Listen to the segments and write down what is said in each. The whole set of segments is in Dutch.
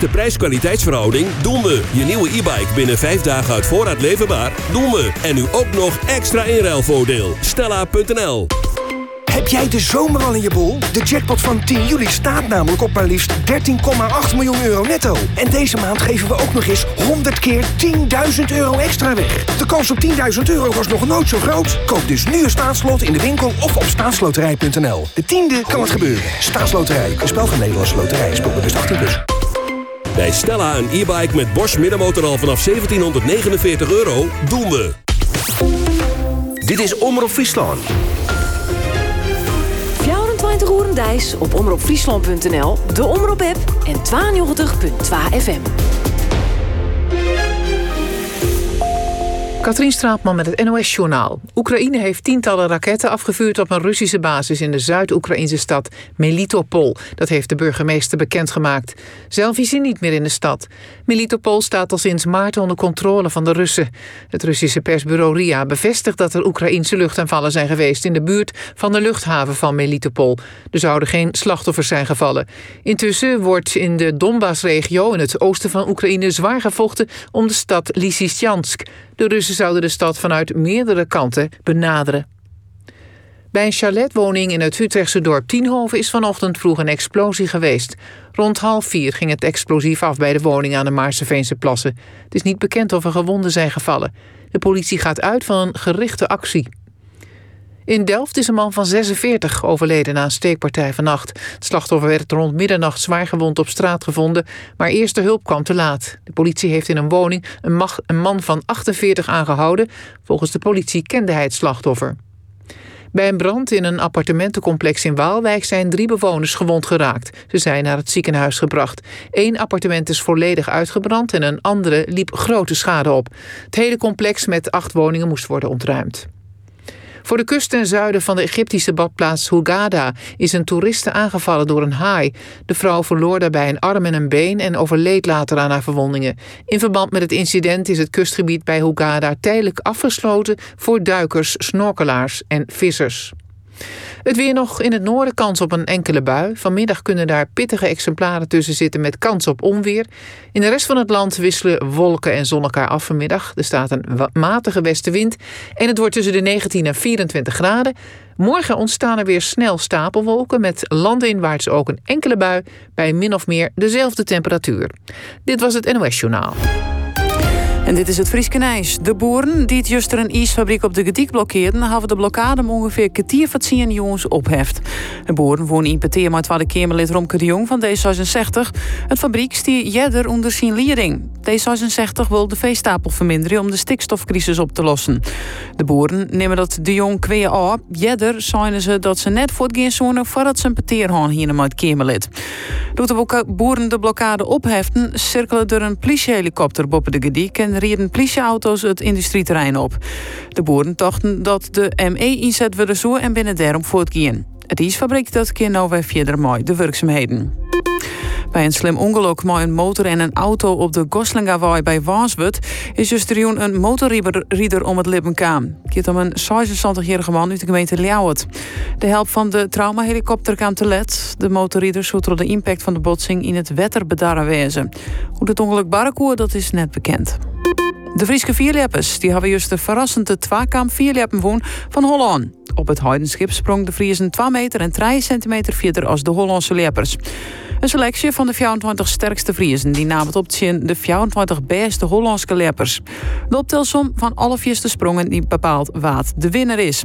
De prijs-kwaliteitsverhouding doen we. Je nieuwe e-bike binnen 5 dagen uit voorraad leverbaar doen we. En nu ook nog extra inruilvoordeel. Stella.nl Heb jij de zomer al in je bol? De jackpot van 10 juli staat namelijk op maar liefst 13,8 miljoen euro netto. En deze maand geven we ook nog eens 100 keer 10.000 euro extra weg. De kans op 10.000 euro was nog nooit zo groot. Koop dus nu een staatslot in de winkel of op staatsloterij.nl. De tiende kan het gebeuren. Staatsloterij. Een spel van Nederlandse Loterij. Speel bewust 18+. Plus. Bij Stella een e-bike met Bosch middenmotor al vanaf 1749 euro doen we. Dit is Omroep Friesland. 24 uur op omroepfriesland.nl, de Omroep-app en 92.2 FM. Katrien Straatman met het NOS-journaal. Oekraïne heeft tientallen raketten afgevuurd op een Russische basis in de Zuid-Oekraïnse stad Melitopol. Dat heeft de burgemeester bekendgemaakt. Zelf is hij niet meer in de stad. Melitopol staat al sinds maart onder controle van de Russen. Het Russische persbureau RIA bevestigt dat er Oekraïnse luchtaanvallen zijn geweest in de buurt van de luchthaven van Melitopol. Er zouden geen slachtoffers zijn gevallen. Intussen wordt in de Donbass-regio in het oosten van Oekraïne zwaar gevochten om de stad Lysychansk. De Russen zouden de stad vanuit meerdere kanten benaderen. Bij een chaletwoning in het Utrechtse dorp Tienhoven is vanochtend vroeg een explosie geweest. Rond half vier ging het explosief af bij de woning aan de Maarseveense plassen. Het is niet bekend of er gewonden zijn gevallen. De politie gaat uit van een gerichte actie. In Delft is een man van 46 overleden na een steekpartij vannacht. Het slachtoffer werd rond middernacht zwaar gewond op straat gevonden, maar eerste hulp kwam te laat. De politie heeft in een woning een, een man van 48 aangehouden. Volgens de politie kende hij het slachtoffer. Bij een brand in een appartementencomplex in Waalwijk zijn drie bewoners gewond geraakt. Ze zijn naar het ziekenhuis gebracht. Eén appartement is volledig uitgebrand en een andere liep grote schade op. Het hele complex met acht woningen moest worden ontruimd. Voor de kust ten zuiden van de Egyptische badplaats Hurghada is een toeriste aangevallen door een haai. De vrouw verloor daarbij een arm en een been en overleed later aan haar verwondingen. In verband met het incident is het kustgebied bij Hurghada tijdelijk afgesloten voor duikers, snorkelaars en vissers. Het weer nog in het noorden kans op een enkele bui. Vanmiddag kunnen daar pittige exemplaren tussen zitten met kans op onweer. In de rest van het land wisselen wolken en zon elkaar af vanmiddag. Er staat een matige westenwind en het wordt tussen de 19 en 24 graden. Morgen ontstaan er weer snel stapelwolken met landinwaarts ook een enkele bui bij min of meer dezelfde temperatuur. Dit was het NOS Journaal. En dit is het Frieske Nijs. De boeren die het juist een ijsfabriek op de Gediek blokkeerden... hebben de blokkade om ongeveer kwartier van jongens opheft. De boeren wonen in Peteer met de Kamerlid Romke de Jong van D66. Het fabriek stier jeder onder zijn leiding. D66 wil de veestapel verminderen om de stikstofcrisis op te lossen. De boeren nemen dat de Jong kweeën aan. Jeder zijn ze dat ze net voortgaan zonen voordat ze een peteerhaan hier het Kamerlid. Doet de boeren de blokkade opheften... cirkelen er een politiehelikopter boven de Gediek... en reden politieauto's het industrieterrein op. De boeren dachten dat de ME inzet willen zo en binnen daarom voortgaan. Het isfabriek dat keer nou weer verder mooi de werkzaamheden. Bij een slim ongeluk met een motor en een auto op de Goslingawai bij Waaswut is juist een motorrieder om het lippen kwam. Het om een 76-jarige man uit de gemeente Ljouwert. De help van de traumahelikopter kwam te let. De motorrieder zou de impact van de botsing in het wetter bedarren wezen. Hoe het ongeluk barrekoer, dat is net bekend. De Friese vierleppers die hebben juist de verrassende twaakamp vierleppen woon van Holland. Op het Heidenschip sprong de Friesen 2 meter en 3 centimeter verder als de Hollandse leppers. Een selectie van de 24 sterkste Friesen die namen op de 24 beste Hollandse leppers. De optelsom van alle vierste sprongen die bepaalt wat de winnaar is.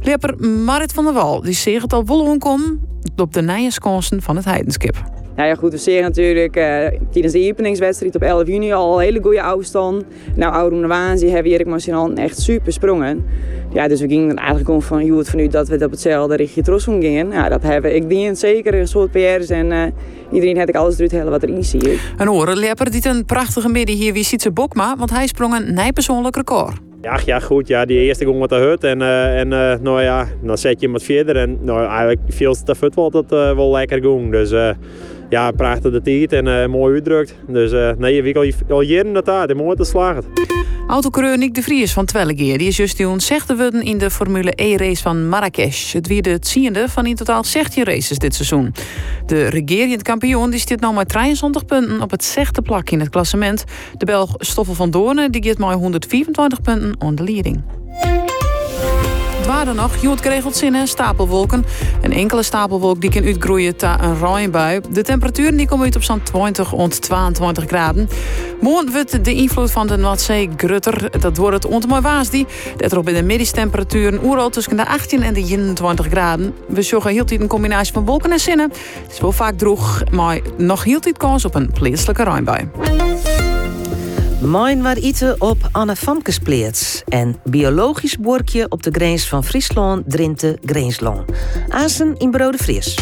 Lepper Marit van der Wal die zegt het al kom op de nijenskosten van het Heidenskip. Nou ja, goed, we zien natuurlijk uh, tijdens de openingswedstrijd op 11 juni al een hele goede afstand. Nou, Oude Waanzie hebben Erik Marcinal echt super sprongen. Ja, dus we gingen er eigenlijk om van, joh, van dat we op hetzelfde richting Trossum gingen. Ja, dat hebben ik dient zeker een soort PR's en uh, iedereen had ik alles eruit halen wat erin zie. Een orenlepper die een prachtige midden hier wie ziet ze Bokma, want hij sprong een nijpersoonlijk record. Ja, ja, goed. Ja, die eerste ging met de hut. En, uh, en uh, nou ja, dan zet je hem wat verder. En nou, eigenlijk veel te voetbal dat uh, wel lekker ging. Dus ja, prachtig de tijd en mooi uitdrukt. Dus nee, ik al, al jaren dat daar, mooi te slagen. Autocoureur Nick de Vries van Twellegeer die is juist die onzegde worden in de Formule E-race van Marrakesh. Het wierde het ziende van in totaal 16 races dit seizoen. De regerend kampioen die zit nou maar 23 punten op het zegde plak in het klassement. De Belg Stoffel van Doornen die maar 124 punten de leiding. Het waren nog, Jood geregeld zinnen, stapelwolken. Een enkele stapelwolk die kan uitgroeien tot een regenbui. De temperatuur die komt uit op zo'n 20 tot 22 graden. Morgen wordt de invloed van de Noordzee grutter. Dat wordt het ontmooi waasdie. Dat erop in de middenstemperatuur oeral tussen de 18 en de 21 graden. We zorgen heel een combinatie van wolken en zinnen. Het is wel vaak droeg, maar nog heel tijd kans op een plaatselijke regenbui. Mijn waar eten op Anne Famkespleets. En biologisch boorkje op de grens van Friesland, Drenthe, Greensland. Azen in Brode Fries.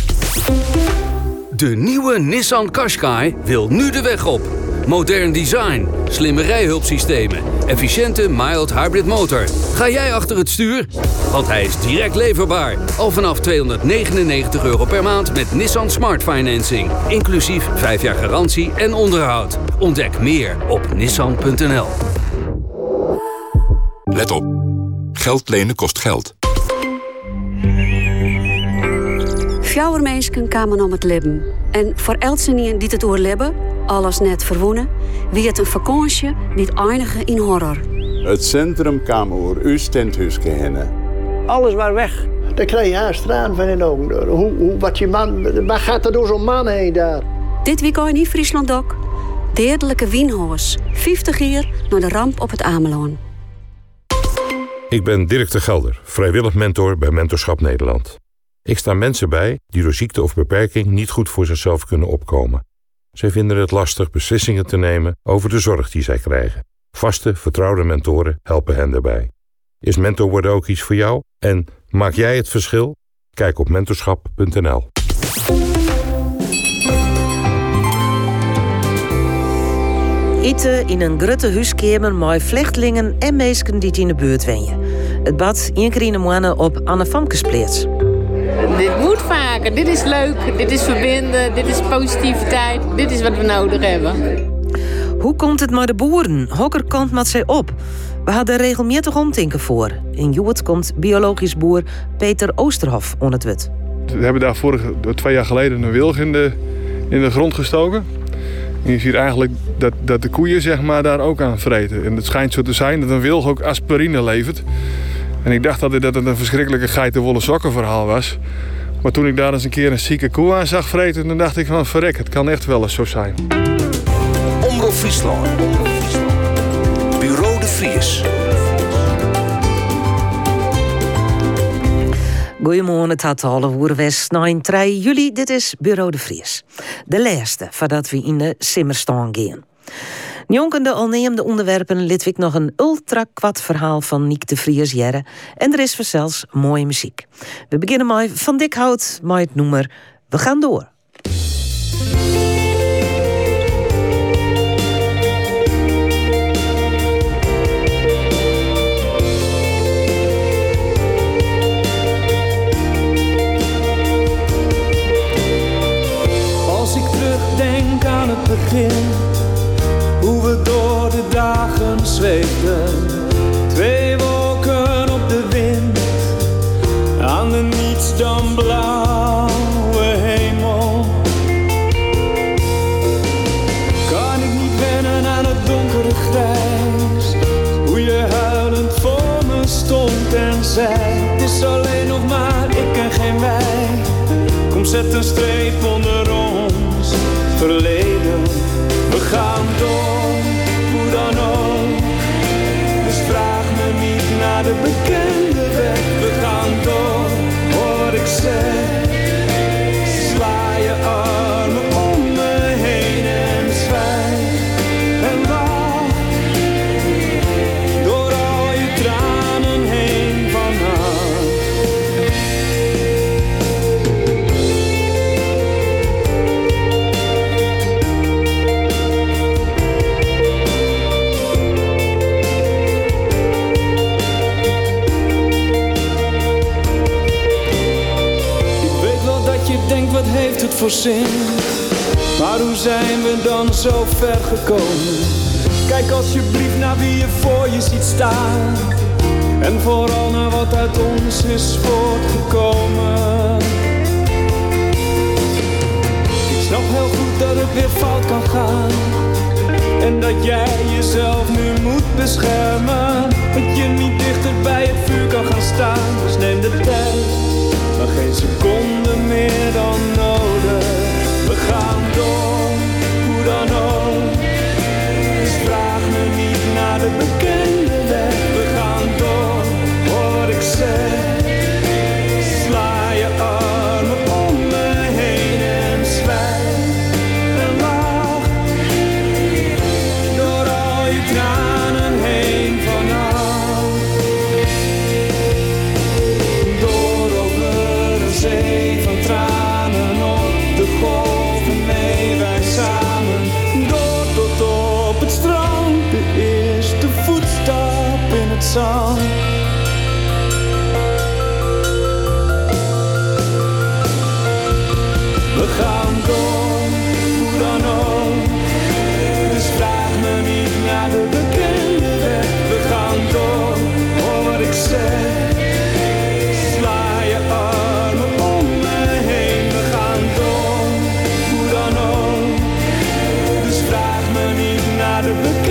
De nieuwe Nissan Qashqai wil nu de weg op. Modern design, slimme rijhulpsystemen, efficiënte mild hybrid motor. Ga jij achter het stuur? Want hij is direct leverbaar. Al vanaf 299 euro per maand met Nissan Smart Financing. Inclusief 5 jaar garantie en onderhoud. Ontdek meer op nissan.nl. Let op. Geld lenen kost geld. Fjouwer mensen kwamen om het leven. En voor elsenien die het oorlebben, alles net verwoenen, wie het een vakantie niet eindigen in horror. Het centrum kwam oer uw tenthuisje heen. Alles waar weg. Dan krijg je straan van in ogen. Hoe, hoe, wat je man, waar gaat er door zo'n man heen daar? Dit weekend in Friesland ook. Deerdelijke Wienhoos. 50 jaar naar de ramp op het Ameloon. Ik ben Dirk de Gelder, vrijwillig mentor bij Mentorschap Nederland. Ik sta mensen bij die door ziekte of beperking niet goed voor zichzelf kunnen opkomen. Zij vinden het lastig beslissingen te nemen over de zorg die zij krijgen. Vaste, vertrouwde mentoren helpen hen daarbij. Is mentor worden ook iets voor jou? En maak jij het verschil? Kijk op mentorschap.nl. Eten in een grutte huiskamer met vlechtelingen en meesken die in de buurt wenjen. Het bad in maanden op Anne Famkespleets. Dit moet vaker. Dit is leuk. Dit is verbinden. Dit is positiviteit. Dit is wat we nodig hebben. Hoe komt het maar de boeren? Hokker kant met zij op? We hadden regelmatig omtinken voor. In Joet komt biologisch boer Peter Oosterhof on het wet. We hebben daar vorige, twee jaar geleden een wilg in de, in de grond gestoken. En je ziet eigenlijk dat, dat de koeien zeg maar, daar ook aan vreten. En het schijnt zo te zijn dat een wilg ook aspirine levert. En ik dacht dat het een verschrikkelijke geitenwolle sokken verhaal was. Maar toen ik daar eens een keer een zieke koe aan zag vreten... dan dacht ik van verrek, het kan echt wel eens zo zijn. Omroep Friesland. Bureau de Vries. Goedemorgen, het had alle woerwest 3 juli. Dit is Bureau de Vries. De laatste voordat we in de simmerstaan gaan. Jonkende alneemde onderwerpen liet ik nog een ultra kwad verhaal van Niek de Vries Jerre. En er is zelfs mooie muziek. We beginnen met Van Dikhout, met het noemer We gaan door. Als ik terugdenk aan het begin, dagen zweefden. Twee wolken op de wind, aan de niets dan blauwe hemel. Kan ik niet wennen aan het donkere grijs, hoe je huilend voor me stond en zei: Het is alleen nog maar ik en geen wij. Kom, zet een streep voor zin? Maar hoe zijn we dan zo ver gekomen? Kijk alsjeblieft naar wie je voor je ziet staan. En vooral naar wat uit ons is voortgekomen. Ik snap heel goed dat het weer fout kan gaan. En dat jij jezelf nu moet beschermen. Dat je niet dichter bij het vuur kan gaan staan. Dus neem de tijd, maar geen seconde meer dan niet naar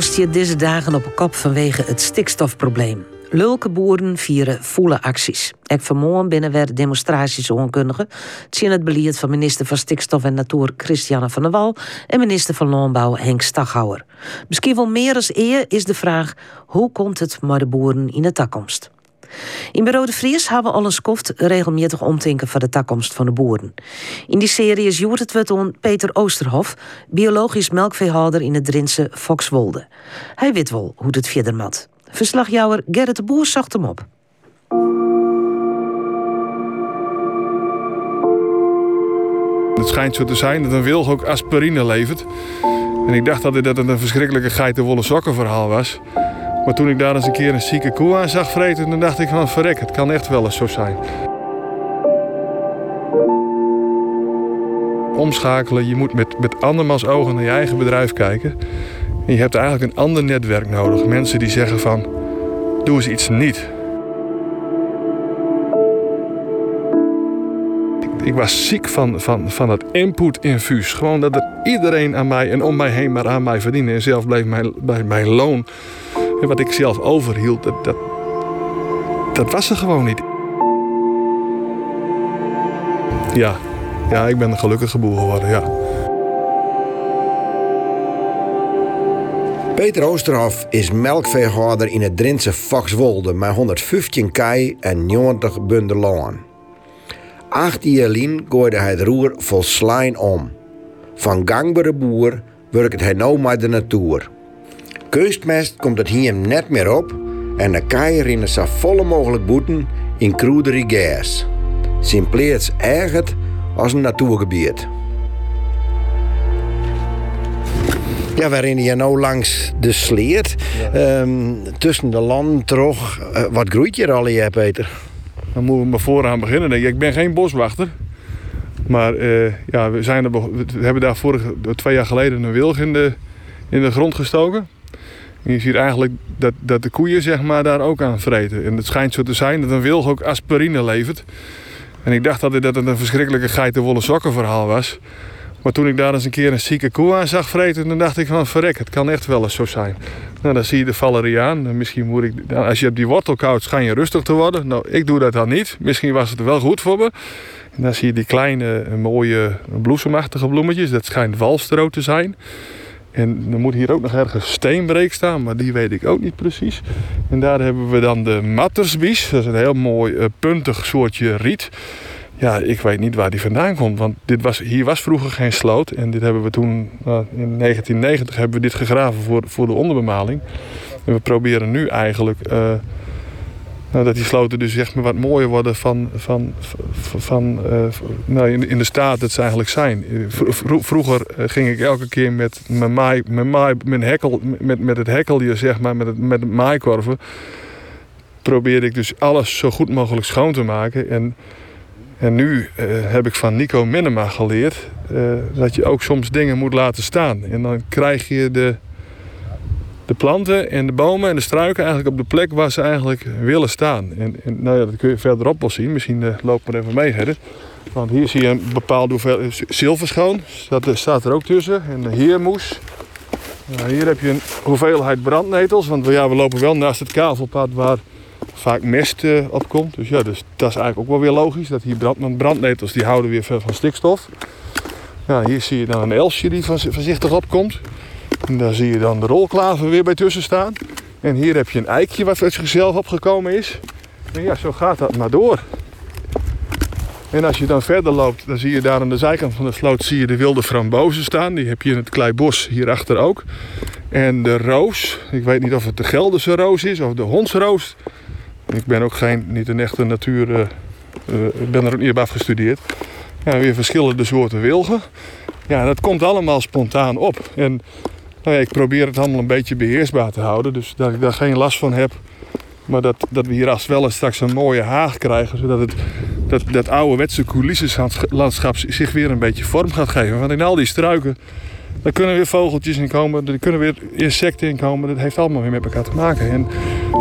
Landbouw stiert deze dagen op een kop vanwege het stikstofprobleem. Lulke boeren vieren volle acties. Ek vanmorgen binnen werden demonstraties onkundigen. zien het beleid van minister van Stikstof en Natuur Christiane van der Wal en minister van Landbouw Henk Staghouwer. Misschien wel meer als eer is de vraag: hoe komt het met de boeren in de toekomst? In Bureau de Vries hebben we al een skoft regelmatig omtinken van de toekomst van de boeren. In die serie is Joert het wat on Peter Oosterhof, biologisch melkveehouder in het Drentse Foxwolde. Hij weet wel hoe het verder mat. Verslagjouwer Gerrit de Boer zocht hem op. Het schijnt zo te zijn dat een wilg ook aspirine levert. En ik dacht altijd dat het een verschrikkelijke geitenwolle sokken verhaal was. Maar toen ik daar eens een keer een zieke koe aan zag vreten, dan dacht ik van verrek, het kan echt wel eens zo zijn. Omschakelen, je moet met, met andermans ogen naar je eigen bedrijf kijken. En je hebt eigenlijk een ander netwerk nodig. Mensen die zeggen van, doe eens iets niet. Ik was ziek van, van, van dat input-infuus. Gewoon dat er iedereen aan mij en om mij heen maar aan mij verdiende. En zelf bleef mijn, bij mijn loon, wat ik zelf overhield, dat, dat, dat was er gewoon niet. Ja, ja, ik ben een gelukkige boer geworden, ja. Peter Oosterhof is melkveehouder in het Drentse Foxwolde met 115 kei en 90 bunden land. Acht jaar lang gooide hij het roer vol slijn om. Van gangbare boer werkt hij nou met de natuur. Keustmest komt het hier net meer op en de keien rennen zo volle mogelijk boeten in kroederie gas. Zijn ergert als een natuurgebied. Ja, rennen hier nou langs de sleert. Ehm, tussen de landen toch. Eh, wat groeit je er al in, Peter? Dan moeten we maar vooraan beginnen. Ik ben geen boswachter. Maar eh, ja, we, zijn er, we hebben daar vorige, twee jaar geleden een wilg in de, in de grond gestoken. Je ziet eigenlijk dat, dat de koeien zeg maar, daar ook aan vreten. En het schijnt zo te zijn dat een wilg ook aspirine levert. En ik dacht altijd dat het een verschrikkelijke geitenwolle sokken verhaal was. Maar toen ik daar eens een keer een zieke koe aan zag vreten, dan dacht ik van verrek, het kan echt wel eens zo zijn. Nou, dan zie je de valeriaan. En Misschien moet ik, nou, als je op die wortel koudt, schijn je rustig te worden. Nou, ik doe dat dan niet. Misschien was het wel goed voor me. En dan zie je die kleine, mooie, bloesemachtige bloemetjes. Dat schijnt walstro te zijn. En dan moet hier ook nog ergens steenbreek staan, maar die weet ik ook niet precies. En daar hebben we dan de mattersbies. Dat is een heel mooi eh, puntig soortje riet. ja, ik weet niet waar die vandaan komt. Want dit was, hier was vroeger geen sloot. En dit hebben we toen, nou, in 1990 hebben we dit gegraven voor, voor de onderbemaling. En we proberen nu eigenlijk uh, nou, dat die sloten dus zeg maar wat mooier worden van, van, van, uh, nou, in, de staat dat ze eigenlijk zijn. Vroeger ging ik elke keer met mijn, maai, mijn, maai, met, met het hekkelje, zeg maar, met het, met het maaikorven, probeerde ik dus alles zo goed mogelijk schoon te maken. En en nu uh, heb ik van Nico Minema geleerd dat je ook soms dingen moet laten staan. En dan krijg je de, de planten en de bomen en de struiken eigenlijk op de plek waar ze eigenlijk willen staan. En, en nou ja, dat kun je verderop wel zien. Misschien uh, loop maar even mee, Hedde. Want hier zie je een bepaalde hoeveelheid zilverschoon. Dat staat er ook tussen. En de heermoes. Nou, hier heb je een hoeveelheid brandnetels. Want ja, we lopen wel naast het kavelpad waar vaak mest uh, opkomt. Dus ja, dus dat is eigenlijk ook wel weer logisch. Dat hier brand, brandnetels die houden weer van stikstof. Ja, hier zie je dan een elsje die voorzichtig opkomt. En daar zie je dan de rolklaver weer bij tussen staan. En hier heb je een eikje wat uit zichzelf opgekomen is. En ja, zo gaat dat maar door. En als je dan verder loopt, dan zie je daar aan de zijkant van de sloot zie je de wilde frambozen staan. Die heb je in het kleibos hierachter ook. En de roos, ik weet niet of het de Gelderse roos is of de hondsroos. Ik ben ook geen, niet een echte natuur, uh, uh, ik ben er ook niet op afgestudeerd. Ja, weer verschillende soorten wilgen. Ja, dat komt allemaal spontaan op. En nou ja, ik probeer het allemaal een beetje beheersbaar te houden. Dus dat ik daar geen last van heb. Maar dat, dat we hier als wel eens straks een mooie haag krijgen. Zodat het, dat, dat ouderwetse coulissenlandschap zich weer een beetje vorm gaat geven. Want in al die struiken daar kunnen weer vogeltjes in komen, er kunnen weer insecten in komen. Dat heeft allemaal weer met elkaar te maken. En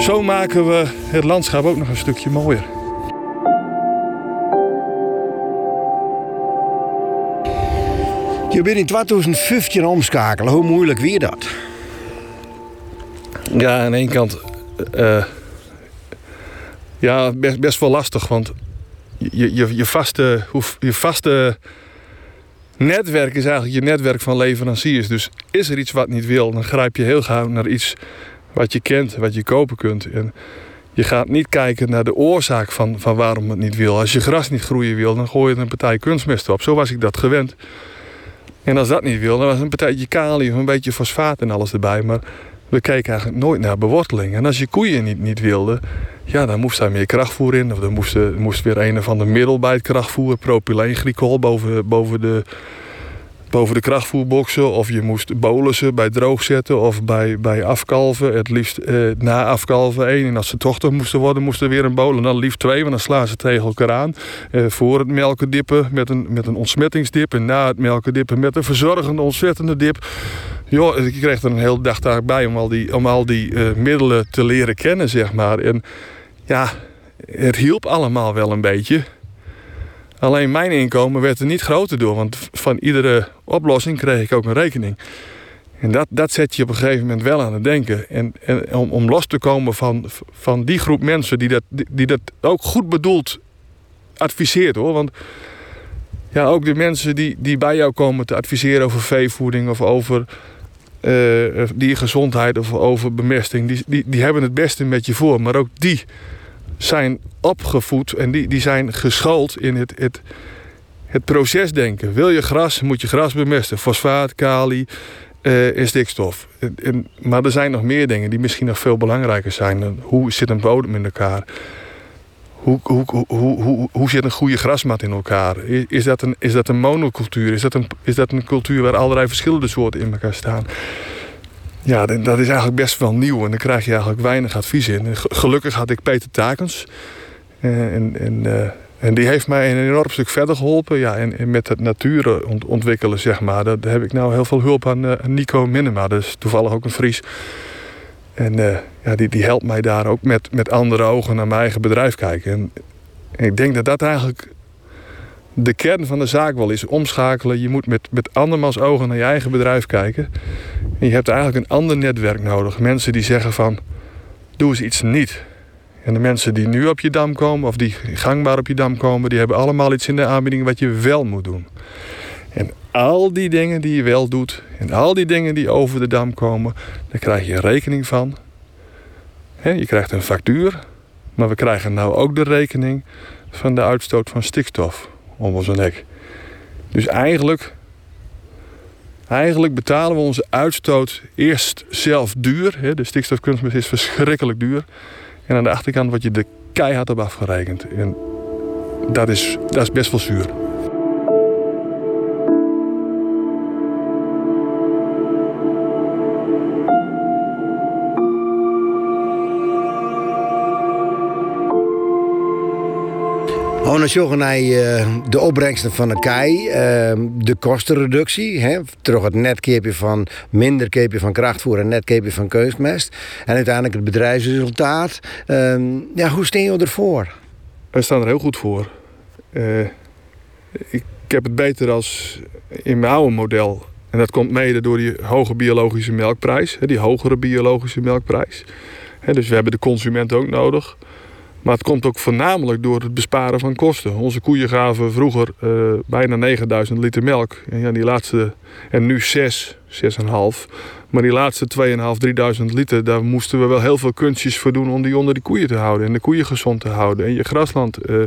zo maken we het landschap ook nog een stukje mooier. Je bent in 2015 omschakelen. Hoe moeilijk weer dat? Ja, aan één kant... Uh, ja, best, best wel lastig. Want je, je, je, vaste, je vaste netwerk is eigenlijk je netwerk van leveranciers. Dus is er iets wat niet wil, dan grijp je heel gauw naar iets wat je kent, wat je kopen kunt. En je gaat niet kijken naar de oorzaak van, van waarom het niet wil. Als je gras niet groeien wil, dan gooi je een partij kunstmest op. Zo was ik dat gewend. En als dat niet wil, dan was een partijtje kalium, een beetje fosfaat en alles erbij. Maar we keken eigenlijk nooit naar beworteling. En als je koeien niet, niet wilde, ja, dan moest daar meer krachtvoer in. Of er moest, moest weer een of ander middel bij het krachtvoer. Propyleenglycol boven, boven, de, boven de krachtvoerboxen. Of je moest bolussen bij droog zetten of bij, bij afkalven. Het liefst eh, na afkalven één. En als ze tochtig moesten worden, moest er weer een bolen. Dan liefst twee, want dan slaan ze tegen elkaar aan. Eh, voor het melken dippen met een, met een ontsmettingsdip. En na het melken dippen met een verzorgende ontzettende dip. Joh, ik kreeg er een hele dag bij om al die, om al die uh, middelen te leren kennen, zeg maar. En ja, het hielp allemaal wel een beetje. Alleen mijn inkomen werd er niet groter door, want van iedere oplossing kreeg ik ook een rekening. En dat, dat zet je op een gegeven moment wel aan het denken. En, om, om los te komen van, van die groep mensen die dat, die, die dat ook goed bedoeld adviseert hoor. Want ja, ook de mensen die, die bij jou komen te adviseren over veevoeding of over uh, diergezondheid of over bemesting, die, die, die hebben het beste met je voor. Maar ook die zijn opgevoed en die, die zijn geschoold in het, het, het procesdenken. Wil je gras, moet je gras bemesten. Fosfaat, kali uh, en stikstof. Maar er zijn nog meer dingen die misschien nog veel belangrijker zijn. Hoe zit een bodem in elkaar? Hoe, hoe, hoe, hoe, hoe zit een goede grasmat in elkaar? Is dat een, is dat een monocultuur? Is dat een, is dat een cultuur waar allerlei verschillende soorten in elkaar staan? Ja, dat is eigenlijk best wel nieuw en daar krijg je eigenlijk weinig advies in. Gelukkig had ik Peter Takens. Eh, en, en, uh, en die heeft mij een enorm stuk verder geholpen. Ja, en, met het natuur ontwikkelen, zeg maar. Daar heb ik nou heel veel hulp aan Nico Minema. Dat toevallig ook een Fries. En ja, die, die helpt mij daar ook met, met andere ogen naar mijn eigen bedrijf kijken. En, en ik denk dat dat eigenlijk de kern van de zaak wel is. Omschakelen. Je moet met, met andermans ogen naar je eigen bedrijf kijken. En je hebt eigenlijk een ander netwerk nodig. Mensen die zeggen van, doe eens iets niet. En de mensen die nu op je dam komen, of die gangbaar op je dam komen... die hebben allemaal iets in de aanbieding wat je wel moet doen. En al die dingen die je wel doet... en al die dingen die over de dam komen... daar krijg je rekening van. je krijgt een factuur... maar we krijgen nou ook de rekening van de uitstoot van stikstof om onze nek. Dus eigenlijk, eigenlijk betalen we onze uitstoot eerst zelf duur. De stikstofkunstmest is verschrikkelijk duur. En aan de achterkant word je de keihard op afgerekend. En dat is, dat is best wel zuur. Zorgen naar de opbrengsten van de kei, ehm, de kostenreductie, hè, terug het netkeepje van minder keepje van krachtvoer en netkeepje van keusmest. En uiteindelijk het bedrijfsresultaat. Ehm, ja, hoe steen je ervoor? Wij staan er heel goed voor. Uh, ik heb het beter als in mijn oude model. En dat komt mede door die hoge biologische melkprijs, die hogere biologische melkprijs. Dus we hebben de consument ook nodig. Maar het komt ook voornamelijk door het besparen van kosten. Onze koeien gaven vroeger uh, bijna 9000 liter melk. En, ja, die laatste, en nu 6, 6,5. Maar die laatste 2,5, 3000 liter, daar moesten we wel heel veel kunstjes voor doen om die onder die koeien te houden. En de koeien gezond te houden. En je grasland uh,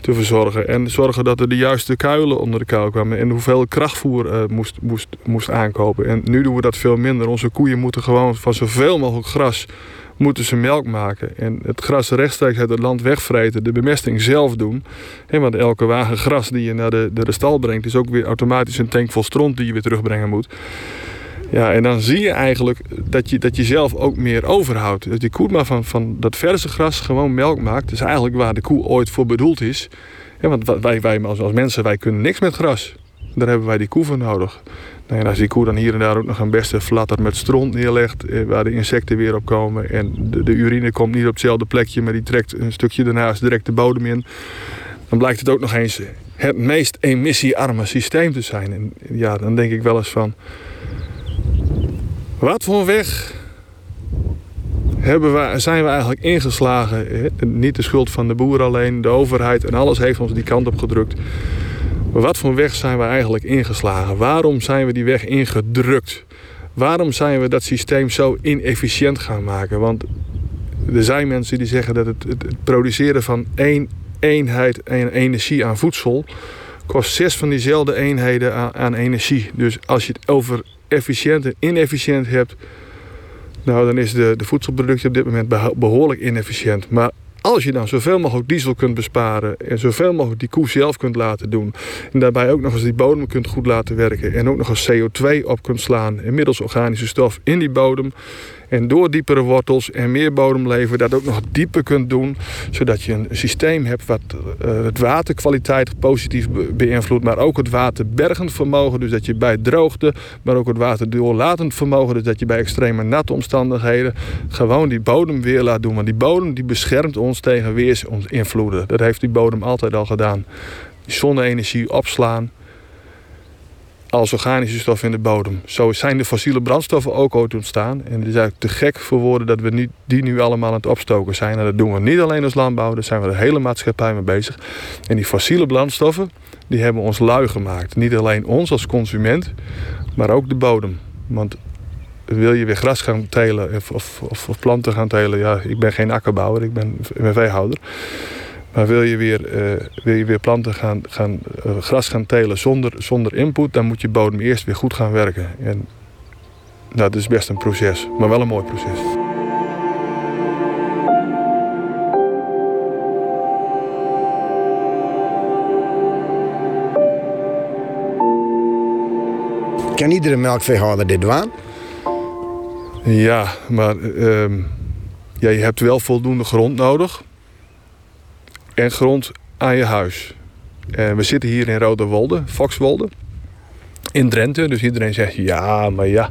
te verzorgen. En zorgen dat er de juiste kuilen onder de kuil kwamen. En hoeveel krachtvoer uh, moest, moest, moest aankopen. En nu doen we dat veel minder. Onze koeien moeten gewoon van zoveel mogelijk gras moeten ze melk maken. En het gras rechtstreeks uit het land wegvreten, de bemesting zelf doen. En want elke wagen gras die je naar de, de stal brengt, is ook weer automatisch een tank vol stront die je weer terugbrengen moet. Ja, en dan zie je eigenlijk dat je, dat je zelf ook meer overhoudt. Dat die koe maar van, van dat verse gras gewoon melk maakt. Dat is eigenlijk waar de koe ooit voor bedoeld is. Ja, want wij, wij als, als mensen, wij kunnen niks met gras. Daar hebben wij die koe voor nodig. Nou als die koe dan hier en daar ook nog een beste flatter met stront neerlegt, eh, waar de insecten weer op komen en de, de, urine komt niet op hetzelfde plekje, maar die trekt een stukje daarnaast direct de bodem in, dan blijkt het ook nog eens het meest emissiearme systeem te zijn. En ja, dan denk ik wel eens van, wat voor weg zijn we eigenlijk ingeslagen? Niet de schuld van de boer alleen, de overheid en alles heeft ons die kant op gedrukt. Wat voor weg zijn we eigenlijk ingeslagen? Waarom zijn we die weg ingedrukt? Waarom zijn we dat systeem zo inefficiënt gaan maken? Want er zijn mensen die zeggen dat het, het produceren van één eenheid en energie aan voedsel kost zes van diezelfde eenheden aan, aan, energie. Dus als je het over efficiënt en inefficiënt hebt, nou, dan is de, de voedselproductie op dit moment behoorlijk inefficiënt. Maar als je dan zoveel mogelijk diesel kunt besparen en zoveel mogelijk die koe zelf kunt laten doen. En daarbij ook nog eens die bodem kunt goed laten werken. En ook nog eens CO2 op kunt slaan. Inmiddels organische stof in die bodem. En door diepere wortels en meer bodemleven dat ook nog dieper kunt doen. Zodat je een systeem hebt wat uh, het waterkwaliteit positief beïnvloedt. Maar ook het waterbergend vermogen. Dus dat je bij droogte, maar ook het waterdoorlatend vermogen. Dus dat je bij extreme natte omstandigheden gewoon die bodem weer laat doen. Want die bodem die beschermt ons tegen weersinvloeden. Dat heeft die bodem altijd al gedaan. Zonne-energie opslaan als organische stof in de bodem. Zo zijn de fossiele brandstoffen ook ooit ontstaan. En het is eigenlijk te gek voor woorden dat we niet, die nu allemaal aan het opstoken zijn. En dat doen we niet alleen als landbouw, daar zijn we de hele maatschappij mee bezig. En die fossiele brandstoffen, die hebben ons lui gemaakt. Niet alleen ons als consument, maar ook de bodem. Want wil je weer gras gaan telen of, of, of, planten gaan telen? Ja, ik ben geen akkerbouwer, ik ben, ik ben veehouder. Maar wil je weer, uh, wil je weer planten gaan, gaan uh, gras gaan telen zonder, zonder input, dan moet je bodem eerst weer goed gaan werken. En nou, dat is best een proces, maar wel een mooi proces. Kan iedere melkveehouder dit doen? Ja, maar uh, ja, je hebt wel voldoende grond nodig en grond aan je huis. We zitten hier in Roderwolde, Foxwolde, in Drenthe. Dus iedereen zegt ja, maar ja,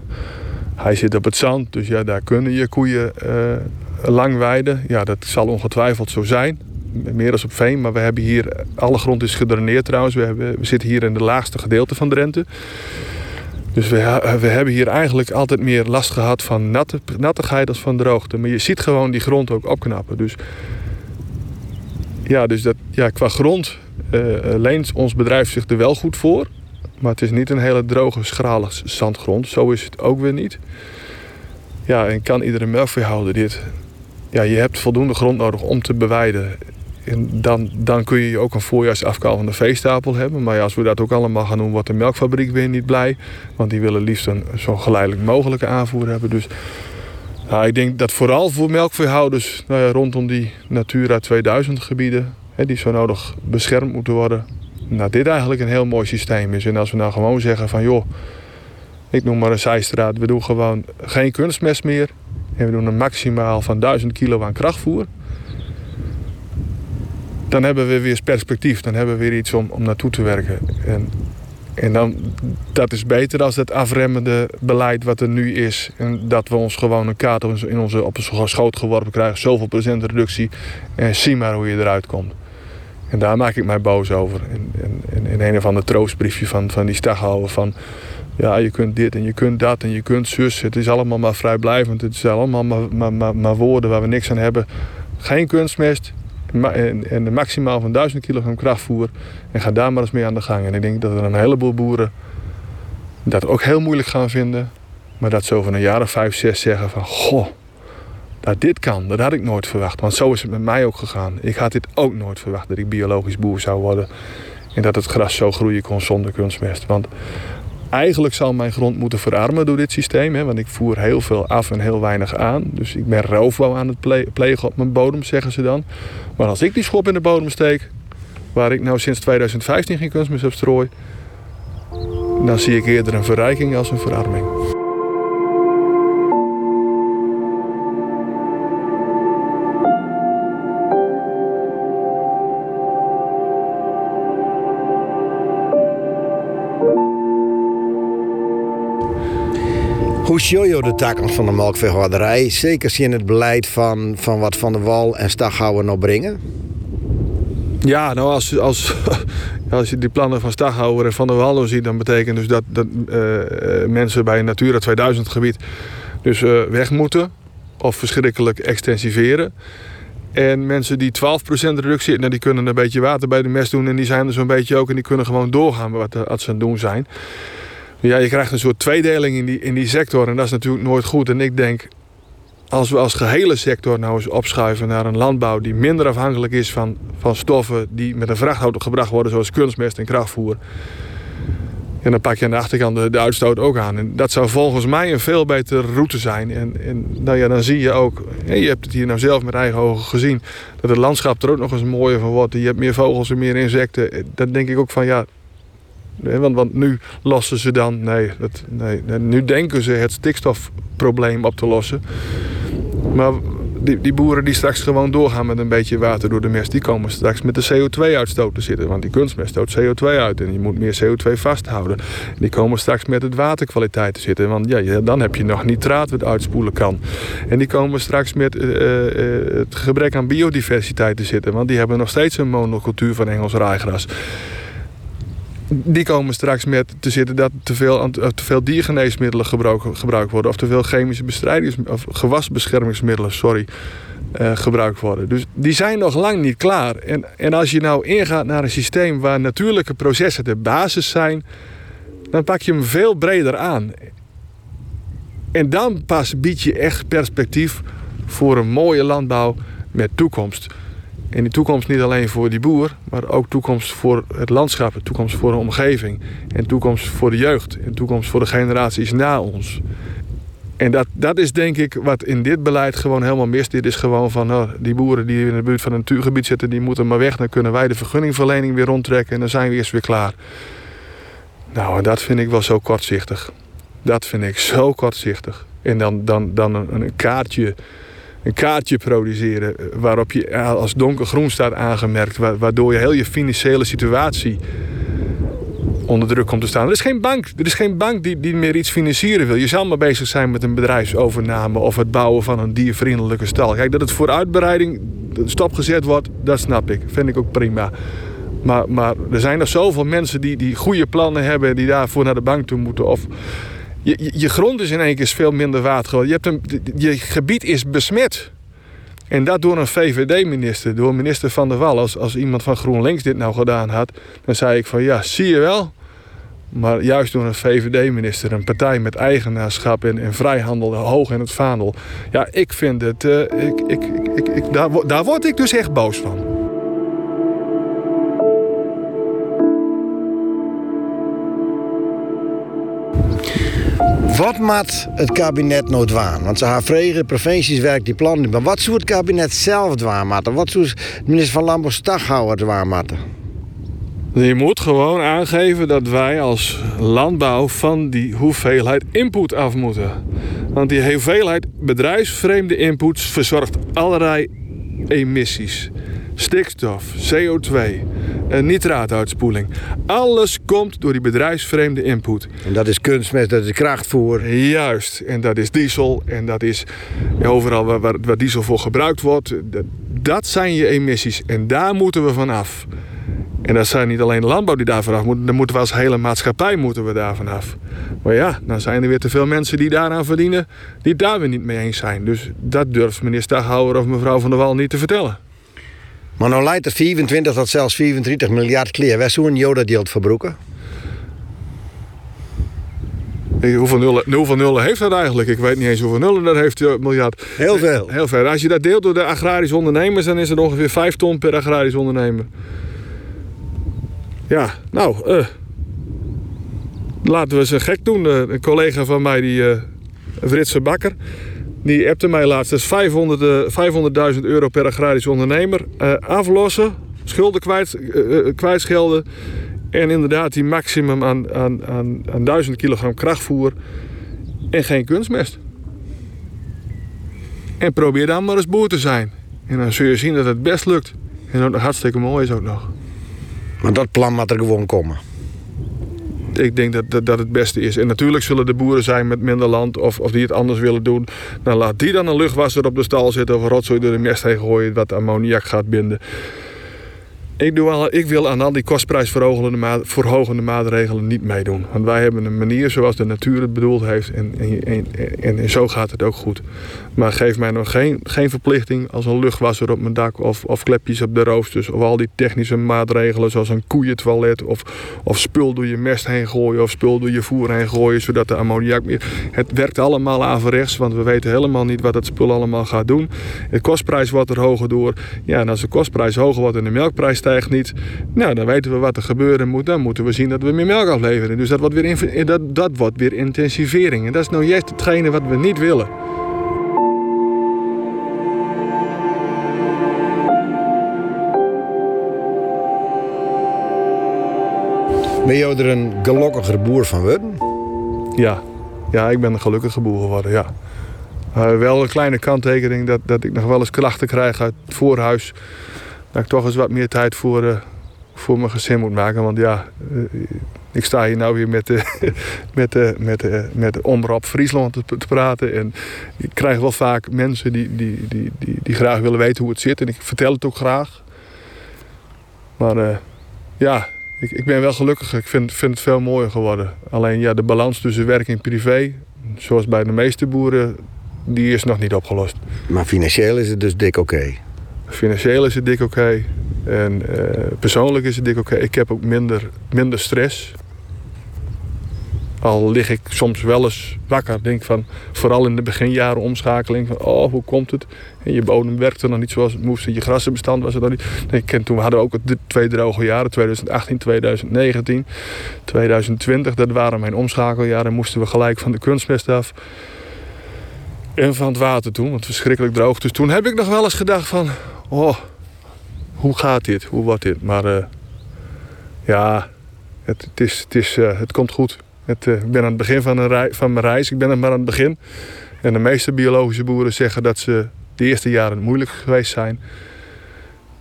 hij zit op het zand, dus ja, daar kunnen je koeien uh, lang weiden. Ja, dat zal ongetwijfeld zo zijn. Meer dan op veen, maar we hebben hier, alle grond is gedraineerd trouwens. We, hebben, we zitten hier in de laagste gedeelte van Drenthe. Dus we, we, hebben hier eigenlijk altijd meer last gehad van natte, nattigheid als van droogte. Maar je ziet gewoon die grond ook opknappen. Dus ja, dus dat, ja, qua grond uh, leent ons bedrijf zich er wel goed voor. Maar het is niet een hele droge, schrale zandgrond. Zo is het ook weer niet. Ja, en kan iedere melkveehouder dit? Ja, je hebt voldoende grond nodig om te beweiden. En dan, dan kun je ook een voorjaarsafkaal van de veestapel hebben. Maar ja, als we dat ook allemaal gaan doen, wordt de melkfabriek weer niet blij. Want die willen liefst een zo geleidelijk mogelijke aanvoer hebben. Dus nou, ik denk dat vooral voor melkveehouders nou ja, rondom die Natura 2000 gebieden, hè, die zo nodig beschermd moeten worden, nou, dit eigenlijk een heel mooi systeem is. En als we nou gewoon zeggen van joh, ik noem maar een zijstraat, we doen gewoon geen kunstmest meer. En we doen een maximaal van 1000 kilo aan krachtvoer. Dan hebben we weer perspectief, dan hebben we weer iets om, om naartoe te werken. En, en dan, dat is beter dan het afremmende beleid wat er nu is. En dat we ons gewoon een kaart in onze, op onze schoot geworpen krijgen. Zoveel procent reductie. En zie maar hoe je eruit komt. En daar maak ik mij boos over. In, een of ander troostbriefje van, van die staghouwer van... Ja, je kunt dit en je kunt dat en je kunt zus. Het is allemaal maar vrijblijvend. Het is allemaal maar, maar, maar, maar woorden waar we niks aan hebben. Geen kunstmest. En, en maximaal van 1000 kilogram krachtvoer. En ga daar maar eens mee aan de gang. En ik denk dat er een heleboel boeren dat ook heel moeilijk gaan vinden. Maar dat ze over een jaar of vijf, zes zeggen van... Goh, dat dit kan, dat had ik nooit verwacht. Want zo is het met mij ook gegaan. Ik had dit ook nooit verwacht, dat ik biologisch boer zou worden. En dat het gras zo groeien kon zonder kunstmest. Want eigenlijk zal mijn grond moeten verarmen door dit systeem. Hè, want ik voer heel veel af en heel weinig aan. Dus ik ben roofbouw aan het plegen op mijn bodem, zeggen ze dan. Maar als ik die schop in de bodem steek, waar ik nou sinds 2015 geen kunstmest heb strooi, dan zie ik eerder een verrijking als een verarming. Hoe zie je de toekomst van de melkveehouderij? Zeker zien het beleid van, van wat Van der Wal en Staghouwer nog brengen? Ja, nou als, als, als je die plannen van Staghouwer en Van der Wal ziet... dan betekent dus dat, dat uh, mensen bij een Natura 2000 gebied dus uh, weg moeten... of verschrikkelijk extensiveren. En mensen die 12% reductie, nou, die kunnen een beetje water bij de mest doen... en die zijn er zo'n beetje ook en die kunnen gewoon doorgaan wat, wat ze aan het doen zijn... Ja, je krijgt een soort tweedeling in die, in die sector en dat is natuurlijk nooit goed. En ik denk, als we als gehele sector nou eens opschuiven naar een landbouw die minder afhankelijk is van, van stoffen die met een vrachtauto gebracht worden, zoals kunstmest en krachtvoer. En dan pak je aan de achterkant de, uitstoot ook aan. En dat zou volgens mij een veel betere route zijn. En, en nou ja, dan zie je ook, je hebt het hier nou zelf met eigen ogen gezien, dat het landschap er ook nog eens mooier van wordt. Je hebt meer vogels en meer insecten. Dan denk ik ook van ja, want, want nu lossen ze dan, nee, nee, nu denken ze het stikstofprobleem op te lossen. Maar die, die, boeren die straks gewoon doorgaan met een beetje water door de mest, die komen straks met de CO2-uitstoot te zitten. Want die kunstmest stoot CO2 uit en je moet meer CO2 vasthouden. Die komen straks met het waterkwaliteit te zitten. Want ja, dan heb je nog nitraat wat uitspoelen kan. En die komen straks met uh, uh, het gebrek aan biodiversiteit te zitten. Want die hebben nog steeds een monocultuur van Engels raaigras die komen straks met te zitten dat te veel, te veel diergeneesmiddelen gebruikt, worden. Of te veel chemische bestrijdings, of gewasbeschermingsmiddelen sorry, uh, gebruikt worden. Dus die zijn nog lang niet klaar. En, en als je nou ingaat naar een systeem waar natuurlijke processen de basis zijn, dan pak je hem veel breder aan. En dan pas bied je echt perspectief voor een mooie landbouw met toekomst. En die toekomst niet alleen voor die boer, maar ook toekomst voor het landschap, toekomst voor de omgeving en toekomst voor de jeugd en toekomst voor de generaties na ons. En dat, dat is denk ik wat in dit beleid gewoon helemaal mist. Dit is gewoon van nou, die boeren die in de buurt van een natuurgebied zitten, die moeten maar weg. Dan kunnen wij de vergunningverlening weer rondtrekken en dan zijn we eerst weer klaar. Nou, en dat vind ik wel zo kortzichtig. Dat vind ik zo kortzichtig. En dan, dan, dan een kaartje een kaartje produceren eh, waarop je als donkergroen staat aangemerkt, waardoor je heel je financiële situatie onder druk komt te staan. Er is geen bank, er is geen bank die, die meer iets financieren wil. Je zal maar bezig zijn met een bedrijfsovername of het bouwen van een diervriendelijke stal. Kijk, dat het voor uitbreiding stopgezet wordt, dat snap ik. Vind ik ook prima. Maar, maar er zijn nog zoveel mensen die, die goede plannen hebben... die daarvoor naar de bank toe moeten. Of je, je grond is in één keer veel minder waard geworden. Je, hebt een, je gebied is besmet. En dat door een VVD-minister, door minister Van der Wal. Als, als iemand van GroenLinks dit nou gedaan had, dan zei ik van ja, zie je wel. Maar juist door een VVD-minister, een partij met eigenaarschap en, en vrijhandel hoog in het vaandel. Ja, ik vind het, uh, ik, ik, ik, ik, daar, daar word ik dus echt boos van. Wat maakt het kabinet nou dwaan? Want ze gaan vregen, provincies werkt die plannen. Maar wat zou het kabinet zelf dwaan? Wat zou minister van Landbouw Staghouwer dwaan maken? Je moet gewoon aangeven dat wij als landbouw van die hoeveelheid input af moeten. Want die hoeveelheid bedrijfsvreemde inputs verzorgt allerlei emissies. Stikstof, CO2, nitraatuitspoeling. Alles komt door die bedrijfsvreemde input. En dat is kunstmest, dat is krachtvoer. Juist, en dat is diesel en dat is overal waar, waar, waar diesel voor gebruikt wordt. Dat, dat zijn je emissies en daar moeten we vanaf. En dat zijn niet alleen de landbouw die daar vanaf moet, dan moeten we als hele maatschappij moeten we daar vanaf. Maar ja, dan zijn er weer te veel mensen die daaraan verdienen, die daar weer niet mee eens zijn. Dus dat durft meneer Staghouwer of mevrouw van der Wal niet te vertellen. Maar nou leidt er 24 tot zelfs 34 miljard kleer. Wij zo'n Joda deelt verbroeken. Hoeveel nullen, hoeveel nullen heeft dat eigenlijk? Ik weet niet eens hoeveel nullen dat heeft, het miljard. Heel veel. Heel veel. Als je dat deelt door de agrarische ondernemers, dan is het ongeveer 5 ton per agrarisch ondernemer. Ja, nou, uh, laten we ze gek doen. Uh, een collega van mij, die uh, Fritse Bakker, die appte mij laatst. Dat is 500.000 500 euro per agrarisch ondernemer. aflossen, schulden kwijt, kwijtschelden. En inderdaad die maximum aan, aan, aan, aan 1000 kilogram krachtvoer. En geen kunstmest. En probeer dan maar eens boer te zijn. En dan zul je zien dat het best lukt. En dat hartstikke mooi is ook nog. Maar dat plan moet er gewoon komen. Ik denk dat, dat, dat het beste is. En natuurlijk zullen er boeren zijn met minder land of, of die het anders willen doen. Dan laat die dan een luchtwasser op de stal zitten of een rotzooi door de mest heen gooien wat ammoniak gaat binden. Ik, doe ik wil aan al die kostprijsverhogende maatregelen niet meedoen. Want wij hebben een manier zoals de natuur het bedoeld heeft. En, en, en, en, zo gaat het ook goed. Maar geef mij nog geen, geen verplichting als een luchtwasser op mijn dak... of, of klepjes op de roosters. Of al die technische maatregelen zoals een koeientoilet... of, of spul door je mest heen gooien of spul door je voer heen gooien... zodat de ammoniak meer... Het werkt allemaal averechts, want we weten helemaal niet wat het spul allemaal gaat doen. De kostprijs wordt er hoger door. Ja, en als de kostprijs hoger wordt en de melkprijs stijgt niet... nou, dan weten we wat er gebeuren moet. Dan moeten we zien dat we meer melk afleveren. Dus dat wordt weer, dat, dat wordt weer intensivering. En dat is nou juist hetgene wat we niet willen. Ben je er een gelukkiger boer van worden? Ja. ja, ik ben een gelukkige boer geworden, ja. Uh, wel een kleine kanttekening dat, dat ik nog wel eens klachten krijg uit het voorhuis. Dat ik toch eens wat meer tijd voor, uh, voor mijn gezin moet maken. Want ja, uh, ik sta hier nou weer met de, met de, met de, met de Friesland te, te, praten. En ik krijg wel vaak mensen die, die, die, die, die graag willen weten hoe het zit. En ik vertel het ook graag. Maar ja, ik, ik ben wel gelukkig. Ik vind, vind het veel mooier geworden. Alleen ja, de balans tussen werk en privé, zoals bij de meeste boeren, die is nog niet opgelost. Maar financieel is het dus dik oké? Financieel is het dik oké. En uh, persoonlijk is het dik oké. Ik heb ook minder, minder stress. Al lig ik soms wel eens wakker. Denk van, vooral in de beginjaren omschakeling. Van, oh, hoe komt het? En je bodem werkte nog niet zoals het moest. Je grassenbestand was er nog niet. En toen hadden we ook het twee droge jaren. 2018, 2019, 2020. Dat waren mijn omschakeljaren. Moesten we gelijk van de kunstmest af. En van het water toen. Want verschrikkelijk droog. Dus toen heb ik nog wel eens gedacht van... Oh, hoe gaat dit? Hoe wordt dit? Maar uh, ja, het, is, het, is, uh, het komt goed. Uh, ik ben aan het begin van, een van mijn reis. Ik ben er maar aan het begin. En de meeste biologische boeren zeggen dat ze de eerste jaren moeilijk geweest zijn.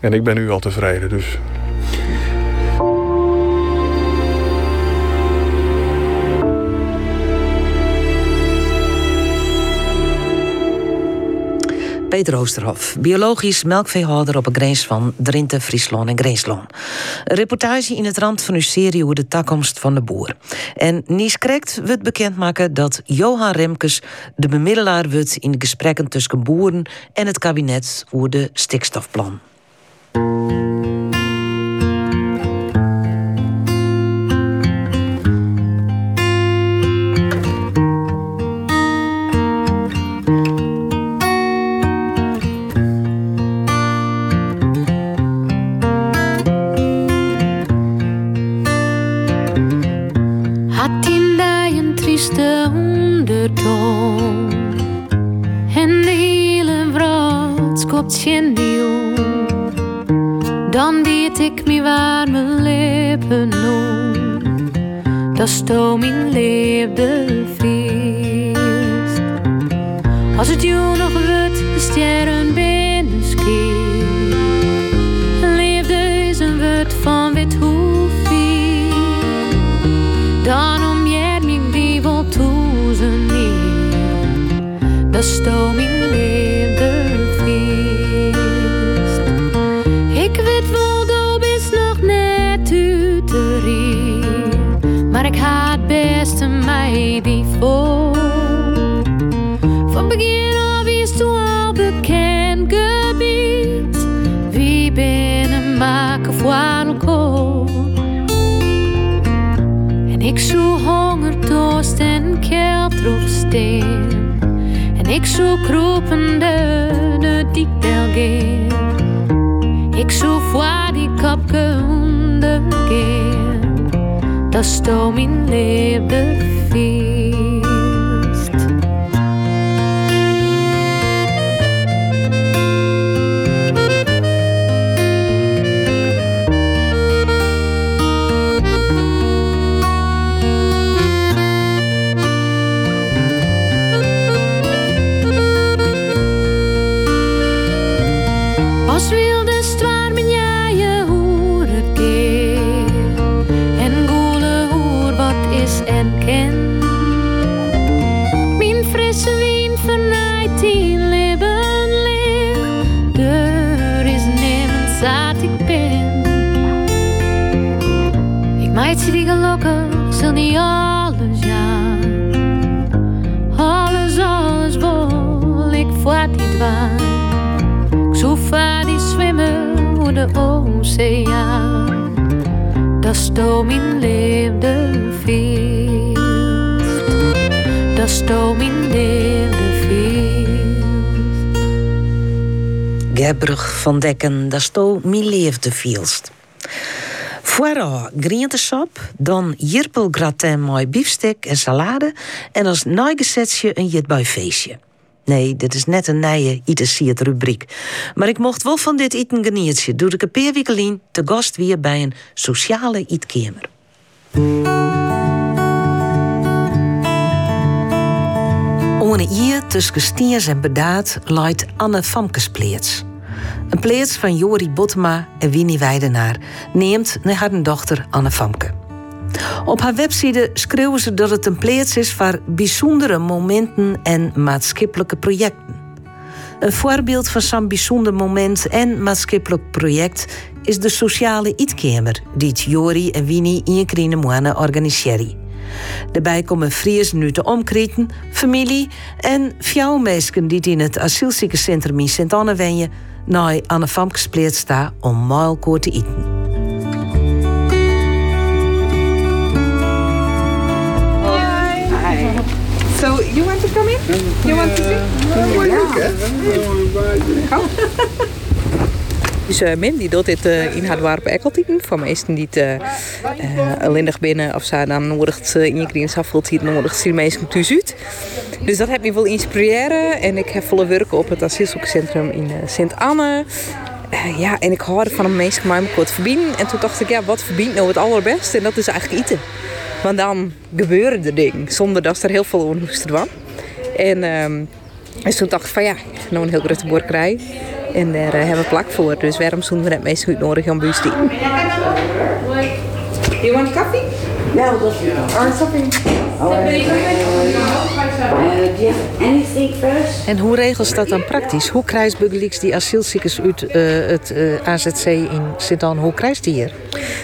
En ik ben nu al tevreden. Dus Peter Oosterhof, biologisch melkveehouder op een grens van Drenthe, Friesland en Greensland. Een reportage in het rand van uw serie over de toekomst van de boer. En Nies Krekt wordt bekendmaken dat Johan Remkes de bemiddelaar wordt in de gesprekken tussen boeren en het kabinet over de stikstofplan. Ik me warme lippen om. Dat stoom mijn leefde feest. Als het jou nog wordt, de sterren binnen ski. Leefde is een woord van wit hoefie. Dan om jij die wel toezen niet. Dat stoom mijn leefde En ik zo kroepende de diepdel gaan. Ik zo voor die kapke ondergaan. Dat stoom in leefde feest. Zal niet alles ja. Alles, alles wil ik voor die dwaan. Ik die zwemmen door de oceaan. Dat stoom in leefde feest. Dat stoom in leefde feest. Gerbrug van Dekken, dat sto mi leefde vielst. Vooral groentesap, dan jirpelgratin met biefstek en salade... en als nagezetje een jitbui feestje. Nee, dit is net een nije Itesiert rubriek. Maar ik mocht wel van dit eten geniertje... doe ik een weken te gast weer bij een sociale ietkamer. Oene ier tussen Stiers en Bedaad leidt Anne Famkespleets. Een pleets van Jori Bottema en Winnie Weidenaar neemt naar haar dochter Anne Famke. Op haar website schreeuwen ze dat het een pleets is voor bijzondere momenten en maatschappelijke projecten. Een voorbeeld van zo'n bijzonder moment en maatschappelijk project is de sociale ietkamer die Jori en Winnie in Krine Moane organiseren. Daarbij komen Fries nu te omkreten, familie en vrouwmeisken die in het asielziekencentrum in Sint-Anne naar Anne Famkes om maalkoor te eten. So you want to come in? You want to Dus uh, Mim die doet dit uh, in haar dorp Ekkeltien. Voor meesten die het uh, lindig binnen of ze dan nodig in je green afvult hier nodig zien meesten thuis uit. Dus dat heeft me wel inspireren en ik heb volle werken op het asielzoekcentrum in Sint-Anne. ja, en ik hoorde van een meisje maar kort verbinden. En toen dacht ik, ja, wat verbindt nou het allerbeste? En dat is eigenlijk eten. Want dan gebeuren de dingen zonder dat er heel veel aan hoest was. En, um, dus toen dacht ik van ja, nou een heel grote boerderij. En daar uh, hebben we plak voor. Dus waarom zouden we net meest goed nodig aan buis You want coffee? No, that's Or something? first? En hoe regelt dat dan praktisch? Hoe krijgt Buggelix die asielziekers uit uh, het uh, AZC in Sint-Anne, hoe krijgt die hier?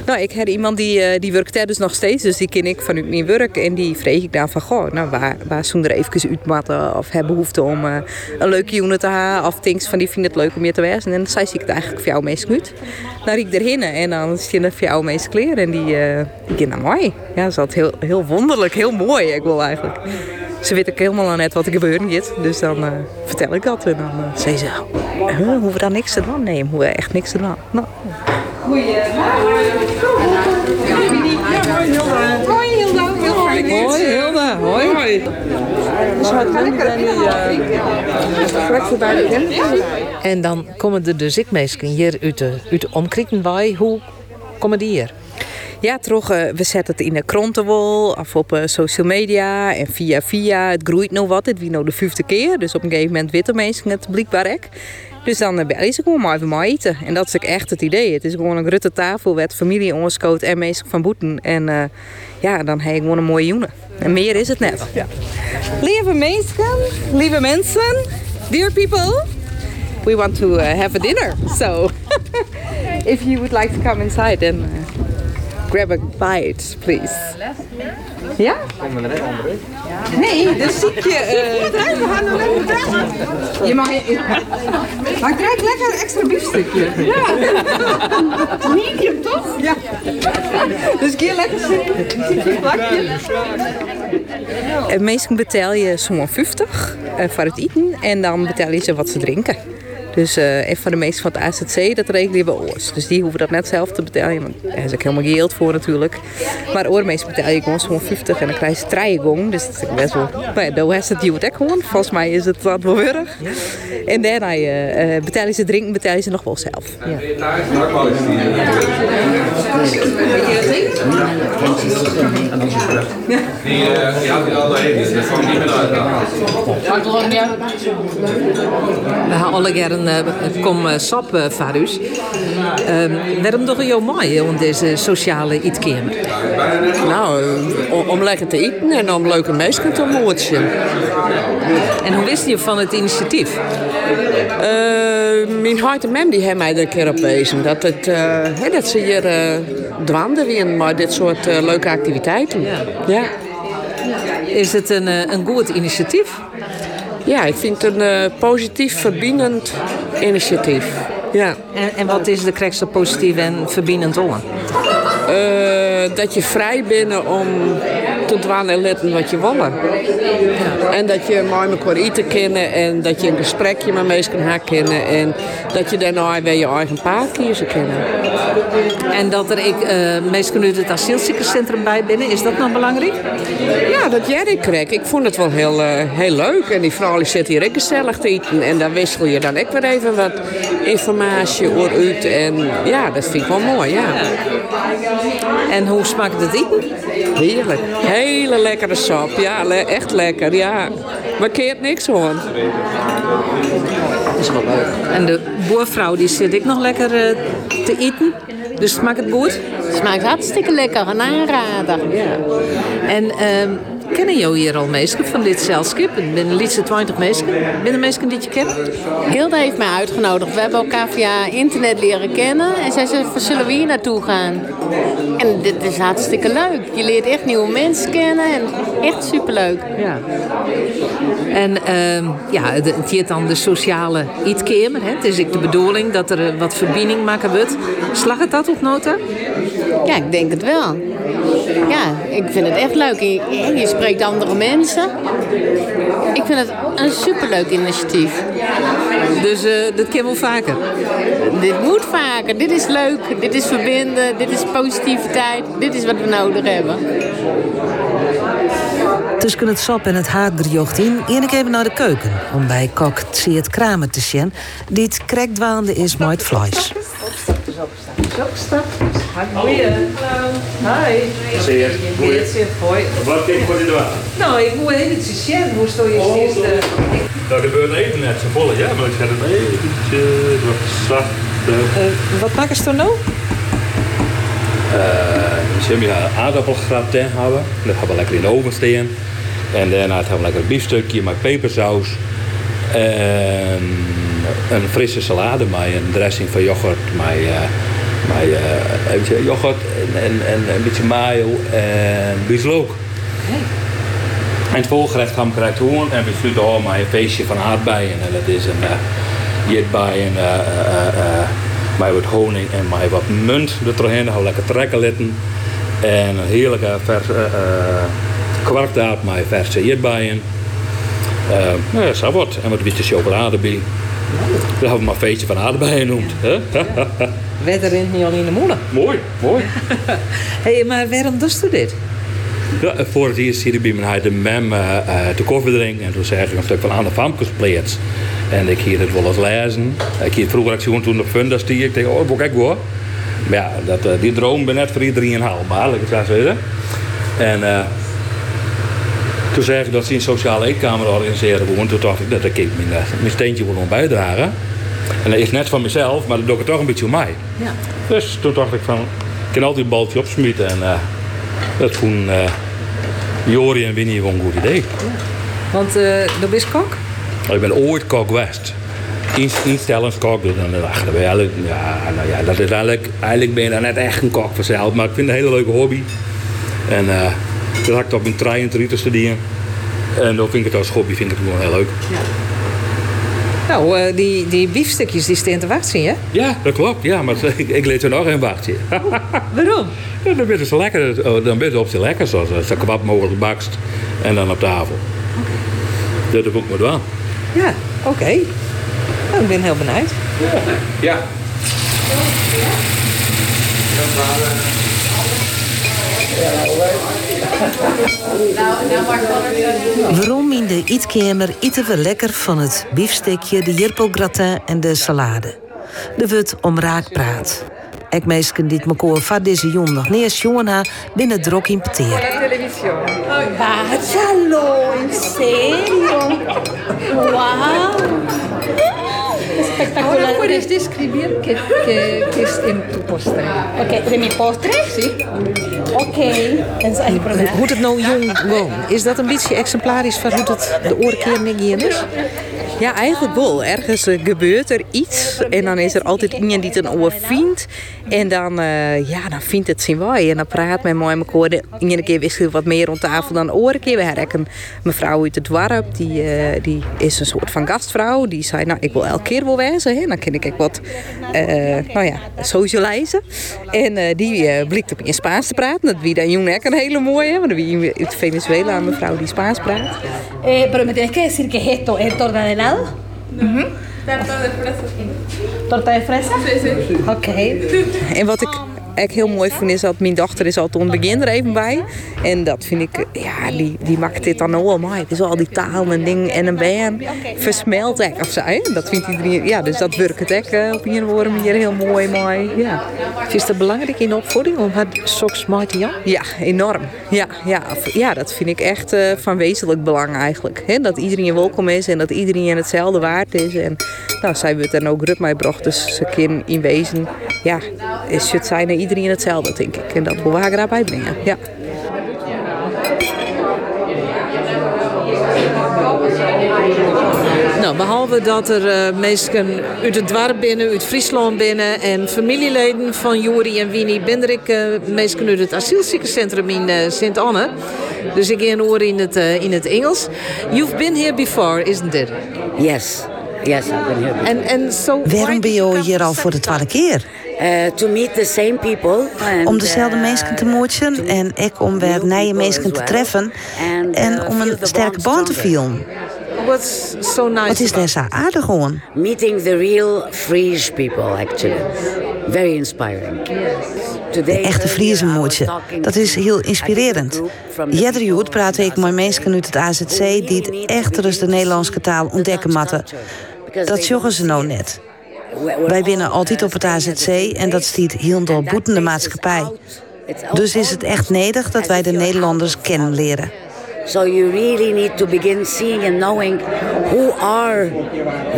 Nou, ik heb iemand die, uh, die werkt daar dus nog steeds, dus die ken ik vanuit mijn werk. En die vreeg ik dan van, goh, nou, waar, waar zullen er even uitmatten? Of hebben behoefte om een leuke unit te hebben? Of things van, die vinden het leuk om je te wezen. En dan zei ik het eigenlijk voor jou meest goed. Dan riek ik erheen en dan zie je voor jou meest kleren. En die, die gaan naar mooi. Ja, dat is altijd heel, heel wonderlijk, heel mooi, ik wil eigenlijk. Ze weet ook helemaal net wat er gebeuren gaat. Dus dan uh, vertel ik dat. En dan uh, zei ze, huh, hoeven we daar niks te doen? Nee, we hoeven echt niks te doen. Nou. Goeie. Hoi Hilda. Hoi Hilda. Hoi Hilde, hoi. Hoi. En dan komen er dus ik mensen hier uit de, uit de bij. Hoe komen die hier? Ja, toch, eh, we zetten het in de krantenwol of op eh, social media en via via. Het groeit nog wat, het wie nou de vijfde keer. Dus op een gegeven moment weten mensen het blijkbaar ook. Dus dan ben je gewoon maar even maar eten. En dat is ook echt het idee. Het is gewoon een rutte tafel met familie onderscoot en mensen van boeten. En eh, ja, dan heb je gewoon een mooie joenen. En meer is het net. Ja. Lieve mensen, lieve mensen, dear people, we want to have a dinner. So, if you would like to come inside, then grab a bite, please. Ja? Nee, dat zie je. Uh... Je mag... Maar ik krijg lekker een extra biefstukje. Ja. Medium, toch? Ja. Dus keer lekker zitten. En meestal betaal je zo'n 50 uh, voor het eten. En dan betaal je ze wat ze drinken. Dus uh, een van de meesten van het AZC, dat regelen we oors. Dus die hoeven dat net zelf te betalen. Want daar is ook helemaal geld voor natuurlijk. Maar oormeestal betaal je gewoon zo'n 50 en dan krijg je trijgong. Dus dat is best wel... Nou ja, daar is het duwt ook gewoon. Volgens mij is het wat wel. En daarna uh, betaal je ze drinken, betaal je ze nog wel zelf. Ja. Die dat niet meer. We gaan alle uh, kom uh, sap uh, voor u. Uh, waarom toch jou mooi om deze sociale eetkamer? Nou, om, om lekker te eten en om leuke mensen te ontmoeten. En hoe wist je van het initiatief? Uh, mijn hart en mem die hebben mij er een keer op wezen. Dat, het, uh, he, dat ze hier uh, dwanden weer maar dit soort uh, leuke activiteiten. Ja. ja. Is het een, een goed initiatief? Ja, ik vind het een uh, positief, verbindend initiatief. Ja. En, en wat is de krekste positief en verbindend aan? Uh, dat je vrij bent om te doen en letten wat je wil. Ja. En dat je met elkaar eten kennen en dat je een gesprekje met mensen kan kennen en dat je daarna weer je eigen paard kiezen kennen. En dat er ik uh, mensen uit het asielziekerscentrum bij binnen, is dat nog belangrijk? Ja, dat jij ik kreeg. Ik vond het wel heel, uh, heel leuk. En die vrouw zit hier ook gezellig te eten. En dan wissel je dan ook weer even wat informatie over uit. En ja, dat vind ik wel mooi, ja. ja. En hoe smaakt het eten? Heerlijk. Hele lekkere sap. Ja, le echt lekker. Ja. Maar keert niks hoor. Dat is wel leuk. En de boervrouw die zit ik nog lekker uh, te eten. Dus smaakt het goed? Het smaakt hartstikke lekker. Een aanrader. Ja. En um, kennen jou hier al mensen van dit zelfskip? Het zijn liefst 20 mensen. Binnen mensen die je kent? Hilda heeft mij uitgenodigd. We hebben elkaar via internet leren kennen. En zij zei, zullen we hier naartoe gaan? En dit is hartstikke leuk. Je leert echt nieuwe mensen kennen. En echt superleuk. Ja. En uh, ja, het is dan de sociale eetkamer. Het is ook de bedoeling dat er wat verbinding maken wordt. Slag het dat op nota? Ja, ik denk het wel. Ja, ik vind het echt leuk. Je, je spreekt andere mensen. Ik vind het een superleuk initiatief. Dus uh, dat kan wel vaker? Dit moet vaker. Dit is leuk. Dit is verbinden. Dit is positiviteit. Dit is wat we nodig hebben. Tussen het sap en het haardriocht in, ik even naar de keuken. Om bij kok het kramen te zien, die het krekdwaande is met het vlees. Goeie. Hallo. Hi. Zeer. Goeie. Hoi. Wat kun je voor dit Nou, ik moet even zien. Hoe sto je oh, eerst? Nou, er gebeurt even net zo vol, ja, maar ik ga het eventjes wat zacht. Uh, wat maken ze er nou? Uh, ze hebben aardappelgrap hebben. Dat gaan we lekker in de oven staan. En daarna hebben we lekker een biefstukje met pepersaus. En een frisse salade met een dressing van yoghurt. Met, uh, met uh, een beetje yoghurt en, en, en een beetje mayo en bieslook. Hey. En het voorgerecht gaan we krijgen hoorn en we sluiten al met een feestje van aardbeien. En dat is een uh, jetbijen, uh, uh, met wat honing en met wat munt er. Dan gaan we lekker trekken litten. En een heerlijke vers, uh, kwarktaart met verse jetbijen. Uh, nou ja, zo wat. En wat witte chocolade bij. Dat hebben we maar feestje van aardbeien genoemd. Wetter rent niet al in de molen. Mooi, mooi. hey, maar waarom doe je dit? Ja, voor het eerst ik bij mijn de mem uh, uh, te koffie drinken. En toen zei ik een stuk van Anne Famkes En ik hier het wel eens lezen. Ik hier vroeger ik gewoon toen op Funda stier. Ik dacht, oh, ik hoor. Maar ja, dat, uh, die droom ben net voor iedereen haalbaar, laat ik het zo zeggen. En uh, toen zei ik dat ze een sociale eetkamer organiseren. Gewoon. Toen dacht ik dat ik mijn, mijn steentje wil bijdragen. En dat is net van mezelf, maar dat doe ik toch een beetje om mij. Ja. Dus toen dacht ik van, ik kan altijd een baltje opsmieten. En uh, dat vond uh, Jori en Winnie gewoon een goed idee. Ja. Want uh, dat is kok? Ik ben ooit kok geweest. Instellingskok, dus dan dacht ik, eigenlijk, ja, nou ja, dat is eigenlijk, eigenlijk ben je dan net echt een kok vanzelf. Maar ik vind het een hele leuke hobby. En toen had ik op een trein te studeren. En dan vind ik het als hobby vind ik het gewoon heel leuk. Ja. Nou, uh, die, die biefstukjes die staan te wachten, hè? Ja, dat klopt. Ja, maar ik, ik leed er nog een wachtje. Waarom? Ja, dan ben je zo lekker. Dan ben je op je lekker, zoals zo kebab mogelijk bakst. En dan op tafel. Okay. Dat doe ik maar wel. Ja, oké. Okay. Nou, ik ben heel benieuwd. Ja. ja. Waarom in de eetkamer eten we lekker van het biefstekje, de jirpelgratin en de salade. De wut om raak praat. Ik meesken dit mekaar van deze jong nog neers jongen binnen drok in peteer. Bájalo, en serio. Wow. Espectacular. Ahora puedes describir qué, qué, qué es en tu postre. Ok, ¿de mi postre? Sí. Ok. Hoe het nou jong gewoon? Is dat een beetje exemplarisch van hoe het de oorkeer is? Ja, eigenlijk wel. Ergens uh, gebeurt er iets en dan is er altijd iemand die het een oor vindt. En dan, uh, ja, dan vindt het zijn wij. En dan praat men mooi elkaar. Iedere keer wist wat meer rond tafel dan de oren keer. We hebben een mevrouw uit het dorp, die, uh, die is een soort van gastvrouw. Die zei, nou, ik wil elke keer wel wezen. Hè. Dan kan ik wat, nou ja, socializen. En die blikt op in Spaans te praten. Dat wie dan jong een hele mooie. Want wie uit Venezuela een mevrouw die Spaans praat. Eh, pero me tienes que decir que esto de helado. Uh -huh. Torta de fresa. Torta de fresa? Sí, sí. Oké. Okay. En wat ik ik heel mooi vind is dat mijn dochter is al toen begin er even bij. En dat vind ik, ja, die, die maakt dit dan allemaal. Het is al die taal en ding en een band versmelt ik of zo. Dat vindt iedereen, ja, dus dat werkt het uh, op een woorden manier heel mooi, mooi. Ja. Is dat belangrijk in de opvoeding om het soks mooi ja? Ja, enorm. Ja, ja, ja dat vind ik echt uh, van wezenlijk belang eigenlijk. He, dat iedereen welkom is en dat iedereen hetzelfde waard is. En nou, zij wordt dan ook rut bracht, dus ze kind in wezen, ja, is het zijn iedereen hetzelfde, denk ik. En dat wil we daarbij brengen. Ja. Nou, behalve dat er uh, mensen uit het dorp binnen, uit Friesland binnen en familieleden van Jori en Winnie, ben er ik uh, mensen uit het asielziekencentrum in uh, Sint-Anne. Dus ik ga horen in het, uh, in het Engels. You've been here before, isn't it? Yes. Yes, I've been here before. And, and so Waarom ben je hier al voor de tweede keer? Uh, to meet the same people. And, om dezelfde uh, mensen te moetsen en ik om weer nieuwe mensen te treffen and, en om een sterke band te filmen. What's so nice Wat is zo aardig gewoon? Meeting the real Friese people, actually. Very inspiring. De echte Friese moedje. Dat is heel inspirerend. Iedere jaar praat ik met mensen uit het AZC die het echt de Nederlandse taal ontdekken matten. Dat joggen ze nou net. Wij winnen altijd op het AZC en dat stiet heel door boetende maatschappij. Dus is het echt nedig dat wij de Nederlanders kennen leren. So you really need to begin seeing and knowing who are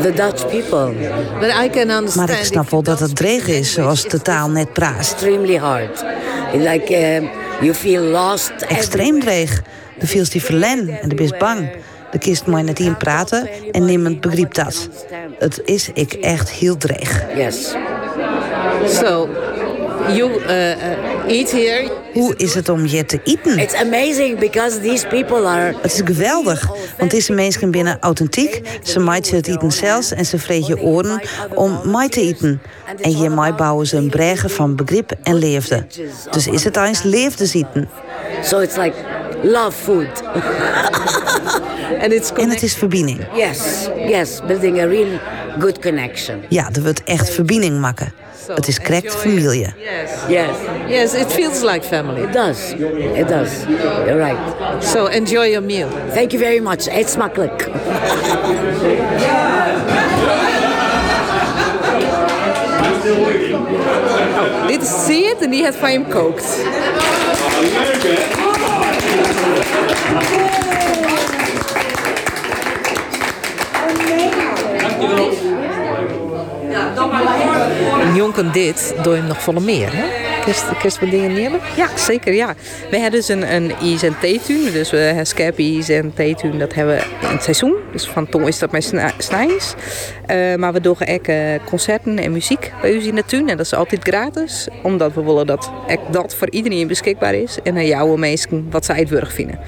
the Dutch people. But I can understand maar ik snap wel dat het dreig is, zoals de taal net praat. Extremely hard. Like uh, you feel lost. Extreem dreig. De feels die verlen en de best bang. De kist moet net in praten en niemand begrijpt dat. Het is ik echt heel dreig. Yes. So, you uh, eat here. Hoe is het om hier te eten? It's amazing because these people are. Het is geweldig, want deze mensen binnen authentiek. Ze maaien het eten zelfs en ze vreten je oren om mij te eten. En hiermee bouwen ze een bregen van begrip en leefde. Dus is het eens leefde eten. So it's like love food. and it's en het is verbinding. Yes, yes, building a real good connection. Ja, er wordt echt verbinding maken. Het is correct familie. Yes. Yes, it feels like family. It does. It does. You're right. So enjoy your meal. Thank you very much. Eet smakelijk. Dit is en die heeft van hem kookt. En Jonken dit, doe je hem nog volle meer, hè? Kerst, wat dingen nemen? Ja, zeker, ja. We hebben dus een, een ijs- en theetuin. Dus we hebben scapies en theetuin, dat hebben we in het seizoen. Dus van toen is dat met sna- snijs. Eh, maar we doen ook eh, concerten en muziek bij ons in de tuin. En dat is altijd gratis. Omdat we willen dat dat voor iedereen beschikbaar is. En aan jouw mensen wat zij het wurg vinden.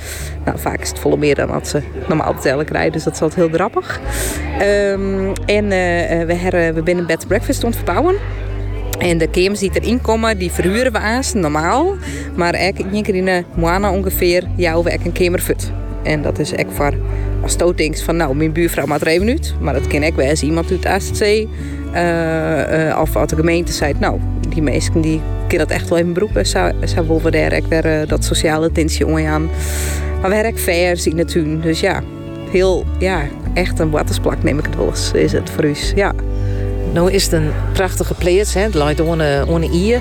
Nou, vaak is het volle meer dan dat ze normaal betalen krijgen. Dus dat is altijd heel grappig. Ehm, en eh, we, hebben, we zijn een bed breakfast het verbouwen. En de kamers die erin komen, die verhuren we aan, normaal. Maar ik één keer in de maand ongeveer jouw een kamer fut. En dat is echt voor als je denkt van nou, mijn buurvrouw maakt er even uit. Maar dat kan ik wel eens iemand uit de ASC. eh, eh, of uit de gemeente zei, nou, die mensen die kunnen dat echt wel even beroepen. Zou, zou willen daar weer eh, dat sociale tintje om aan. Maar we vers in de tuin. Dus ja, heel, ja, echt een watersplak neem ik het wel eens, is het voor u. Ja. Nou is het een prachtige plaats, hè. Het lijkt ohne, ohne ier.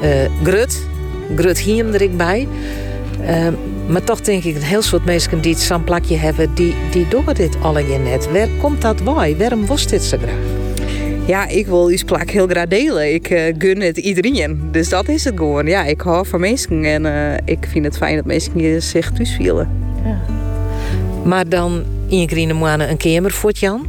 Eh grut. Grut hier er ik bij. Eh, maar toch denk ik, een heel soort mensen die zo'n plakje hebben, die, die doen dit allemaal net. Waar komt dat bij? Waarom was dit zo graag? Ja, ik wil die plak heel graag delen. Ik eh, gun het iedereen. Dus dat is het gewoon. Ja, ik hou van mensen en eh, ik vind het fijn dat mensen hier zich thuis voelen. Maar dan in je een kamer voor Jan.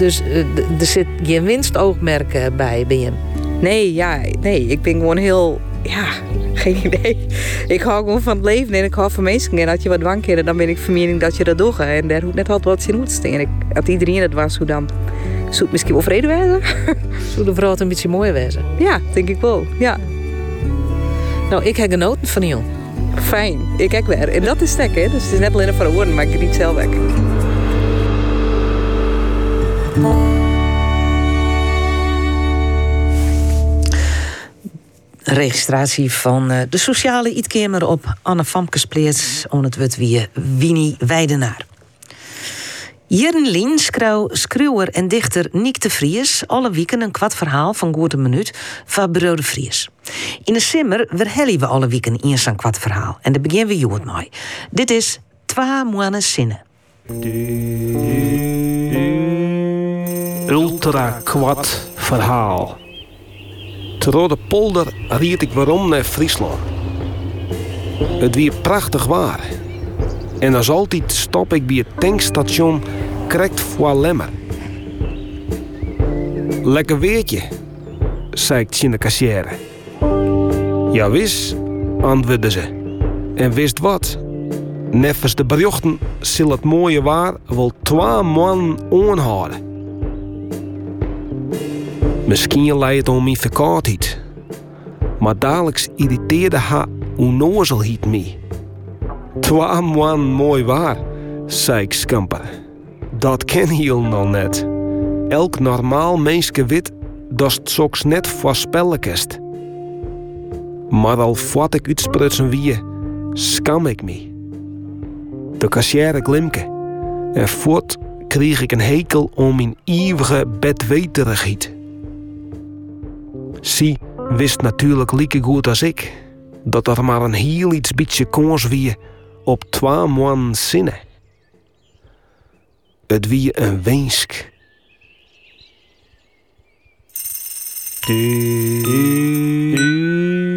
Dus eh, er zit geen winstoogmerk bij bij hem. Nee, ja, nee, ik ben gewoon heel, ja, geen idee. Ik hou gewoon van het leven en ik hou van mensen. En als je wat dwangkeren, dan ben ik van mening dat je dat doet. En daar hoeft net altijd wat in moet staan. En ik, als iedereen het was, hoe dan? Zou het misschien wel vrede wezen? Zou de vrouw het een beetje mooi wezen? Ja, denk ik wel, ja. Nou, ik heb genoten van jou. Fijn, ik kijk weer. En dat is stek, hè. Dus het is net alleen voor de woorden, maar ik geniet zelf ook. Registratie van eh, de sociale ietkamer op Anne Famkesplaats on het wie Winnie Weidenaar. Jern Lien, schreeuw, schreeuwer en dichter Niek de Vries, alle weken een kwart verhaal van Goede Minuut van Bureau de Vries. In de simmer verhellen we alle weken eens een kwart verhaal en daar beginnen we joet mee. Dit is Twa Moanne Zinnen. Ultra kwad verhaal. Te Rode Polder riet ik waarom naar Friesland. Het weer prachtig waar. En als altijd stop ik bij het tankstation correct voor Lemmer. Lekker weertje, zei ik de kassière. Ja, wist, antwoordde ze. En wist wat? Neffens de berichten zal het mooie waar wel twee man aanhouden. Misschien leidt het om mijn verkoudheid. Maar dadelijk irriteerde haar onnozelheid me. Twee man mooi waar, zei ik scamper. Dat ken heel nog net. Elk normaal menske wit dat soks net voorspellen kest. Maar al voordat ik uitsprutsen wie, skam ik me. De kassière glimke. En voort kreeg ik een hekel om mijn eeuwige bedweterigheid. Zie wist natuurlijk lieke goed als ik dat er maar een heel iets beetje kans wie op twee man zinnen. Het wie een.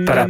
Para,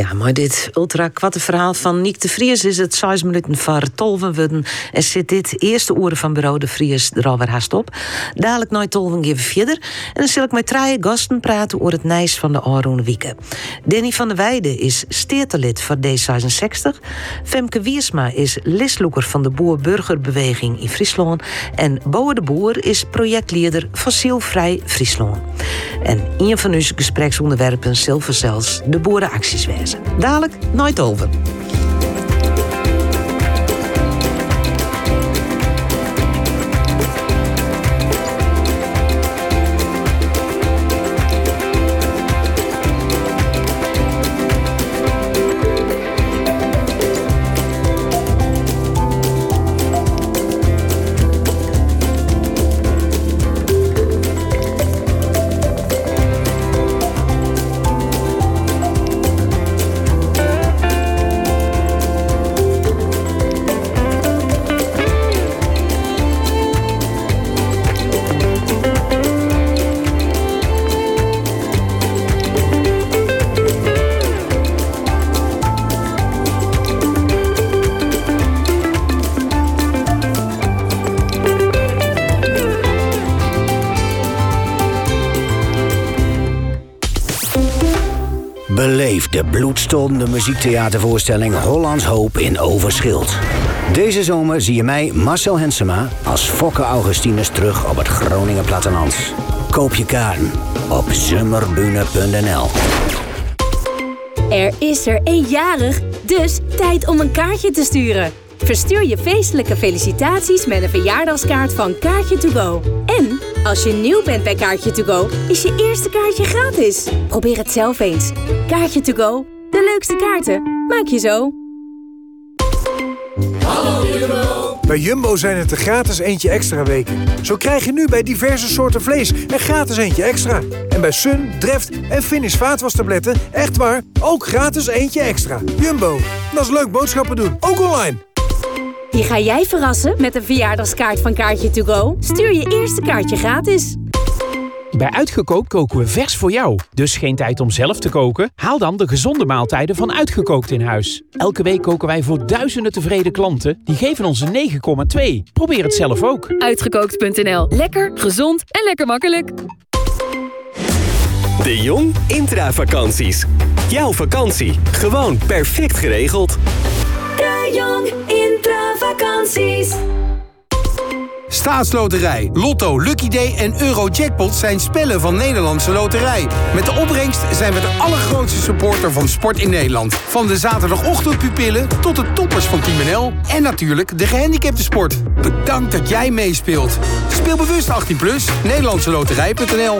Ja, maar dit ultra kwatte verhaal van Niek de Vries is het 6 minuten voor 12 worden. En zit dit eerste oren van bureau de Vries er alweer haast op. Dadelijk nooit 12 even verder. En dan zal ik met drie gasten praten over het nijs van de Aroen Wieken. Danny van der Weijden is steertelid voor D66. Femke Wiersma is lisloeker van de Boer-Burgerbeweging in Friesland. En Boer de Boer is projectleider Fossielvrij Friesland. En een van onze gespreksonderwerpen zilver zelfs de boerenacties wezen. Dadelijk nooit over. De bloedstollende muziektheatervoorstelling Hollands Hoop in Overschild. Deze zomer zie je mij, Marcel Hensema, als Fokke Augustinus terug op het Groningen platteland. Koop je kaarten op zummerbune.nl. Er is er een jarig, dus tijd om een kaartje te sturen. Verstuur je feestelijke felicitaties met een verjaardagskaart van Kaartje to Go. En als je nieuw bent bij Kaartje to Go, is je eerste kaartje gratis. Probeer het zelf eens. Kaartje to Go, de leukste kaarten, maak je zo. Bij Jumbo zijn het de gratis eentje extra weken. Zo krijg je nu bij diverse soorten vlees een gratis eentje extra. En bij Sun, Dreft en Finish vaatwastabletten echt waar ook gratis eentje extra. Jumbo, dat is leuk boodschappen doen, ook online. Wie ga jij verrassen met een verjaardagskaart van Kaartje to Go? Stuur je eerste kaartje gratis. Bij Uitgekookt koken we vers voor jou. Dus geen tijd om zelf te koken? Haal dan de gezonde maaltijden van Uitgekookt in huis. Elke week koken wij voor duizenden tevreden klanten. Die geven ons een 9,2. Probeer het zelf ook. Uitgekookt.nl. Lekker, gezond en lekker makkelijk. De Jong Intravakanties. Jouw vakantie. Gewoon perfect geregeld. De Jong Intravakanties. Staatsloterij, Lotto, Lucky Day en Eurojackpot zijn spellen van Nederlandse Loterij. Met de opbrengst zijn we de allergrootste supporter van sport in Nederland. Van de zaterdagochtendpupillen tot de toppers van Team NL. En natuurlijk de gehandicapte sport. Bedankt dat jij meespeelt. Speel bewust 18+, plus, Nederlandseloterij.nl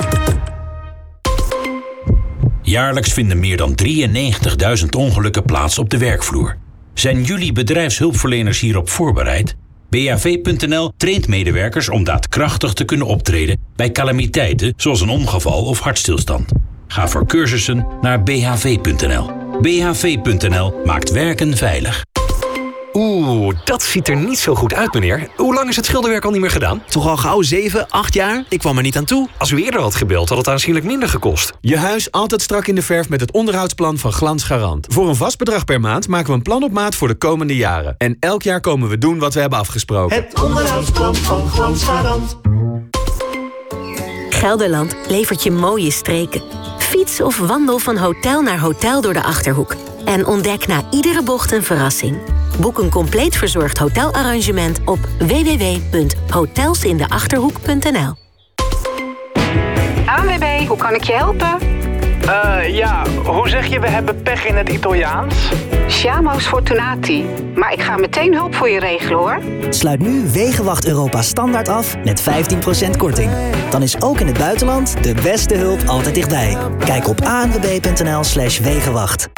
Jaarlijks vinden meer dan 93.000 ongelukken plaats op de werkvloer. Zijn jullie bedrijfshulpverleners hierop voorbereid? BHV.nl traint medewerkers om daadkrachtig te kunnen optreden bij calamiteiten zoals een ongeval of hartstilstand. Ga voor cursussen naar bhv.nl. BHV.nl maakt werken veilig. Oeh, dat ziet er niet zo goed uit, meneer. Hoe lang is het schilderwerk al niet meer gedaan? Toch al gauw 7, 8 jaar? Ik kwam er niet aan toe. Als u eerder had gebeld, had het aanzienlijk minder gekost. Je huis altijd strak in de verf met het onderhoudsplan van Glans Garant. Voor een vast bedrag per maand maken we een plan op maat voor de komende jaren. En elk jaar komen we doen wat we hebben afgesproken. Het onderhoudsplan van Glans Garant. Gelderland levert je mooie streken. Fiets of wandel van hotel naar hotel door de Achterhoek. En ontdek na iedere bocht een verrassing. Boek een compleet verzorgd hotelarrangement op www.hotelsindeachterhoek.nl ANWB, hoe kan ik je helpen? Eh, ja, hoe zeg je we hebben pech in het Italiaans? Siamo's Fortunati. Maar ik ga meteen hulp voor je regelen hoor. Sluit nu Wegenwacht Europa standaard af met 15% korting. Dan is ook in het buitenland de beste hulp altijd dichtbij. Kijk op anwb.nl slash Wegenwacht.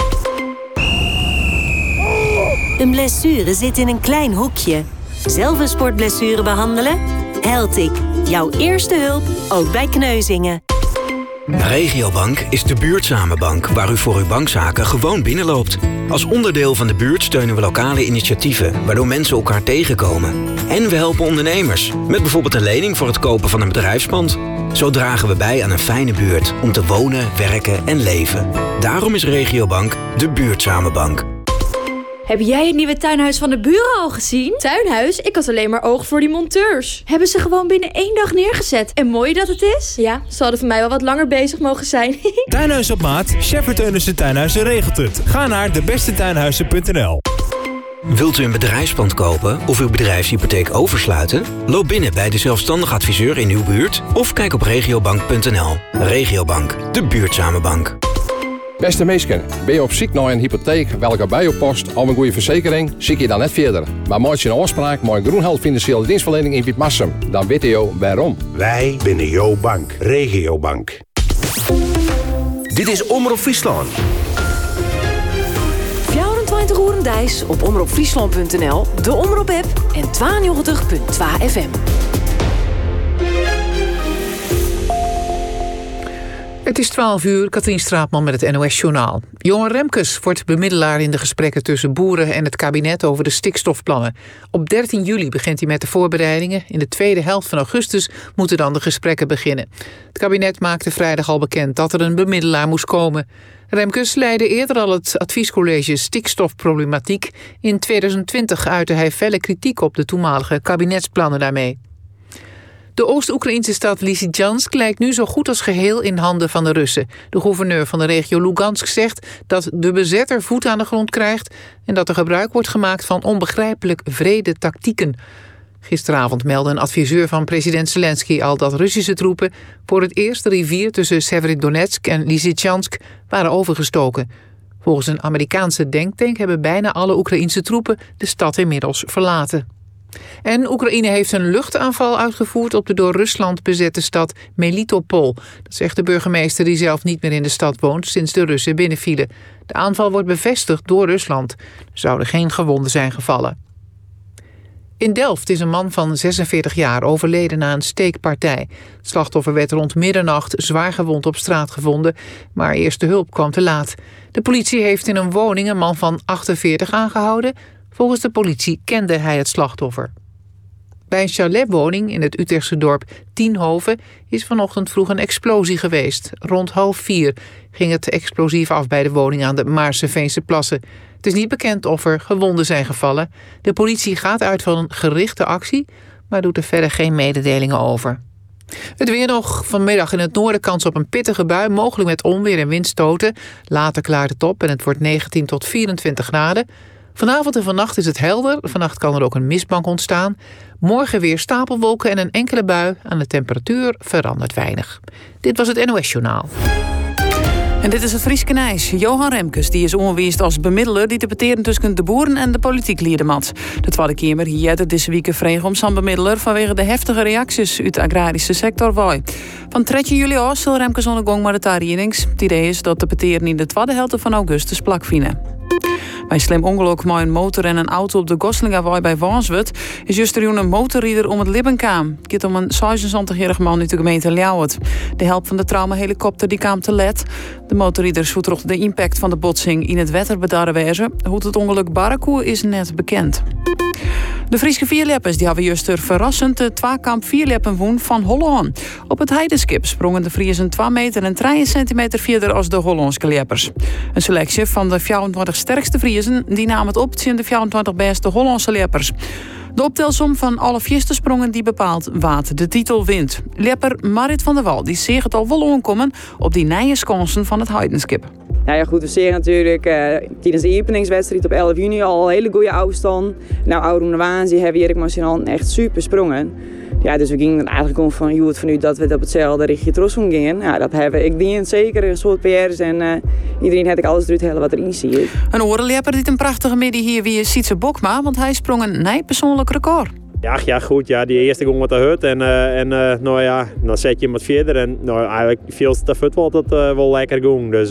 Een blessure zit in een klein hoekje. Zelf een sportblessure behandelen? Heltic. Jouw eerste hulp, ook bij kneuzingen. Regiobank is de buurtzame bank waar u voor uw bankzaken gewoon binnenloopt. Als onderdeel van de buurt steunen we lokale initiatieven waardoor mensen elkaar tegenkomen. En we helpen ondernemers met bijvoorbeeld een lening voor het kopen van een bedrijfspand. Zo dragen we bij aan een fijne buurt om te wonen, werken en leven. Daarom is Regiobank de buurtzame bank. Heb jij het nieuwe tuinhuis van de buren al gezien? Tuinhuis? Ik had alleen maar oog voor die monteurs. Hebben ze gewoon binnen één dag neergezet. En mooi dat het is? Ja, ze hadden voor mij wel wat langer bezig mogen zijn. Tuinhuis op maat, Shepherd Teunissen Tuinhuizen regelt het. Ga naar debestetuinhuizen.nl Wilt u een bedrijfspand kopen of uw bedrijfshypotheek oversluiten? Loop binnen bij de zelfstandig adviseur in uw buurt of kijk op regiobank.nl. Regiobank, de buurtzame bank. Beste meesken, ben je op zoek naar een hypotheek welke bij je past of een goede verzekering, zie je dan net verder. Maar maak je een afspraak met Groenheld Financiële Dienstverlening in Pietmassum, dan weet je waarom. Wij binnen jouw bank, Regiobank. Dit is Omroep Friesland. 24 Oerendijs op omroepfriesland.nl, de Omroep-app en 92.2 FM. Het is 12 uur, Katrien Straatman met het NOS-journaal. Jonge Remkes wordt bemiddelaar in de gesprekken tussen boeren en het kabinet over de stikstofplannen. Op 13 juli begint hij met de voorbereidingen. In de tweede helft van augustus moeten dan de gesprekken beginnen. Het kabinet maakte vrijdag al bekend dat er een bemiddelaar moest komen. Remkes leidde eerder al het adviescollege Stikstofproblematiek. In 2020 uitte hij felle kritiek op de toenmalige kabinetsplannen daarmee. De Oost-Oekraïnse stad Lysychansk lijkt nu zo goed als geheel in handen van de Russen. De gouverneur van de regio Lugansk zegt dat de bezetter voet aan de grond krijgt... en dat er gebruik wordt gemaakt van onbegrijpelijk vrede tactieken. Gisteravond meldde een adviseur van president Zelensky al dat Russische troepen... voor het eerst de rivier tussen Severodonetsk en Lysychansk waren overgestoken. Volgens een Amerikaanse denktank hebben bijna alle Oekraïnse troepen de stad inmiddels verlaten. En Oekraïne heeft een luchtaanval uitgevoerd op de door Rusland bezette stad Melitopol. Dat zegt de burgemeester die zelf niet meer in de stad woont sinds de Russen binnenvielen. De aanval wordt bevestigd door Rusland. Er zouden geen gewonden zijn gevallen. In Delft is een man van 46 jaar overleden na een steekpartij. Het slachtoffer werd rond middernacht zwaar gewond op straat gevonden, maar eerste hulp kwam te laat. De politie heeft in een woning een man van 48 aangehouden. Volgens de politie kende hij het slachtoffer. Bij een chaletwoning in het Utrechtse dorp Tienhoven is vanochtend vroeg een explosie geweest. Rond half vier ging het explosief af bij de woning aan de Maarseveense plassen. Het is niet bekend of er gewonden zijn gevallen. De politie gaat uit van een gerichte actie, maar doet er verder geen mededelingen over. Het weer nog. Vanmiddag in het noorden kans op een pittige bui, mogelijk met onweer en windstoten. Later klaart het op en het wordt 19 tot 24 graden. Vanavond en vannacht is het helder. Vannacht kan er ook een mistbank ontstaan. Morgen weer stapelwolken en een enkele bui. Aan de temperatuur verandert weinig. Dit was het NOS Journaal. En dit is het Frieske Nijs. Johan Remkes die is ongeweest als bemiddeler... die debatteren tussen de boeren en de politiek liedermat. De Tweede Kamer hier de deze week vreeg om zijn bemiddeler... vanwege de heftige reacties uit de agrarische sector. Van 3 juli af zal Remkes ondergang maar de. Het idee is dat de peteren in de tweede helft van augustus plakvinden. Bij een slim ongeluk met een motor en een auto op de Goslingawai bij Wanswet is juist er een motorrieder om het libben kwam. Het om een 76-jarige man uit de gemeente Ljouwert. De help van de traumahelikopter die kwam te let. De motorrieder zoet de impact van de botsing in het wetter wezen. Hoe het ongeluk Barakoe is net bekend. De Friese vierleppers die hebben juist er verrassend de twakamp vierleppen woen van Holland. Op het heidenskip sprongen de Friesen 2 meter en 3 centimeter verder als de Hollandse leppers. Een selectie van de 24 sterkste Friesen die namen het op tegen de 24 beste Hollandse leppers. De optelsom van alle sprongen die bepaalt wat de titel wint. Lepper Marit van der Wal die zegt het al wel onkomen op die nieuwe kansen van het heidenskip. Nou ja, goed, we zien natuurlijk uh, tijdens de openingswedstrijd op 11 juni al een hele goede afstand. Nou, Oude Waanzie hebben Erik Marcinal echt super sprongen. Ja, dus we gingen eigenlijk om van, vanuit dat we op hetzelfde richting Trossum gingen. Ja, dat hebben ik dient zeker een soort PR's en uh, iedereen had ik alles eruit halen wat erin zie. Een orenlepper dit een prachtige midden hier wie Sietse Bokma, want hij sprong een nij persoonlijk record. Ja, ja, goed. Ja, die eerste ging wat te hut. En, uh, en uh, nou ja, dan zet je hem wat verder. En nou, eigenlijk veel te voetbal dat uh, wel lekker ging. Dus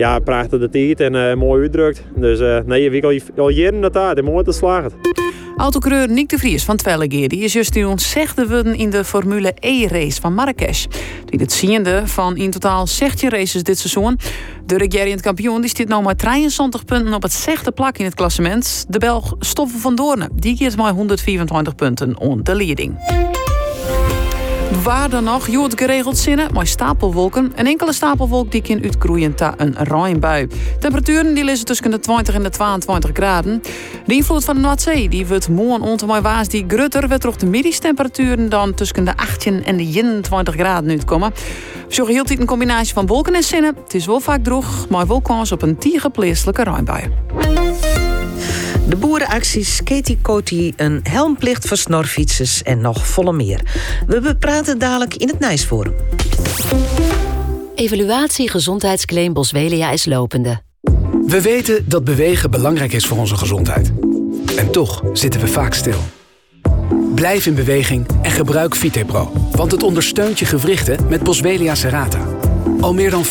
ja, prachtig de tijd en mooi uitdrukt. Dus nee, ik al, al jaren dat daar, mooi te slagen. Autocoureur Nick de Vries van Twellegeer die is juist nu ontzegde worden in de Formule E-race van Marrakesh. Die het ziende van in totaal 16 races dit seizoen. De regerend kampioen die staat nu maar 73 punten op het zegde plak in het klassement. De Belg Stoffel van Doornen die keert maar 124 punten on de leiding. Waar dan nog, jood geregeld zinnen, maar stapelwolken. Een enkele stapelwolk die kan uitgroeien tot een ruimbui. Temperaturen die liggen tussen de 20 en de 22 graden. De invloed van de Noordzee die wordt morgen ontemooi waas die grutter. werd toch de middistemperaturen dan tussen de 18 en de 21 graden uitkomen. Zo hield een combinatie van wolken en zinnen. Het is wel vaak droog, maar wel kans op een tiergeplaatselijke ruimbui. De boerenacties, Katie Coty, een helmplicht voor snorfietsers en nog volle meer. We bepraten dadelijk in het Nijsforum. Evaluatie gezondheidsclaim Boswellia is lopende. We weten dat bewegen belangrijk is voor onze gezondheid. En toch zitten we vaak stil. Blijf in beweging en gebruik Vitepro. Want het ondersteunt je gewrichten met Boswellia serrata. Al meer dan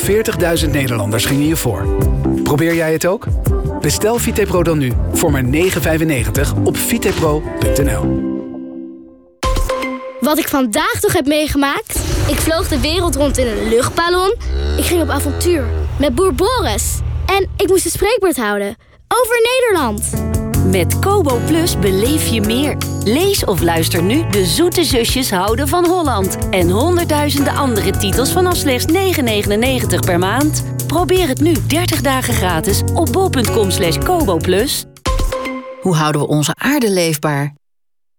40.000 Nederlanders gingen je voor. Probeer jij het ook? Bestel Vitepro dan nu voor maar 9,95 op vitepro.nl. Wat ik vandaag toch heb meegemaakt? Ik vloog de wereld rond in een luchtballon. Ik ging op avontuur met boer Boris. En ik moest een spreekbeurt houden over Nederland. Met Kobo Plus beleef je meer. Lees of luister nu De Zoete Zusjes Houden van Holland. En honderdduizenden andere titels vanaf slechts 9,99 per maand. Probeer het nu 30 dagen gratis op bol.com slash koboplus. Hoe houden we onze aarde leefbaar?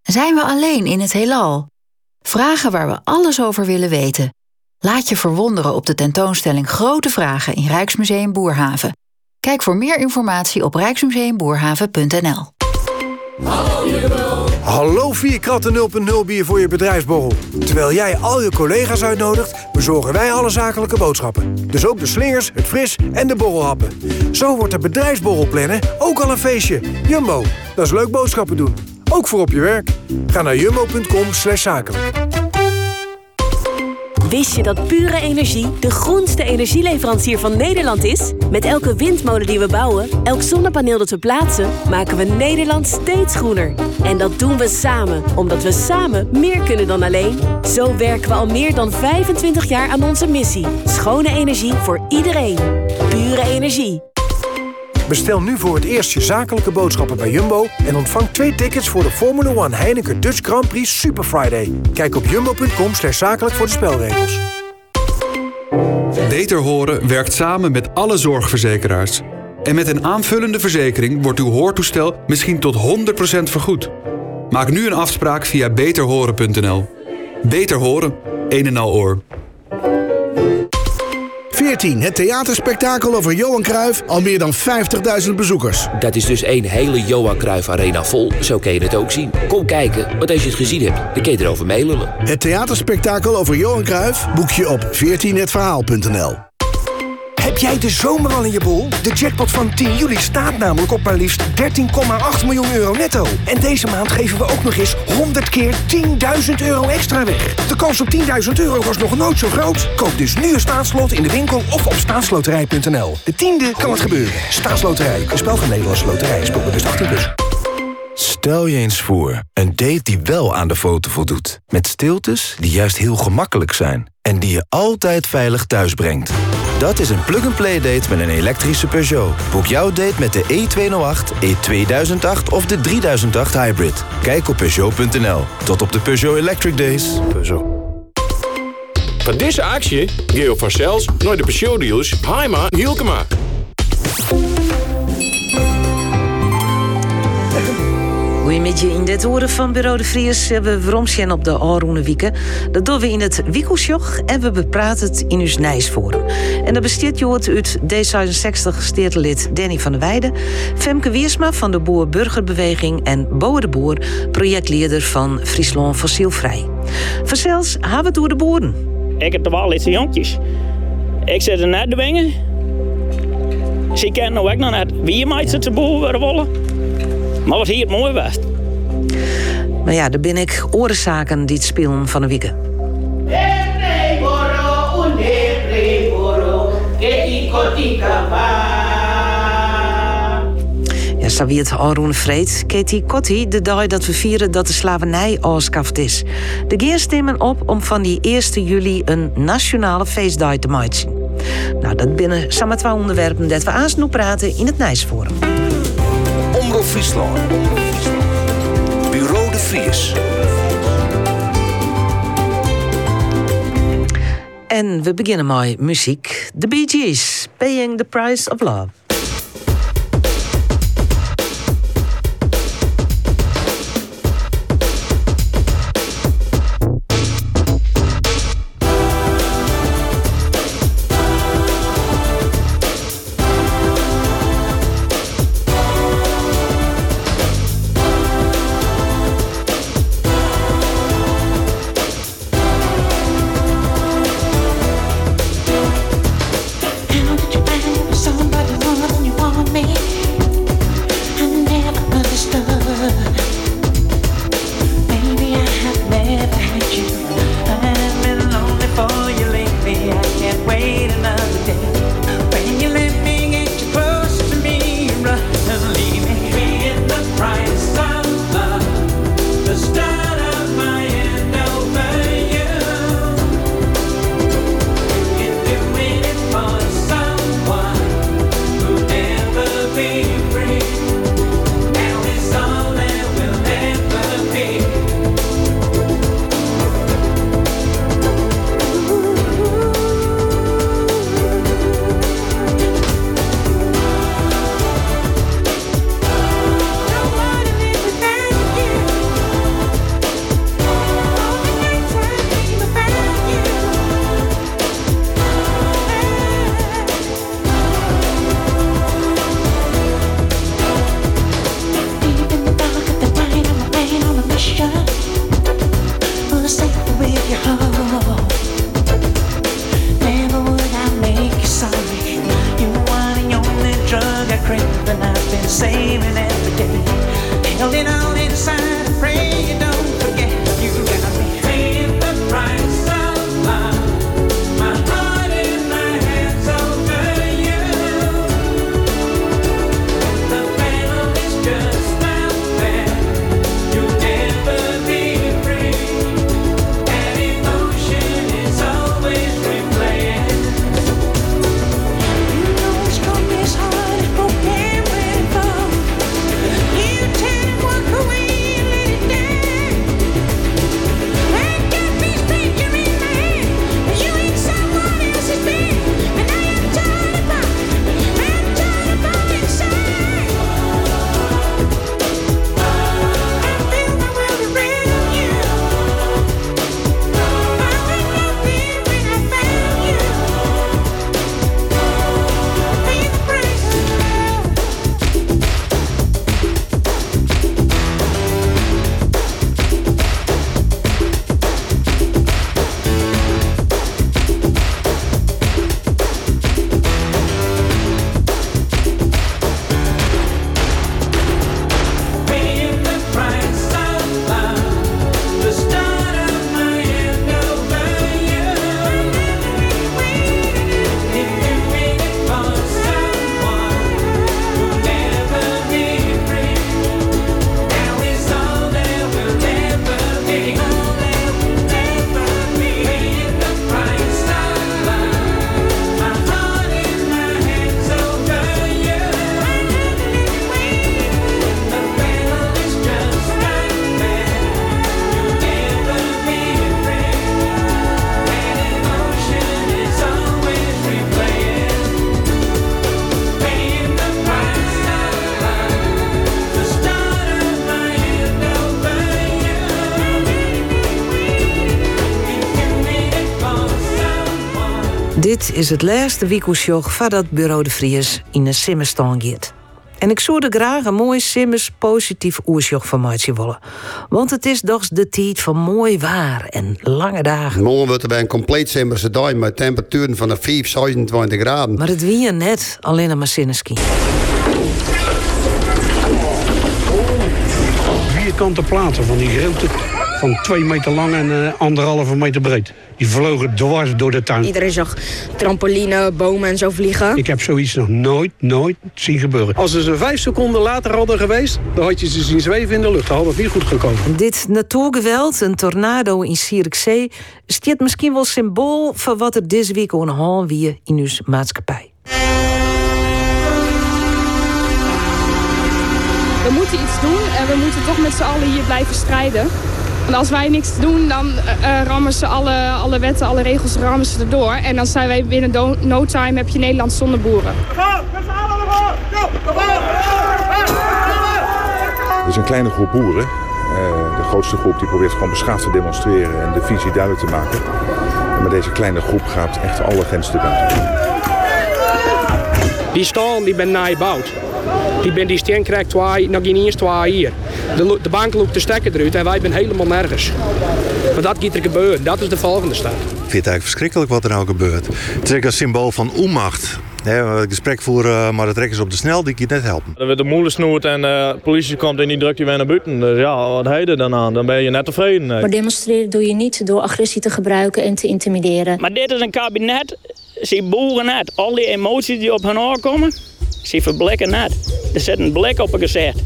Zijn we alleen in het heelal? Vragen waar we alles over willen weten. Laat je verwonderen op de tentoonstelling Grote Vragen in Rijksmuseum Boerhaven. Kijk voor meer informatie op rijksmuseumboerhaven.nl. Hallo Vierkratten 0.0 bier voor je bedrijfsborrel. Terwijl jij al je collega's uitnodigt, bezorgen wij alle zakelijke boodschappen. Dus ook de slingers, het fris en de borrelhappen. Zo wordt de bedrijfsborrel plannen ook al een feestje. Jumbo, dat is leuk boodschappen doen. Ook voor op je werk. Ga naar jumbo.com slash zakelijk. Wist je dat pure energie de groenste energieleverancier van Nederland is? Met elke windmolen die we bouwen, elk zonnepaneel dat we plaatsen, maken we Nederland steeds groener. En dat doen we samen, omdat we samen meer kunnen dan alleen. Zo werken we al meer dan 25 jaar aan onze missie: schone energie voor iedereen. Pure energie. Bestel nu voor het eerst je zakelijke boodschappen bij Jumbo... en ontvang twee tickets voor de Formula One Heineken Dutch Grand Prix Super Friday. Kijk op jumbo.com zakelijk voor de spelregels. Beter Horen werkt samen met alle zorgverzekeraars. En met een aanvullende verzekering wordt uw hoortoestel misschien tot 100% vergoed. Maak nu een afspraak via beterhoren.nl. Beter Horen, een en al oor. 14. Het theaterspektakel over Johan Cruijff. Al meer dan 50.000 bezoekers. Dat is dus één hele Johan Cruijff Arena vol. Zo kun je het ook zien. Kom kijken, want als je het gezien hebt, dan kun je erover meelullen. Het theaterspektakel over Johan Cruijff boek je op 14hetverhaal.nl. Heb jij de zomer al in je bol? De jackpot van 10 juli staat namelijk op maar liefst 13,8 miljoen euro netto. En deze maand geven we ook nog eens 100 keer 10.000 euro extra weg. De kans op 10.000 euro was nog nooit zo groot. Koop dus nu een staatslot in de winkel of op staatsloterij.nl. De tiende kan het gebeuren. Staatsloterij, een spel van Nederlandse Loterij. Speel bewust 18+. Plus. Stel je eens voor, een date die wel aan de foto voldoet. Met stiltes die juist heel gemakkelijk zijn. En die je altijd veilig thuis brengt. Dat is een plug-and-play date met een elektrische Peugeot. Boek jouw date met de E208, E2008 of de 3008 Hybrid. Kijk op Peugeot.nl. Tot op de Peugeot Electric Days. Peugeot. Van deze actie Geo van Sels naar de Peugeot dealers Haima Hielkema. Goedemiddag in dit horen van Bureau de Vries hebben we romsjen op de Alroene Wieken. Dat doen we in het Wiekelsjoch en we bepraten het in ons Nijsforum. En dat besteedt je hoort uit D66 steertelid Danny van der Weijden, Femke Wiersma van de Boer Burgerbeweging en Boer de Boer, projectleider van Friesland Fossielvrij. Verzels hebben we door de boeren. Ik heb er wel iets jonkjes. Ik zit er net dwingen. Ze kennen ook nog net wie maakt het te boer willen. Maar was hier het mooi best. Maar ja, daar ben ik orenzaken die het spelen van de wieken. Ja, zo wie het Arun Vreed, Katie Kotti, de dag dat we vieren dat de slavernij afschaft is. De geer stemmen op om van die 1 juli een nationale feestdag te maken. Nou, dat binnen samen twee onderwerpen dat we aan praten in het Nijsforum. Friesland. Bureau de Vries. En we beginnen met muziek. The Bee Gees, Paying the Price of Love. Dit is het laatste weekosjog voordat Bureau de Vries in een simmerstaan gaat. En ik zou er graag een mooi simmers positief oersjog van maken willen. Want het is toch de tijd van mooi waar en lange dagen. Morgen wordt er bij een compleet simmerse dag met temperaturen van de 5, 27 graden. Maar het wie net alleen maar sinneski. Vierkante platen van die grote van twee meter lang en uh, anderhalve meter breed. Die vlogen dwars door de tuin. Iedereen zag trampoline, bomen en zo vliegen. Ik heb zoiets nog nooit, nooit zien gebeuren. Als ze ze vijf seconden later hadden geweest... dan had je ze zien zweven in de lucht. Dan had het niet goed gekomen. Dit natuurgeweld, een tornado in Zierikzee... stiert misschien wel symbool van wat er deze week aan de hand wie in uw maatschappij. We moeten iets doen en we moeten toch met z'n allen hier blijven strijden. En als wij niks doen, dan uh, rammen ze alle, alle wetten, alle regels rammen ze erdoor. En dan zijn wij binnen no time heb je Nederland zonder boeren. Het is een kleine groep boeren. Uh, de grootste groep die probeert gewoon beschaafd te demonstreren en de visie duidelijk te maken. En maar deze kleine groep gaat echt alle grenzen te buiten. Die stal die ben nabouwd. Die ben die steen krijgt twee, nog niet eens twee hier. De, de bank loopt de stekker eruit en wij zijn helemaal nergens. Maar dat gaat er gebeuren. Dat is de volgende stap. Ik vind het eigenlijk verschrikkelijk wat er nou gebeurt. Het is een symbool van onmacht. He, gesprek voeren, maar de trekkers op de snel, die kan net helpen. Er wordt de moeder snoert en de politie komt en die drukt je weer naar buiten. Dus ja, wat heet er dan aan? Dan ben je net tevreden. Nee. Maar demonstreren doe je niet door agressie te gebruiken en te intimideren. Maar dit is een kabinet, zie boeren net. Al die emoties die op hen aankomen, zie verblekken net. Er zit een blik op een gezicht.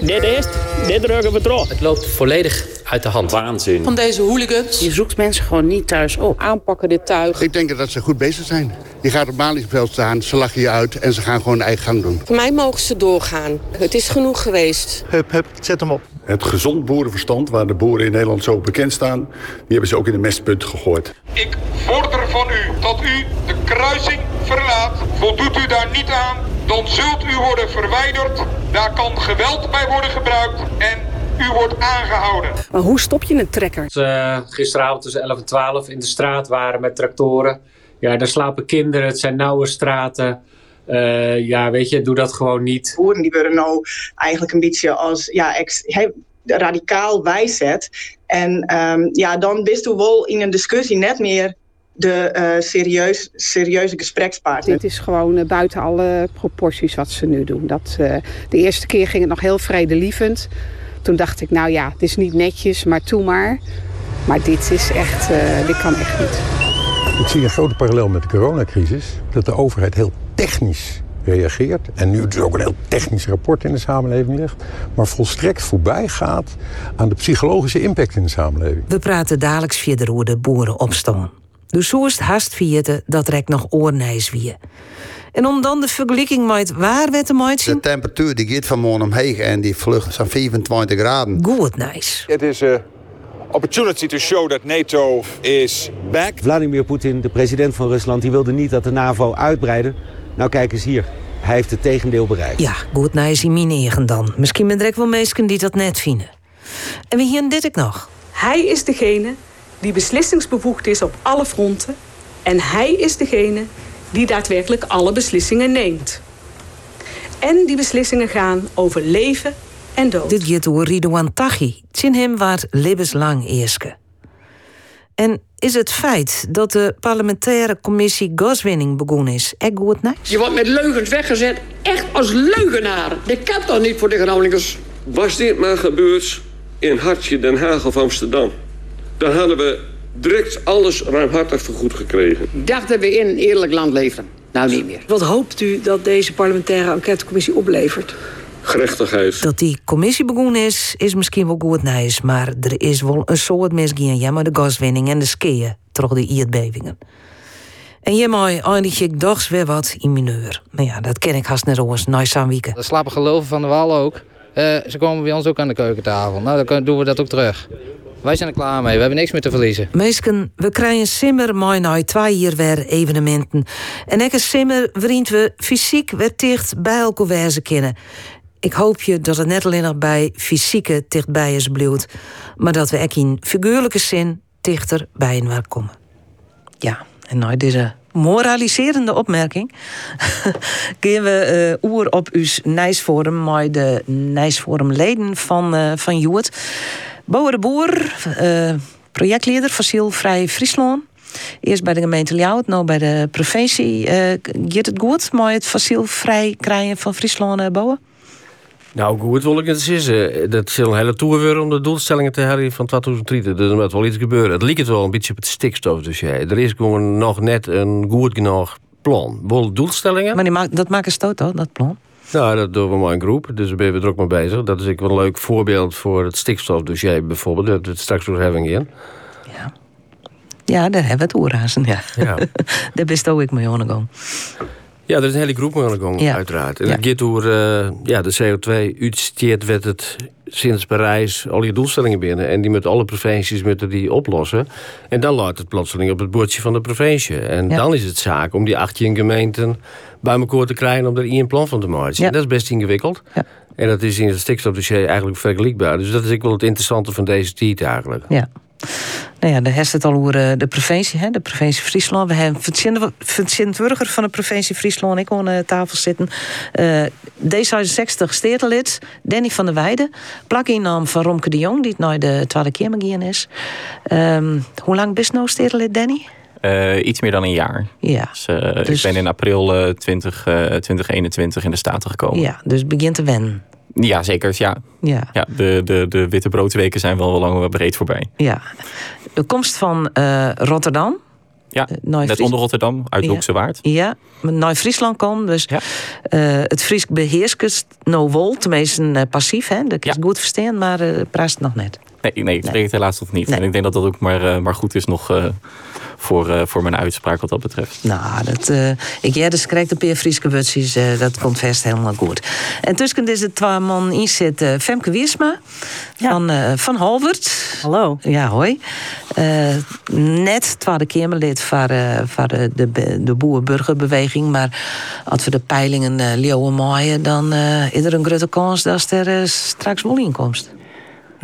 Dit is dit drukken we terug. Het loopt volledig uit de hand. Waanzin. Van deze hooligans. Je zoekt mensen gewoon niet thuis op. Aanpakken dit tuig. Ik denk dat ze goed bezig zijn. Je gaat op Malieveld staan, ze lachen je uit en ze gaan gewoon hun eigen gang doen. Voor mij mogen ze doorgaan. Het is genoeg geweest. Hup, hup, zet hem op. Het gezond boerenverstand, waar de boeren in Nederland zo bekend staan... die hebben ze ook in de mestpunt gegooid. Ik vorder van u dat u de kruising verlaat. Voldoet u daar niet aan, dan zult u worden verwijderd. Daar kan geweld bij worden gebruikt en u wordt aangehouden. Maar hoe stop je een trekker? Uh, gisteravond tussen 11 en 12 in de straat waren met tractoren. Ja, daar slapen kinderen, het zijn nauwe straten. Uh, ja, weet je, doe dat gewoon niet. Boeren die worden nou eigenlijk een beetje als ja, ex, he, radicaal wijzet. En um, ja, dan bist u wel in een discussie net meer de uh, serieus, serieuze gesprekspartner. Dit is gewoon uh, buiten alle proporties wat ze nu doen. Dat, uh, de eerste keer ging het nog heel vredelievend. Toen dacht ik, nou ja, het is niet netjes, maar toe maar. Maar dit is echt, dit kan echt niet. Ik zie een grote parallel met de coronacrisis. Dat de overheid heel technisch reageert. En nu dus ook een heel technisch rapport in de samenleving ligt. Maar volstrekt voorbij gaat aan de psychologische impact in de samenleving. We praten dadelijk verder over de boerenopstand. Dus zo is het haast vierde dat rek nog oornijs wie. En om dan de vergelijking met waar we te maken. De temperatuur die gaat van morgen omheen en die vlucht zijn 25 graden. Goed nice. Het is een opportunity to show that NATO is back. Vladimir Poetin, de president van Rusland, die wilde niet dat de NAVO uitbreiden. Nou kijk eens hier. Hij heeft het tegendeel bereikt. Ja, goed nice in mijn dan. Misschien ben ik wel mensen die dat net vinden. En wie hier dit ik nog? Hij is degene die beslissingsbevoegd is op alle fronten. En hij is degene die daadwerkelijk alle beslissingen neemt. En die beslissingen gaan over leven en dood. Dit gaat door Ridouan Taghi. Zin hem waard levenslang eerske. En is het feit dat de parlementaire commissie gaswinning begonnen is, echt goed nice? Je wordt met leugens weggezet, echt als leugenaar. Dat kan toch niet voor de Groningers? Was dit maar gebeurd in Hartje, Den Haag of Amsterdam... dan hadden we direct alles ruimhartig vergoed gekregen. Dachten we in een eerlijk land leven. Nou, niet meer. Wat hoopt u dat deze parlementaire enquêtecommissie oplevert? Gerechtigheid. Dat die commissie begonnen is, is misschien wel goed nice, maar er is wel een soort misgaan. Ja, maar de gaswinning en de skiën, toch de aardbevingen. En hiermee eindig ik dags weer wat in mineur. Maar ja, dat ken ik haast net als nice aan wieken. Dat slapen geloven van de wal ook. Uh, ze komen bij ons ook aan de keukentafel. Nou, dan doen we dat ook terug. Wij zijn er klaar mee, we hebben niks meer te verliezen. Meesken, we krijgen simmer mooi na twee jaar weer evenementen. En ik simmer vriend we fysiek weer dicht bij elkaar wezen kennen. Ik hoop je dat het net alleen nog bij fysieke dichtbij is bloed, maar dat we ook in figuurlijke zin dichter bij een komen. Ja, En nou, deze moraliserende opmerking gaan we uh, oer op uw Nijsforum, maar de Nijsforum leden van, uh, van. Bouwer de Boer, uh, projectleider Fossielvrij Friesland. Eerst bij de gemeente Ljouwt, nu bij de provincie. Uh, gaat het goed met het fossielvrij krijgen van Friesland uh, bouwen? Nou, goed wil ik het zeggen. Dat is een hele tour weer om de doelstellingen te halen van 2030. Dus er moet wel iets gebeuren. Het lijkt wel een beetje op het stikstofdossier. Er is gewoon nog net een goed genoeg plan. Wel doelstellingen. Maar die maak, dat maken stoot, toch, dat plan? Nou, dat doen we maar een groep. Dus daar ben we er ook mee bezig. Dat is wel een leuk voorbeeld voor het stikstofdossier bijvoorbeeld. Dat we het straks door hebben in. Ja. Ja, daar hebben we het oerhazen, ja. ja. daar bestook ik mee ondergang. Ja, er is een hele groep aan gang, ja. uiteraard. En ja. gaat door uh, ja, de CO2 uitsteert werd het sinds Parijs al je doelstellingen binnen. En die met alle provincies moeten die oplossen. En dan laat het plotseling op het bordje van de provincie. En ja. dan is het zaak om die 18 gemeenten bij elkaar te krijgen om er een plan van te maken. Dat is best ingewikkeld. En dat is in het stikstofdossier eigenlijk vergelijkbaar. Dus dat is ook wel het interessante van deze tijd eigenlijk. Ja. Nou ja, de heeft het al over de provincie, hè, de provincie Friesland. We hebben Wurger van de provincie Friesland ik aan de tafel zitten. Uh, D66 stedelid, Danny van der Weijden. Plak-in van Romke de Jong, die het nou de tweede keer is. Um, hoe lang bist nou stedelid, Danny? Uh, iets meer dan een jaar. Ja. Dus, uh, dus... ik ben in april uh, 20, 2021 in de Staten gekomen. Ja, dus het begint te wennen. Ja, zeker. Ja. Ja. Ja, de, de, de witte broodweken zijn wel, wel lang breed voorbij. Ja. De komst van uh, Rotterdam. Ja, net onder Rotterdam, uit Loekse Waard. Ja, naar Friesland komt. Dus ja. uh, het Fries beheerskust no wol, tenminste passief. Hè? Dat is ja. goed verstaan, maar uh, praat nog net. Nee, nee ik spreek het helaas nog niet. Nee. En ik denk dat dat ook maar, maar goed is nog voor, uh, voor mijn uitspraak wat dat betreft. Nou, dat, uh, ik ja, dus krijg de peer Frieske uh, dat komt vast helemaal goed. En tussen deze twee man in zit Femke Wiersma ja. van, van Halvert. Hallo. Ja, hoi. net tweede Kamerlid van, van de, de, de boerenburgerbeweging. Maar als we de peilingen uh, leeuwen maaien, dan is er een grote kans dat er straks wel inkomst.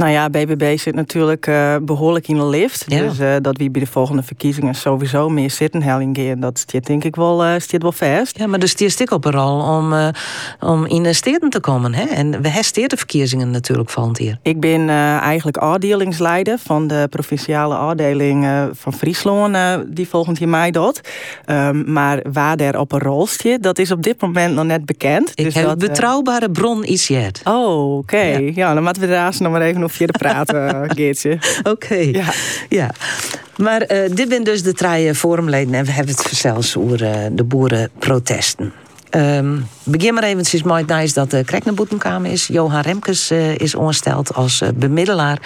Nou ja, BBB zit natuurlijk uh, behoorlijk in de lift. Ja. Dus uh, dat wie bij de volgende verkiezingen sowieso meer zitten helling dat stiert denk ik wel, uh, wel vast. Ja, maar dus stiert stik op een rol om, om in de steden te komen. Hè? En we hebben de verkiezingen natuurlijk van hier. Ik ben eigenlijk afdelingsleider van de provinciale afdeling van Friesland, die volgend jaar mei doet. Um, maar waar daar op een rol stiert, dat is op dit moment nog net bekend. Ik dus heb dat, betrouwbare bron is het. Oh, oké. Okay. Ja. ja. dan moeten we daar nog maar even via de praten, Geertje. Oké. Okay. Ja. ja. Maar uh, dit zijn dus de drie forumleden en we hebben het zelfs over uh, de boerenprotesten. Um, begin maar eventjes met nice dat de Krekneboetenkamer is. Johan Remkes uh, is ongesteld als bemiddelaar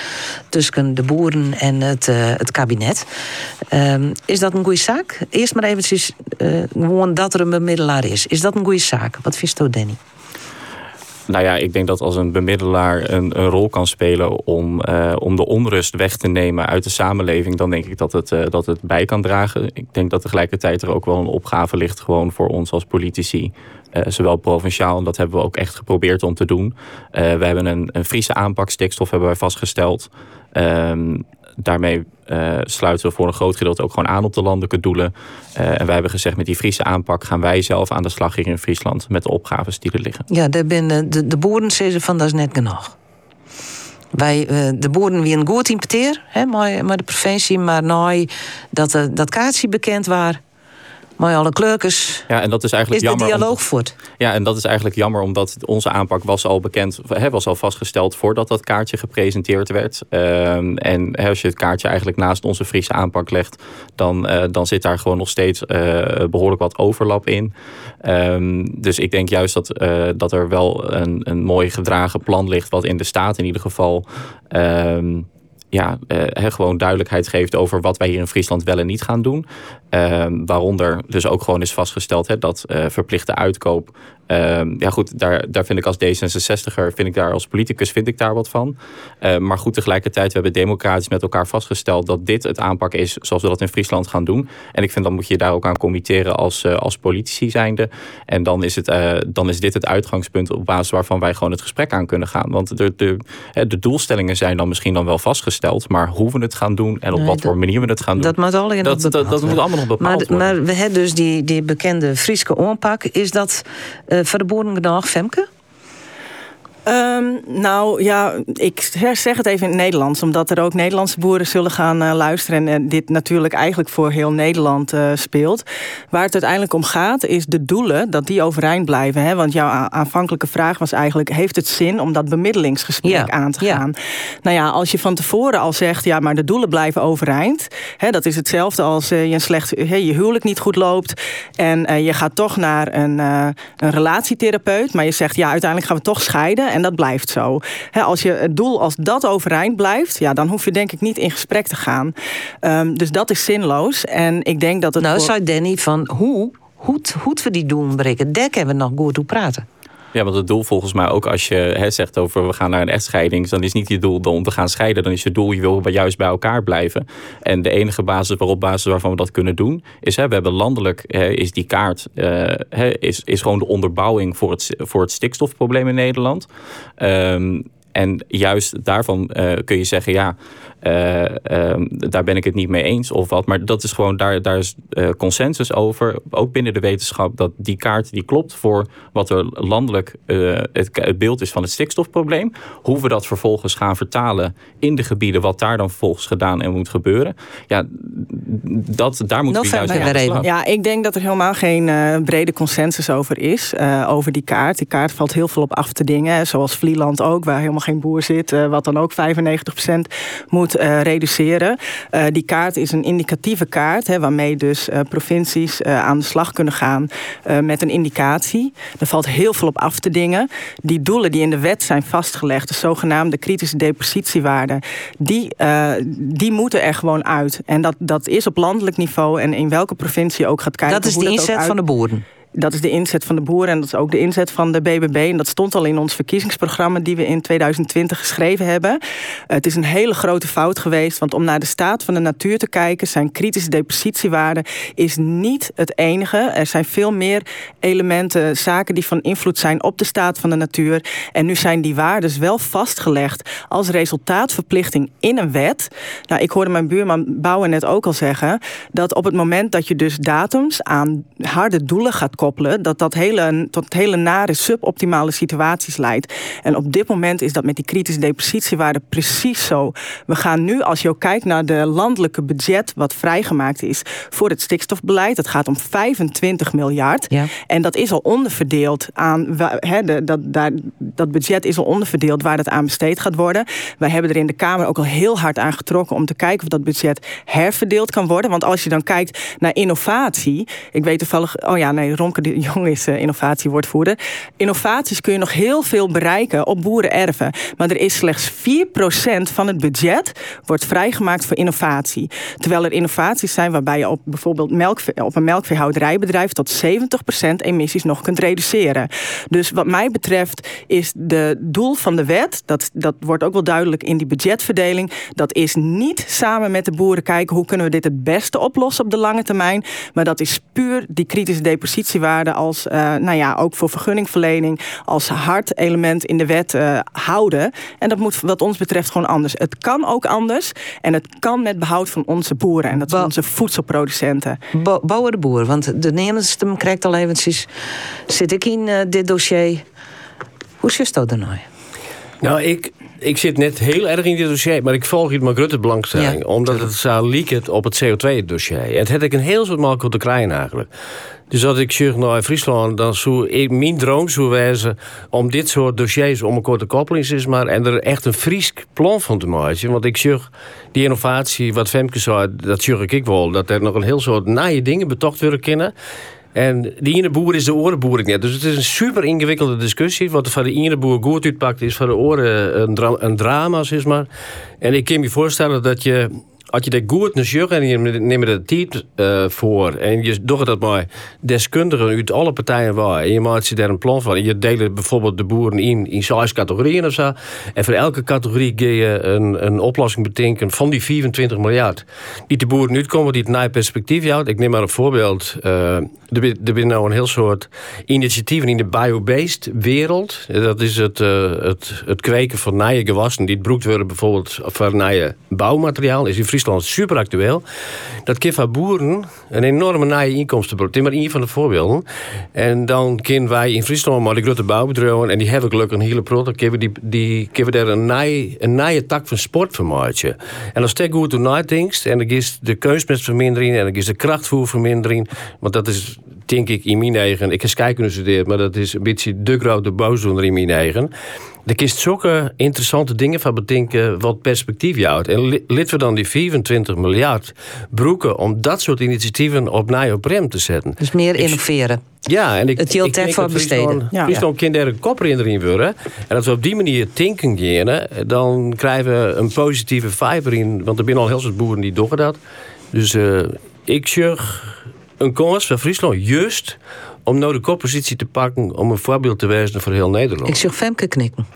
tussen de boeren en het, het kabinet. Um, is dat een goede zaak? Eerst maar eventjes gewoon dat er een bemiddelaar is. Is dat een goede zaak? Wat vindt u, Danny? Nou ja, ik denk dat als een bemiddelaar een, een rol kan spelen om, uh, om de onrust weg te nemen uit de samenleving, dan denk ik dat het, uh, dat het bij kan dragen. Ik denk dat tegelijkertijd er ook wel een opgave ligt gewoon voor ons als politici. Uh, zowel provinciaal, en dat hebben we ook echt geprobeerd om te doen. we hebben een, een Friese aanpak stikstof hebben wij vastgesteld. Ehm, daarmee uh, sluiten we voor een groot gedeelte ook gewoon aan op de landelijke doelen. Uh, en wij hebben gezegd, met die Friese aanpak gaan wij zelf aan de slag hier in Friesland met de opgaves die er liggen. Ja, de, de, de boeren zeggen van dat is net genoeg. Wij, uh, de boeren wie een goed importeer, maar, maar de provincie, maar nou dat, dat bekend waar maar alle kleurkes. Ja, en dat is eigenlijk is jammer. de dialoog voort. Ja, en dat is eigenlijk jammer omdat onze aanpak was al bekend, hè, was al vastgesteld voordat dat kaartje gepresenteerd werd. Um, en als je het kaartje eigenlijk naast onze Friese aanpak legt, dan, uh, dan zit daar gewoon nog steeds uh, behoorlijk wat overlap in. Um, dus ik denk juist dat, uh, dat er wel een, een mooi gedragen plan ligt, wat in de staat in ieder geval. Um, ja, uh, gewoon duidelijkheid geeft over wat wij hier in Friesland wel en niet gaan doen. Uh, waaronder dus ook gewoon is vastgesteld dat uh, verplichte uitkoop Ehm, ja goed, daar, daar vind ik als D66er, vind ik daar als politicus, vind ik daar wat van. Uh, maar goed, tegelijkertijd, we hebben democratisch met elkaar vastgesteld dat dit het aanpak is zoals we dat in Friesland gaan doen. En ik vind dan moet je daar ook aan committeren als, uh, als politici zijnde. En dan is, het, uh, dan is dit het uitgangspunt op basis waarvan wij gewoon het gesprek aan kunnen gaan. Want de, de, de doelstellingen zijn dan misschien dan wel vastgesteld, maar hoe we het gaan doen en op wat voor manier we het gaan doen. Dat moet, allemaal dat, dat, dat, moet allemaal nog bepaald maar, worden. Maar we hebben dus die, die bekende Frieske aanpak. Is dat voor de boerendag, Femke? Um, nou ja, ik zeg het even in het Nederlands, omdat er ook Nederlandse boeren zullen gaan uh, luisteren. En dit natuurlijk eigenlijk voor heel Nederland uh, speelt. Waar het uiteindelijk om gaat, is de doelen, dat die overeind blijven. Hè? Want jouw aanvankelijke vraag was eigenlijk: heeft het zin om dat bemiddelingsgesprek ja. aan te gaan? Ja. Nou ja, als je van tevoren al zegt, ja, maar de doelen blijven overeind. Hè, dat is hetzelfde als uh, je, een slecht, hè, je huwelijk niet goed loopt. En je gaat toch naar een, een relatietherapeut. Maar je zegt, ja, uiteindelijk gaan we toch scheiden. En dat blijft zo. als je het doel als dat overeind blijft, ja, dan hoef je denk ik niet in gesprek te gaan. Um, dus dat is zinloos. En ik denk dat het. Nou, voor... zei Danny van hoe, hoe, hoe we die doelen bereiken, daar kunnen we nog goed toe praten. Ja, want het doel volgens mij ook als je hè, zegt over we gaan naar een echtscheiding, dan is niet je doel om te gaan scheiden. Dan is je doel, je wil juist bij elkaar blijven. En de enige basis waarop basis waarvan we dat kunnen doen, is hè, we hebben landelijk hè, is die kaart uh, is, is gewoon de onderbouwing voor het, voor het stikstofprobleem in Nederland. Um, en juist daarvan uh, kun je zeggen, ja, daar ben ik het niet mee eens of wat. Maar dat is gewoon, daar, daar is consensus over, ook binnen de wetenschap, dat die kaart die klopt voor wat er landelijk het, het, beeld is van het stikstofprobleem. Hoe we dat vervolgens gaan vertalen in de gebieden, wat daar dan vervolgens gedaan en moet gebeuren. Ja, dat, daar moeten we juist ja, ja, ik denk dat er helemaal geen brede consensus over is, over die kaart. Die kaart valt heel veel op af te dingen, zoals Vlieland ook, waar helemaal geen boer zit, uh, wat dan ook 95% moet uh, reduceren. Uh, die kaart is een indicatieve kaart, hè, waarmee dus provincies aan de slag kunnen gaan met een indicatie. Er valt heel veel op af te dingen. Die doelen die in de wet zijn vastgelegd, de zogenaamde kritische depositiewaarden, die, die moeten er gewoon uit. En dat, dat is op landelijk niveau en in welke provincie ook gaat kijken. Dat is de inzet van de boeren. Dat is de inzet van de boeren en dat is ook de inzet van de BBB. En dat stond al in ons verkiezingsprogramma die we in 2020 geschreven hebben. Het is een hele grote fout geweest, want om naar de staat van de natuur te kijken, zijn kritische depositiewaarden is niet het enige. Er zijn veel meer elementen, zaken die van invloed zijn op de staat van de natuur. En nu zijn die waarden wel vastgelegd als resultaatverplichting in een wet. Nou, ik hoorde mijn buurman Bouwen net ook al zeggen dat op het moment dat je dus datums aan harde doelen gaat koppelen, dat dat hele, tot hele nare suboptimale situaties leidt. En op dit moment is dat met die kritische depositiewaarde precies zo. We gaan nu, als je ook kijkt naar de landelijke budget wat vrijgemaakt is voor het stikstofbeleid, het gaat om 25 miljard. Ja. En dat is al onderverdeeld aan, he, de, dat, daar, dat budget is al onderverdeeld waar dat aan besteed gaat worden. Wij hebben er in de Kamer ook al heel hard aan getrokken om te kijken of dat budget herverdeeld kan worden. Want als je dan kijkt naar innovatie, ik weet toevallig, oh ja, nee, Romke de Jong is uh, innovatiewoordvoerder. Innovaties kun je nog heel veel bereiken op boerenerven. Maar er is slechts 4% van het budget wordt vrijgemaakt voor innovatie. Terwijl er innovaties zijn waarbij je op bijvoorbeeld melk, op een melkveehouderijbedrijf tot 70% emissies nog kunt reduceren. Dus wat mij betreft is de doel van de wet, dat, dat wordt ook wel duidelijk in die budgetverdeling, dat is niet samen met de boeren kijken hoe kunnen we dit het beste oplossen op de lange termijn. Maar dat is puur die kritische depositie depositiewaarde als, uh, nou ja, ook voor vergunningverlening, als hard element in de wet uh, houden. En dat moet wat ons betreft gewoon anders. Het kan ook anders en het kan met behoud van onze boeren en dat zijn onze voedselproducenten. bouwen de boer, want de Nederlandse krijgt al eventjes, zit ik in uh, dit dossier. Hoe is dat dan nou? Nou, ik, ik zit net heel erg in dit dossier, maar ik volg het met Rutte belangstelling. Ja. Omdat het zou leaken op het CO2-dossier. En het had ik een heel soort makkelijk te krijgen eigenlijk. Dus als ik zeg naar Friesland, dan zou ik mijn droom zou wezen om dit soort dossiers om een korte koppeling is maar en er echt een Fries plan van te maken. Want ik zeg die innovatie, wat Femke zei, dat zeg ik wel, dat er nog een heel soort naaie dingen betocht worden kennen. En die ene boer is de orenboer ik net. Dus het is een super ingewikkelde discussie. Wat voor de ene boer goed uitpakt, is voor de oren een, een drama, zeg maar. En ik kan me voorstellen dat je als je dat goed naar en je neemt de tijd uh, voor en je doet dat maar deskundigen uit alle partijen waar en je maakt je daar een plan van. Je deelt bijvoorbeeld de boeren in in zes categorieën of zo en voor elke categorie ga je een, een oplossing bedenken van die 24 miljard. Die de boeren uitkomen die het naar perspectief houdt. Ik neem maar een voorbeeld. Uh, er zijn nou een heel soort initiatieven in de biobased wereld. Dat is het, uh, het, het kweken van nieuwe gewassen die het broekt worden bijvoorbeeld van nieuwe bouwmateriaal. Is in Friesland super actueel. Dat van boeren een enorme nieuwe inkomstenbron. Dit is maar één van de voorbeelden. En dan kunnen wij in Friesland maar de grote bouwbedrijven en die hebben gelukkig een hele product. Kunnen die, die daar een nieuwe, een nieuwe tak van sport van. En als je goed nadenkt en dan is de kunstmestvermindering en dan is de krachtvoervermindering. Want dat is denk ik in mijn eigen. Ik heb scheikunde gestudeerd, maar dat is een beetje de grote boosdoener in mijn eigen. Er kist zulke interessante dingen van bedenken wat perspectief houdt. En lid we dan die 24 miljard broeken om dat soort initiatieven op rem te zetten. Dus meer innoveren. Ja, en ik, het hield tijd voor besteden. Ja. Friesland kind er een kopper in erin worden. En als we op die manier denken gaan, dan krijgen we een positieve vibe in. Want er zijn al heel veel boeren die doen dat. Dus uh, ik zeg een kans van Friesland juist om nou de koppositie te pakken om een voorbeeld te wijzen voor heel Nederland. Ik zeg Femke knikken.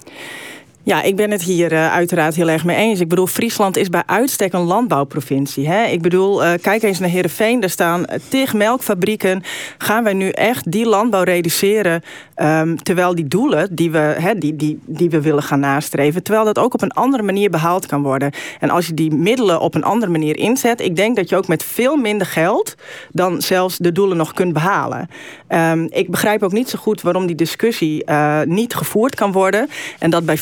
Ja, ik ben het hier uh, uiteraard heel erg mee eens. Ik bedoel, Friesland is bij uitstek een landbouwprovincie. Hè? Ik bedoel, uh, kijk eens naar Heerenveen. Er staan tig melkfabrieken. Gaan wij nu echt die landbouw reduceren... Um, terwijl die doelen die we, die, die, die we willen gaan nastreven... terwijl dat ook op een andere manier behaald kan worden. En als je die middelen op een andere manier inzet... ik denk dat je ook met veel minder geld... dan zelfs de doelen nog kunt behalen. Um, ik begrijp ook niet zo goed waarom die discussie niet gevoerd kan worden... en dat bij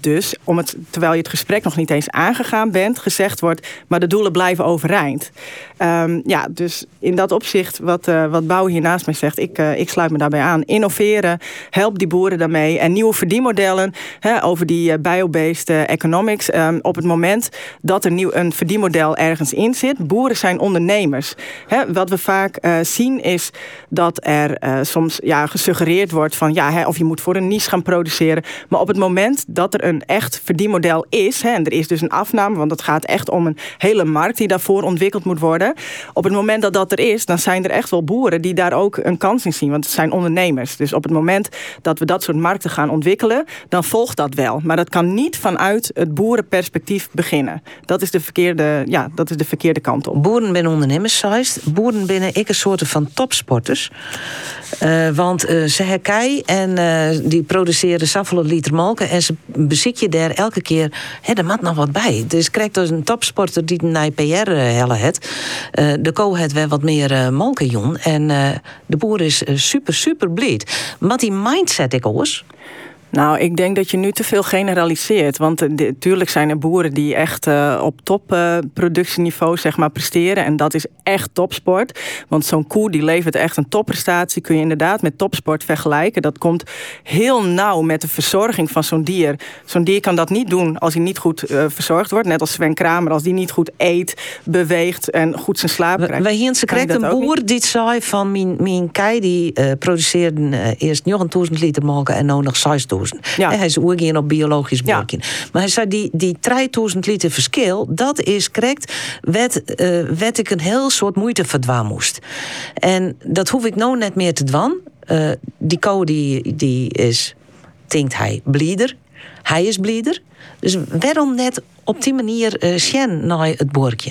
dus, om het, terwijl je het gesprek nog niet eens aangegaan bent, gezegd wordt, maar de doelen blijven overeind. Um, ja, dus in dat opzicht, wat, uh, wat Bouw hier naast mij zegt, ik, uh, ik sluit me daarbij aan. Innoveren, help die boeren daarmee. En nieuwe verdienmodellen hè, over die uh, biobased economics. Um, op het moment dat er nieuw, een verdienmodel ergens in zit, boeren zijn ondernemers. Hè, wat we vaak zien is dat er soms ja, gesuggereerd wordt van ja, hè, of je moet voor een niche gaan produceren. Maar op het moment dat er een echt verdienmodel is, hè, en er is dus een afname, want het gaat echt om een hele markt die daarvoor ontwikkeld moet worden. Op het moment dat dat er is, dan zijn er echt wel boeren die daar ook een kans in zien, want het zijn ondernemers. Dus op het moment dat we dat soort markten gaan ontwikkelen, dan volgt dat wel. Maar dat kan niet vanuit het boerenperspectief beginnen. Dat is de verkeerde, ja, dat is de verkeerde kant op. Boeren binnen ondernemers, boeren binnen ik een soort van topsporters. Uh, want uh, ze herkei en uh, die produceren zoveel liter melken en ze bezit je daar elke keer, hè, er moet nog wat bij. Dus krijgt dus een topsporter die naar PR helle het, de co het weer wat meer uh, en de boer is super super blij. Maar die mindset ik eens. Nou, ik denk dat je nu te veel generaliseert. Want natuurlijk zijn er boeren die echt uh, op topproductieniveau uh, zeg maar, presteren. En dat is echt topsport. Want zo'n koe die levert echt een topprestatie. Kun je inderdaad met topsport vergelijken. Dat komt heel nauw met de verzorging van zo'n dier. Zo'n dier kan dat niet doen als hij niet goed uh, verzorgd wordt. Net als Sven Kramer. Als die niet goed eet, beweegt en goed zijn slaap krijgt. Wij hier krijgt een boer die zei van mijn, mijn kei die produceerde eerst nog een duizend liter melk en nu nog 6000. Ja. Hij is ook op biologisch boekje. Maar hij zei, die, die 3000 liter verschil, dat is correct. Wet, uh, wet ik een heel soort moeite verdwaan moest. En dat hoef ik nou net meer te dwan. Uh, die code die, die is, denkt hij, blieder. Hij is blieder. Dus waarom net op die manier uh, Sjen naar het boortje?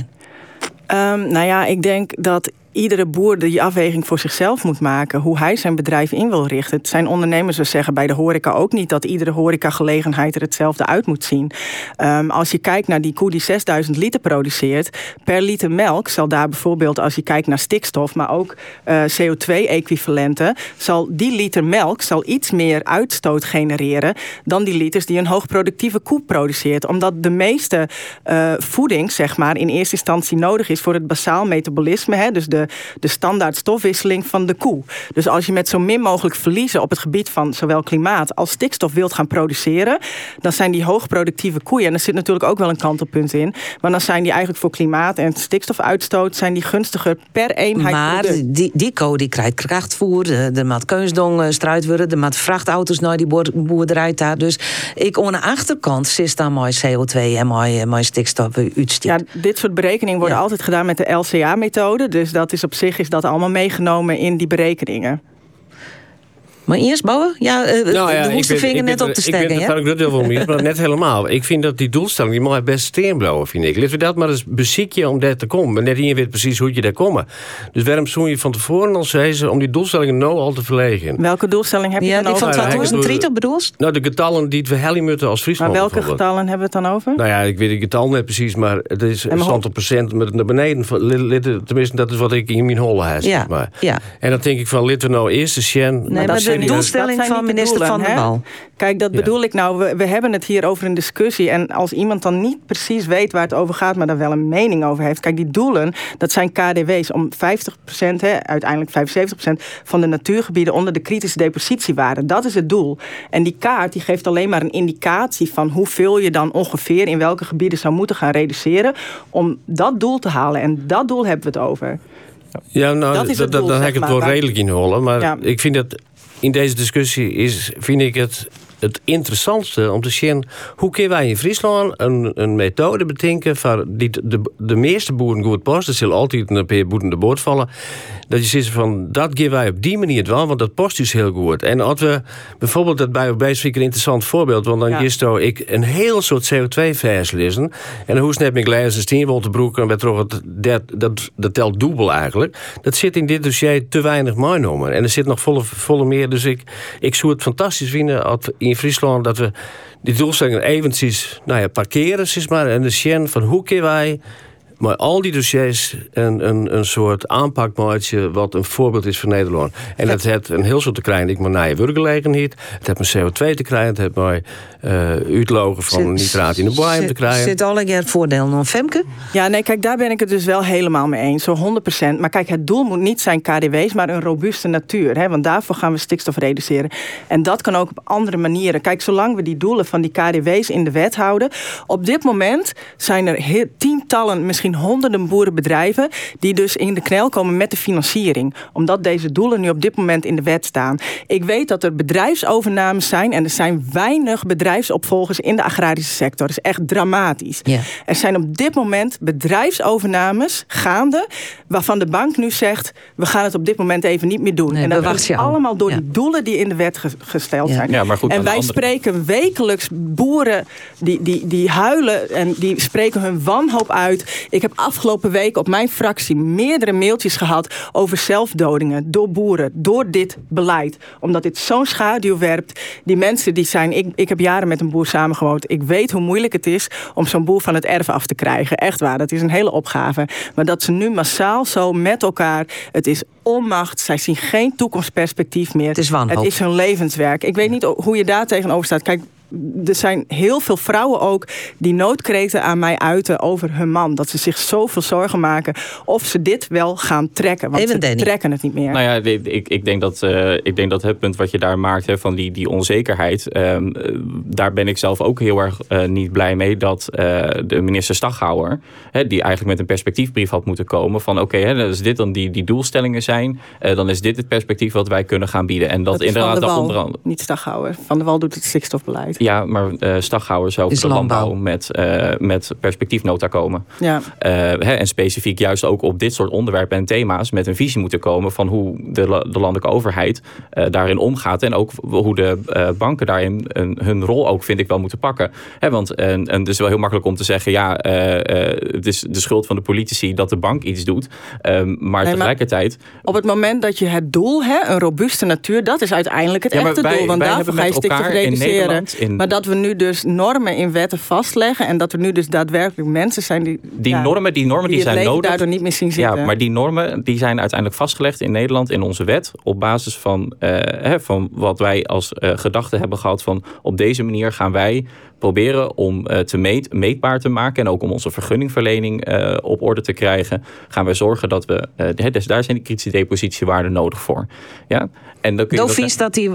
Um, nou ja, ik denk dat iedere boer die afweging voor zichzelf moet maken hoe hij zijn bedrijf in wil richten. Het zijn ondernemers dus zeggen bij de horeca ook niet dat iedere horecagelegenheid er hetzelfde uit moet zien. Um, als je kijkt naar die koe die 6000 liter produceert, per liter melk zal daar bijvoorbeeld als je kijkt naar stikstof, maar ook eh, CO2-equivalenten, zal die liter melk zal iets meer uitstoot genereren dan die liters die een hoogproductieve koe produceert. Omdat de meeste uh, voeding, zeg maar, in eerste instantie nodig is voor het basaal metabolisme, hè, dus de de, de standaard stofwisseling van de koe. Dus als je met zo min mogelijk verliezen op het gebied van zowel klimaat als stikstof wilt gaan produceren, dan zijn die hoogproductieve koeien, en er zit natuurlijk ook wel een kantelpunt in, maar dan zijn die eigenlijk voor klimaat en stikstofuitstoot zijn die gunstiger per eenheid. Maar die, die koe die krijgt krachtvoer, de maat keusdong struit worden, de maat vrachtauto's naar die boerderij daar. Dus ik aan de achterkant zit dan mooi CO2 en mooi, mooi stikstof uitstoot. Ja, dit soort berekeningen worden altijd gedaan met de LCA-methode. Dus dat is op zich is dat allemaal meegenomen in die berekeningen. Maar eerst bouwen? Ja, uh, nou ja, de hoeste vinger net op te steken. Ik ben het wel meer, maar net helemaal. Ik vind dat die doelstelling, die mag best steenblauwen, vind ik. Laten we dat maar eens beziekje om daar te komen. Maar net hier weet precies hoe je daar komt. Dus waarom zoen je van tevoren al zeggen om die doelstellingen nou al te verlegen? Welke doelstelling heb je ja, dan over? Ja, die van 2030 bedoeld? Nou, de getallen die we hellen moeten als Friesland. Maar welke getallen hebben we het dan over? Nou ja, ik weet de getallen net precies, maar het is een aantal procent met naar beneden. Tenminste, dat is wat ik in mijn holle heb. Ja, maar. ja. En dan denk ik van, laten we nou eerst de. Nee, maar de doelstelling van minister Van der Bal. Kijk, dat bedoel ik nou. We, we, hebben het hier over een discussie. En als iemand dan niet precies weet waar het over gaat, maar daar wel een mening over heeft. Kijk, die doelen, dat zijn KDW's om 50%, hè, uiteindelijk 75% van de natuurgebieden onder de kritische depositiewaarde. Dat is het doel. En die kaart die geeft alleen maar een indicatie van hoeveel je dan ongeveer in welke gebieden zou moeten gaan reduceren. om dat doel te halen. En dat doel hebben we het over. Ja, nou, dat is het doel, dan heb ik het wel redelijk in hollen. Maar ik vind dat in deze discussie is, vind ik het het interessantste om te zien hoe kunnen wij in Friesland een, een methode bedenken van die de, de meeste boeren goed past. Er zullen altijd een paar boeren de boord vallen. Dat je zegt van dat geven wij op die manier wel, want dat past dus heel goed. En als we bijvoorbeeld dat bij ik een interessant voorbeeld, want dan ja. is ik een heel soort CO2-vers lezen. En hoe net met glijden en steenwoltenbroek en het dat, dat, dat telt dubbel eigenlijk. Dat zit in dit dossier te weinig meegenomen. En er zit nog volle, volle meer. Dus ik, ik zou het fantastisch vinden als in Friesland dat we die doelstellingen eventjes nou ja, parkeren, zeg maar. En de sjen van hoe kunnen wij maar al die dossiers een, een, een soort aanpakmaatje wat een voorbeeld is voor Nederland. En dat heeft een heel soort te krijgen. Ik maar naar je werkgelegenheid. Het heeft mijn CO2 te krijgen. Het heeft mij uh, uitlogen van nitraat in de boeien te krijgen. Zit al een voordeel van Femke? Ja, nee, kijk, daar ben ik het dus wel helemaal mee eens. Zo 100%. Maar kijk, het doel moet niet zijn KDW's, maar een robuuste natuur. Hè? Want daarvoor gaan we stikstof reduceren. En dat kan ook op andere manieren. Kijk, zolang we die doelen van die KDW's in de wet houden. Op dit moment zijn er tientallen, misschien honderden boerenbedrijven die dus in de knel komen met de financiering. Omdat deze doelen nu op dit moment in de wet staan. Ik weet dat er bedrijfsovernames zijn en er zijn weinig bedrijfsopvolgers in de agrarische sector. Dat is echt dramatisch. Er zijn op dit moment bedrijfsovernames gaande waarvan de bank nu zegt we gaan het op dit moment even niet meer doen. en dat is allemaal door die doelen die in de wet gesteld zijn. Ja, maar goed, en wij spreken wekelijks boeren die, die, die huilen en die spreken hun wanhoop uit. Ik heb afgelopen week op mijn fractie meerdere mailtjes gehad over zelfdodingen door boeren, door dit beleid. Omdat dit zo'n schaduw werpt. Die mensen die zijn, ik, ik heb jaren met een boer samengewoond. Ik weet hoe moeilijk het is om zo'n boer van het erf af te krijgen. Echt waar, dat is een hele opgave. Maar dat ze nu massaal zo met elkaar, het is onmacht. Zij zien geen toekomstperspectief meer. Het is wanhoop. Het is hun levenswerk. Ik weet niet hoe je daar tegenover staat. Kijk, er zijn heel veel vrouwen ook die noodkreten aan mij uiten over hun man. Dat ze zich zoveel zorgen maken of ze dit wel gaan trekken. Want Even ze trekken het niet meer. Nou ja, ik, ik, denk dat, uh, ik denk dat het punt wat je daar maakt hè, van die, die onzekerheid. Um, daar ben ik zelf ook heel erg uh, niet blij mee dat uh, de minister Staghouwer, hè, die eigenlijk met een perspectiefbrief had moeten komen. Van oké, okay, als dit dan die, die doelstellingen zijn, dan is dit het perspectief wat wij kunnen gaan bieden. En dat, dat inderdaad van de Wal, onder andere. Niet Staghouwer. Van de Wal doet het stikstofbeleid. Ja, maar uh, Staghouwer zou voor de landbouw, met, uh, met perspectiefnota komen. Ja. Uh, hè, en specifiek juist ook op dit soort onderwerpen en thema's met een visie moeten komen van hoe de, de landelijke overheid daarin omgaat. En ook hoe de banken daarin een, hun rol ook, vind ik, wel moeten pakken. Hè, want en, en het is wel heel makkelijk om te zeggen, ja, het is de schuld van de politici dat de bank iets doet. Ehm, maar nee, tegelijkertijd... Maar op het moment dat je het doel, hè, een robuuste natuur, dat is uiteindelijk het ja, echte wij, doel. Want daarvoor ga je stikstof reduceren. In maar dat we nu dus normen in wetten vastleggen en dat er nu dus daadwerkelijk mensen zijn die. Die normen, die normen die, die zijn nodig. daardoor niet meer zien zitten. Ja, maar die normen die zijn uiteindelijk vastgelegd in Nederland in onze wet. Op basis van, uh, hè, van wat wij als uh, gedachte hebben gehad van op deze manier gaan wij proberen om te meet, meetbaar te maken. En ook om onze vergunningverlening op orde te krijgen. Gaan we zorgen dat we. dus daar zijn die kritische depositiewaarden nodig voor. Ja? En dan kun je dat, dat die,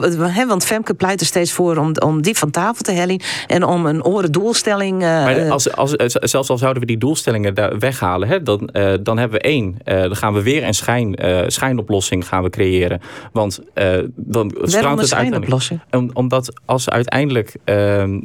want Femke pleit er steeds voor om, om die van tafel te hellen en om een orendoelstelling. Uh, maar als, als, zelfs al zouden we die doelstellingen daar weghalen, hè, dan, dan hebben we één. Dan gaan we weer een schijn, schijnoplossing gaan we creëren. Want dan stroomt het uiteindelijk. Om, omdat als uiteindelijk ehm,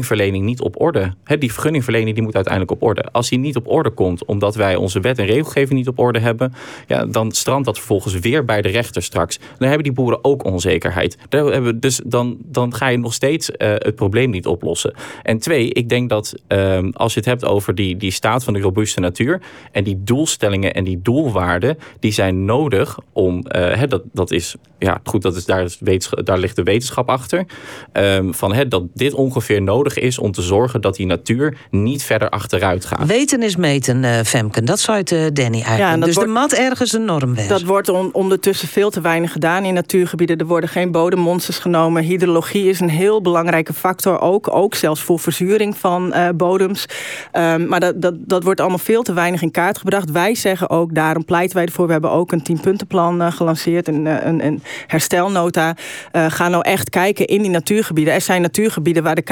vergunningverlening niet op orde, die vergunningverlening die moet uiteindelijk op orde. Als die niet op orde komt, omdat wij onze wet en regelgeving niet op orde hebben, ja, dan strandt dat vervolgens weer bij de rechter straks. Dan hebben die boeren ook onzekerheid. Daar hebben, dus dan, dan ga je nog steeds uh, het probleem niet oplossen. En twee, ik denk dat um, als je het hebt over die, die staat van de robuuste natuur en die doelstellingen en die doelwaarden, die zijn nodig om, uh, dat, dat is, ja goed, dat is, daar, is daar ligt de wetenschap achter, um, van dat dit ongeveer nodig is om te zorgen dat die natuur niet verder achteruit gaat. Weten is meten, uh, Femken, dat zou het Danny eigenlijk. Ja, dus wordt, de mat ergens een norm weg. Dat wordt on, ondertussen veel te weinig gedaan in natuurgebieden. Er worden geen bodemmonsters genomen. Hydrologie is een heel belangrijke factor ook. Ook zelfs voor verzuring van uh, bodems. Um, maar dat, dat, dat wordt allemaal veel te weinig in kaart gebracht. Wij zeggen ook, daarom pleiten wij ervoor. We hebben ook een tienpuntenplan uh, gelanceerd. Een, eh, een, een herstelnota. Uh, ga nou echt kijken in die natuurgebieden. Er zijn natuurgebieden waar de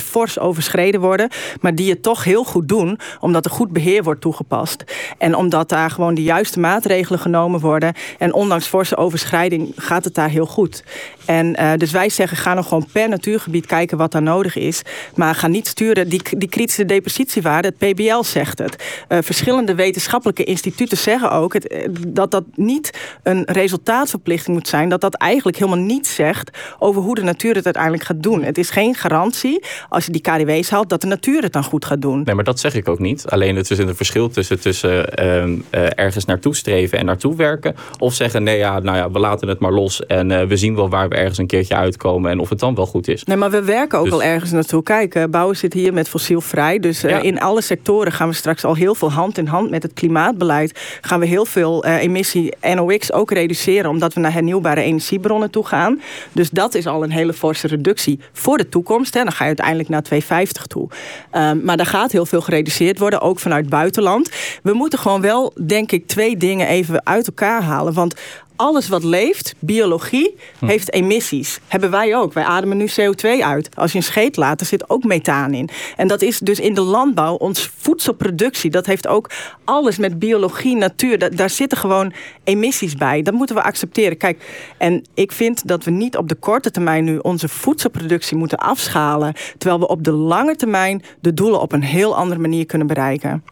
Fors overschreden worden. Maar die het toch heel goed doen. Omdat er goed beheer wordt toegepast. En omdat daar gewoon de juiste maatregelen genomen worden. En ondanks forse overschrijding gaat het daar heel goed. En uh, dus wij zeggen, ga nog gewoon per natuurgebied kijken wat daar nodig is. Maar ga niet sturen, die, die kritische depositiewaarde, het PBL zegt het. Uh, verschillende wetenschappelijke instituten zeggen ook eh, dat dat niet een resultaatverplichting moet zijn. Dat dat eigenlijk helemaal niets zegt over hoe de natuur het uiteindelijk gaat doen. Het is geen garantie, als je die KDW's haalt, dat de natuur het dan goed gaat doen. Nee, maar dat zeg ik ook niet. Alleen het is een verschil tussen, tussen uh, ergens naartoe streven en naartoe werken. Of zeggen, nee ja, nou ja, we laten het maar los en we zien wel waar we ergens een keertje uitkomen en of het dan wel goed is. Nee, maar we werken ook dus... wel ergens naartoe. Kijk, uh, bouwen zit hier met fossielvrij. Dus uh, in alle sectoren gaan we straks al heel veel hand in hand met het klimaatbeleid. Gaan we heel veel uh, emissie NOx ook reduceren, omdat we naar hernieuwbare energiebronnen toe gaan. Dus dat is al een hele forse reductie voor de toekomst. Hè. Dan ga je uiteindelijk naar 250 toe. Um, maar daar gaat heel veel gereduceerd worden, ook vanuit buitenland. We moeten gewoon wel, denk ik, twee dingen even uit elkaar halen. Want alles wat leeft, biologie, hm. heeft emissies. Hebben wij ook. Wij ademen nu CO2 uit. Als je een scheet laat, er zit ook methaan in. En dat is dus in de landbouw, ons voedselproductie. Dat heeft ook alles met biologie, natuur. daar zitten gewoon emissies bij. Dat moeten we accepteren. Kijk, en ik vind dat we niet op de korte termijn nu onze voedselproductie moeten afschalen. Terwijl we op de lange termijn de doelen op een heel andere manier kunnen bereiken.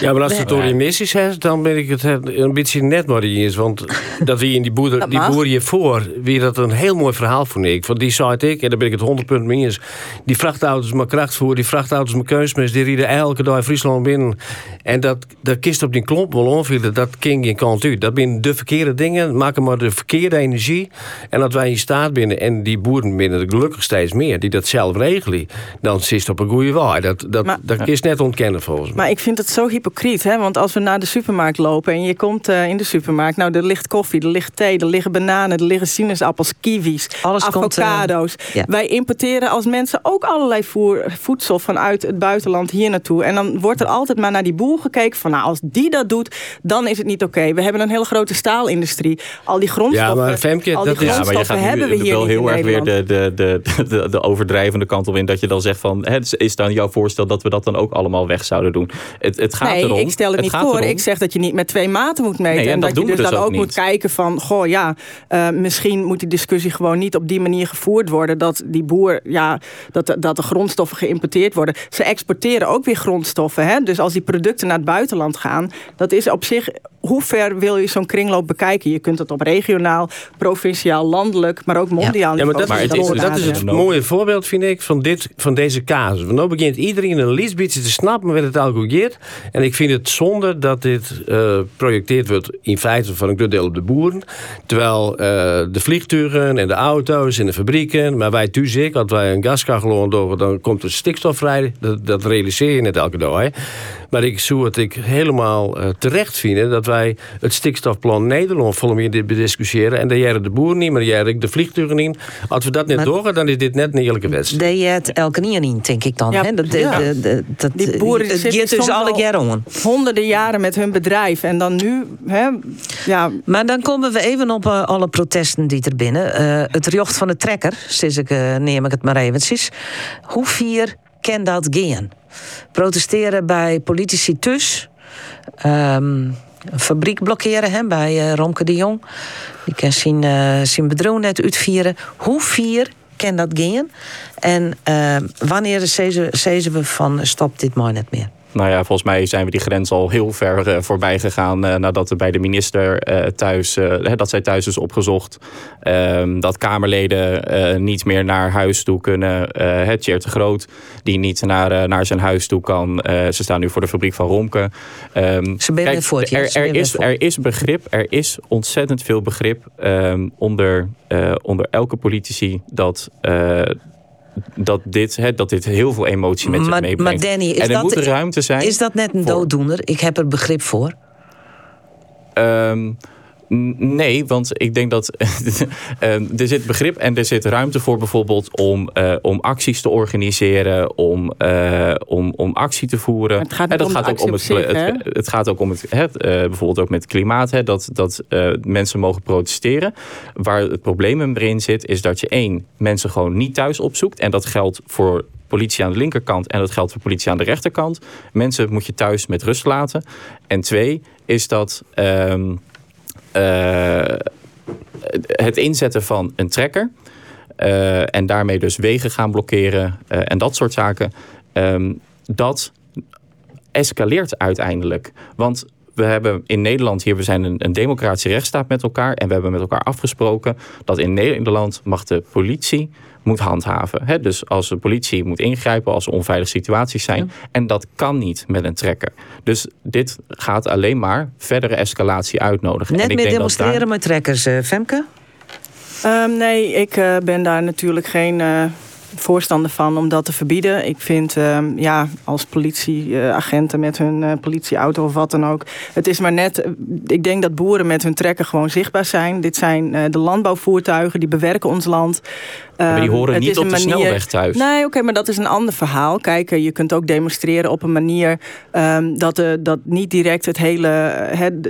Ja, maar als het door emissies is, dan ben ik het een beetje net maar is. Want dat wie in die boer, die boer hiervoor, wie dat een heel mooi verhaal vond ik. Van die zei ik, en daar ben ik het 100 punten mee eens. Die vrachtauto's maar krachtvoer, die vrachtauto's maar keusmes, die rieden elke dag in Friesland binnen. En dat, dat kist op die klomp wel dat ging geen kant uit. Dat zijn de verkeerde dingen, maken maar de verkeerde energie. En dat wij in staat binnen, en die boeren binnen gelukkig steeds meer, die dat zelf regelen, dan zit op een goede waai. Dat, dat, maar, dat kist net ontkennen volgens mij. Maar ik vind het zo hypocriet, hè? want als we naar de supermarkt lopen en je komt uh, in de supermarkt, nou er ligt koffie, er ligt thee, er liggen bananen, er liggen sinaasappels, kiwis, Alles avocado's. Komt, uh, ja. Wij importeren als mensen ook allerlei voer, voedsel vanuit het buitenland hier naartoe. En dan wordt er altijd maar naar die boer gekeken van nou als die dat doet, dan is het niet oké. Okay. We hebben een hele grote staalindustrie. Al die grondstoffen, ja, maar Femke, al die dat grondstoffen is, ja, maar je hebben we hier wel heel erg weer de, de, de, de, de overdrijvende kant op in dat je dan zegt van hè, is dan jouw voorstel dat we dat dan ook allemaal weg zouden doen. Het, het gaat nee, erom. ik stel het, het niet voor. Erom. Ik zeg dat je niet met twee maten moet meten. Nee, en, en dat, dat, je dus, dus dan ook, moet kijken van, goh ja, uh, misschien moet die discussie gewoon niet op die manier gevoerd worden. Dat die boer, ja, dat, dat de grondstoffen geïmporteerd worden. Ze exporteren ook weer grondstoffen. Hè? Dus als die producten naar het buitenland gaan, dat is op zich hoe ver wil je zo'n kringloop bekijken? Je kunt het op regionaal, provinciaal, landelijk, maar ook mondiaal. Ja, maar dat, is, is, dat is het mooie voorbeeld, vind ik, van, dit, van deze casus. Want nu begint iedereen een liesbietje te snappen met het algoritme. En ik vind het zonde dat dit uh, projecteerd wordt in feite van een groot deel op de boeren. Terwijl uh, de vliegtuigen en de auto's en de fabrieken, maar wij thuis ik, als wij een gaskachel door, dan komt er stikstof vrij. Dat, dat realiseer je net elke dag. Hè. Maar ik zou het ik helemaal uh, terecht vinden dat wij het stikstofplan Nederland volle meer dit bediscussiëren. En dat jij de boeren niet, maar jij de vliegtuigen niet. Als we dat net doorgaan, dan is dit net een eerlijke wedstrijd. Dat je het elke niet, denk ik dan. Ja. Hè? Dat, Ja. de- de- dat, Die boeren het zitten dus alle al jaren honderden jaren met hun bedrijf. En dan nu, hè, ja... Maar dan komen we even op eh, alle protesten die er binnen. Eh, het jocht van de trekker, sinds ik, eh, neem ik het maar eventjes. Hoe vier kan dat gaan? Protesteren bij politici thuis. Ehm, een fabriek blokkeren hè, bij eh, Romke de Jong. Die kan zijn, eh, zijn net uitvieren. Hoe vier kan dat gaan? En eh, wanneer zeiden we van stop dit maar net meer? Nou ja, volgens mij zijn we die grens al heel ver eh, voorbij gegaan. eh, nadat er bij de minister eh, thuis, dat zij thuis is opgezocht. ehm, dat Kamerleden niet meer naar huis toe kunnen. het Tjeerd de Groot, die niet naar, naar zijn huis toe kan. Ze staan nu voor de fabriek van Romke. Ehm, Ze ben kijk, ja, er, er, is, er is begrip, er is ontzettend veel begrip ehm, onder, onder elke politici dat. Dat dit, hè, dat dit heel veel emotie met zich Maar, meebrengt. maar Danny, is en er dat, moet ruimte zijn. is dat net een dooddoener? Ik heb er begrip voor. Ehm, nee, want ik denk dat ehm, er zit begrip en er zit ruimte voor bijvoorbeeld om, eh, om acties te organiseren, om, eh, om, om actie te voeren. Het gaat En om de ook om het, zich, het, het gaat ook om het, het eh, bijvoorbeeld ook met het klimaat, hè, dat, dat mensen mogen protesteren. Waar het probleem erin zit, is dat je één, mensen gewoon niet thuis opzoekt. En dat geldt voor politie aan de linkerkant en dat geldt voor politie aan de rechterkant. Mensen moet je thuis met rust laten. En twee, is dat ehm, eh, het inzetten van een trekker. eh, en daarmee dus wegen gaan blokkeren eh, en dat soort zaken. ehm, dat escaleert uiteindelijk. Want we hebben in Nederland hier, we zijn een, een democratische rechtsstaat met elkaar. En we hebben met elkaar afgesproken dat in Nederland mag de politie moet handhaven. Hè? Dus als de politie moet ingrijpen als er onveilige situaties zijn. En dat kan niet met een trekker. Dus dit gaat alleen maar verdere escalatie uitnodigen. Net en ik meer denk dat demonstreren daar- met trekkers, eh, Femke? Ehm, nee, ik eh, ben daar natuurlijk geen eh, voorstander van om dat te verbieden. Ik vind, ehm, ja, als politieagenten met hun eh, politieauto of wat dan ook. Het is maar net, eh, ik denk dat boeren met hun trekker gewoon zichtbaar zijn. Dit zijn eh, de landbouwvoertuigen, die bewerken ons land. maar die Ehm, horen het niet is op een de manier- snelweg thuis. Nee, oké, maar dat is een ander verhaal. Kijk, je kunt ook demonstreren op een manier ehm, dat, dat niet direct het hele, het,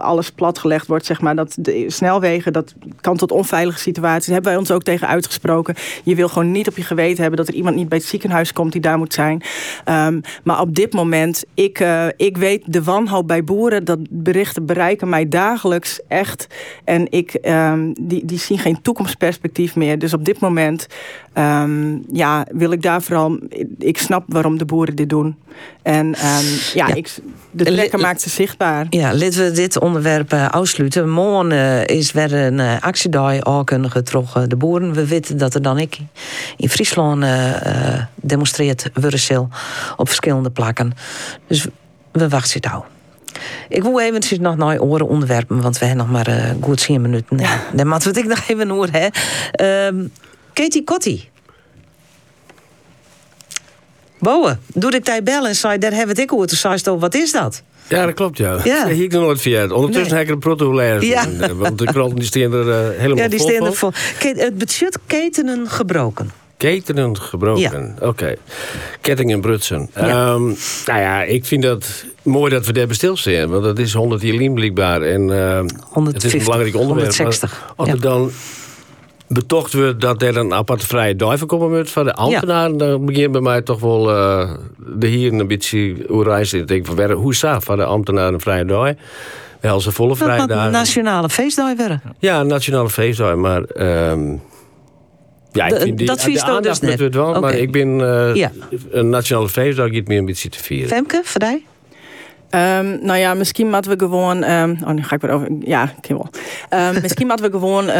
alles platgelegd wordt, zeg maar. Dat de snelwegen, dat kan tot onveilige situaties. Daar hebben wij ons ook tegen uitgesproken. Je wil gewoon niet op je geweten hebben dat er iemand niet bij het ziekenhuis komt die daar moet zijn. Ehm, maar op dit moment, ik, eh, ik weet de wanhoop bij boeren, dat berichten bereiken mij dagelijks echt. En ik, ehm, die, die zien geen toekomstperspectief meer. Dus op dit moment ehm, ja, wil ik daar vooral. Ik snap waarom de boeren dit doen. En ehm, ja, Ik, de trekker maakt ze zichtbaar. Ja, laten we dit onderwerp eh, afsluiten. Morgen eh, is weer een uh, actiedag aankundige troch de boeren. We weten dat er dan ik in Friesland eh, eh, demonstreert worden op verschillende plakken. Dus we wachten het al. Ik wil eventjes nog naar oren onderwerpen, want we hebben nog maar uh, goed 10 minuten. Ja. Dan moeten we het nog even horen. Hè. Um, Katie Kotti. Boe, doe ik tijd bellen en zei, daar hebben ik hoor. Toen zei ze, wat is dat? Ja, dat klopt, ja. ja. Ik nog nooit via. Ondertussen nee. heb ik een protocolair. Ja. Want de kranten die staan er uh, helemaal Ja, die vol staan er vol. Het budget ketenen gebroken. Ketenen gebroken, ja. oké. Okay. Kettingen brutsen. Ja. Um, nou ja, ik vind dat mooi dat we daar stilstaan. Want dat is 100 jaar blijkbaar. En uh, 150, het is een belangrijk onderwerp. 160. Als dan betocht we dat er een aparte vrije duiven komen moet van de ambtenaren, ja. dan begint bij mij toch wel uh, de hier een beetje hoe reis ik denk van hoe staat van de ambtenaren een vrije dag? Wel ze volle vrije dagen. nationale feestdag werden. Ja, nationale feestdag, maar um, ja, ik vind die, dat vies dus net. Wel, okay. maar ik ben uh, ja. een nationale feestdag niet meer een beetje te vieren. Femke, voor? Um, nou ja, misschien moeten we gewoon. Um, oh, nu ga ik weer over. Ja, ik wel. Um, misschien moeten we gewoon uh,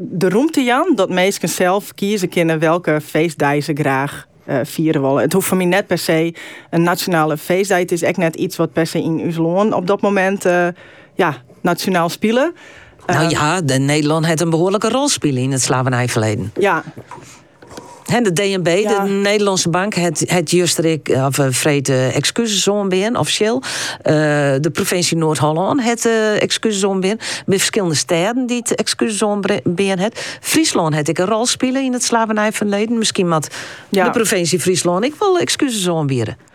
de roemte Jan dat mensen zelf kiezen kunnen welke feestdag ze graag uh, vieren willen. Het hoeft voor mij net per se een nationale feestdag. Het is echt net iets wat per se in Uzloon op dat moment uh, ja, nationaal spelen. Nou ja, de Nederland heeft een behoorlijke rol spelen in het slavernijverleden. Ja. De DNB, de Nederlandse bank, het, het juist of uh, vrede excuses ben, officieel. Uh, de provincie Noord-Holland het uh, excuses verschillende steden die het excuses het. Friesland het ik een rol spelen in het slavernijverleden. Misschien met de provincie Friesland ik wil excuses.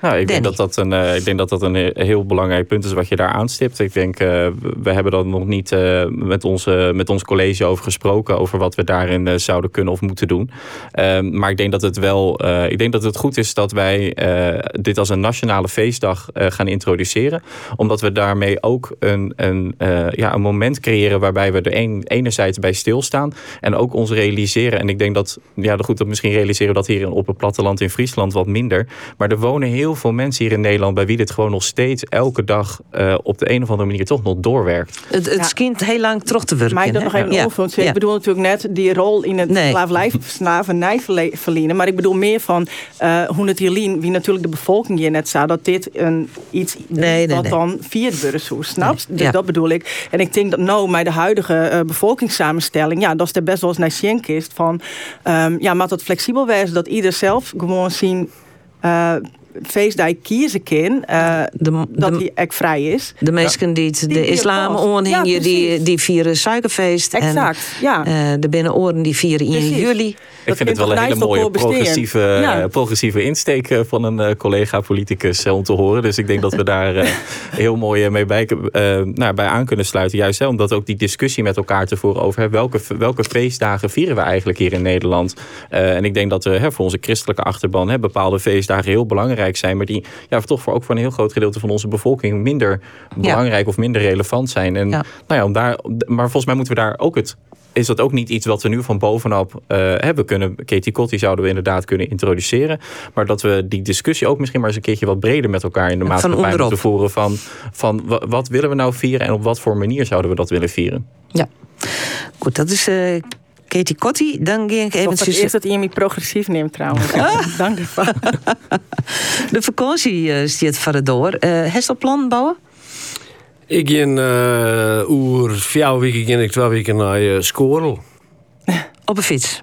Ja, ik denk dat dat, een, ik denk dat dat een heel belangrijk punt is wat je daar aanstipt. Ik denk, we hebben dat nog niet met, onze, met ons college over gesproken, over wat we daarin zouden kunnen of moeten doen. Ehm, maar ik denk dat het wel, uh, ik denk dat het goed is dat wij uh, dit als een nationale feestdag uh, gaan introduceren. Omdat we daarmee ook een, een, ja, een moment creëren waarbij we er een, enerzijds bij stilstaan. En ook ons realiseren. En ik denk dat, ja, goed, dat misschien realiseren we dat hier op het platteland in Friesland wat minder. Maar er wonen heel veel mensen hier in Nederland bij wie dit gewoon nog steeds elke dag op de een of andere manier toch nog doorwerkt. Het, het ja. schijnt heel lang terug te werken. Maar ik dat nog even ja. over. Ik bedoel natuurlijk net die rol in het nee. Maar ik bedoel meer van uh, hoe het hier wie natuurlijk de bevolking hier net zei, dat dit een, iets nee, wat nee. dan viert worden zo, snapt? Dus ja. dat bedoel ik. En ik denk dat nou, met de huidige uh, bevolkingssamenstelling, ja, dat is er best wel eens naar is van, um, ja, maar dat flexibel wezen, dat ieder zelf gewoon zien. Uh, feest dat ik kiezen kan, uh, de, dat hij echt vrij is. De mensen die, het, de islam onhingen, ja, die, die vieren suikerfeest. Exact, en, ja. Uh, de binnenoren die vieren in juli. Ik vind het wel een hele mooie progressieve, ja. progressieve insteek eh, van een collega-politicus om te horen. Dus ik denk dat we daar heel mooi mee bij, nou, bij aan kunnen sluiten. Juist hè, omdat ook die discussie met elkaar te voeren over hè, welke, welke feestdagen vieren we eigenlijk hier in Nederland. en ik denk dat hè, voor onze christelijke achterban hè, bepaalde feestdagen heel belangrijk zijn, maar die ja, toch voor, ook voor een heel groot gedeelte van onze bevolking minder belangrijk of minder relevant zijn. En, Nou ja, om daar, maar volgens mij moeten we daar ook het is dat ook niet iets wat we nu van bovenop uh, hebben kunnen. Katie Kotti zouden we inderdaad kunnen introduceren. Maar dat we die discussie ook misschien maar eens een keertje wat breder met elkaar in de maatschappij moeten voeren. Van, van wat willen we nou vieren en op wat voor manier zouden we dat willen vieren? Ja, goed, dat is uh, Katie Kotti. Dan ging ik even... Het is dat iemand progressief neemt trouwens. Ah. Dank je. De vakantie uh, stiert verder door. Uh, Heeft plan bouwen? Ik ging uh, oer vier weken ging ik twee weken naar uh, Skorel. Op een fiets?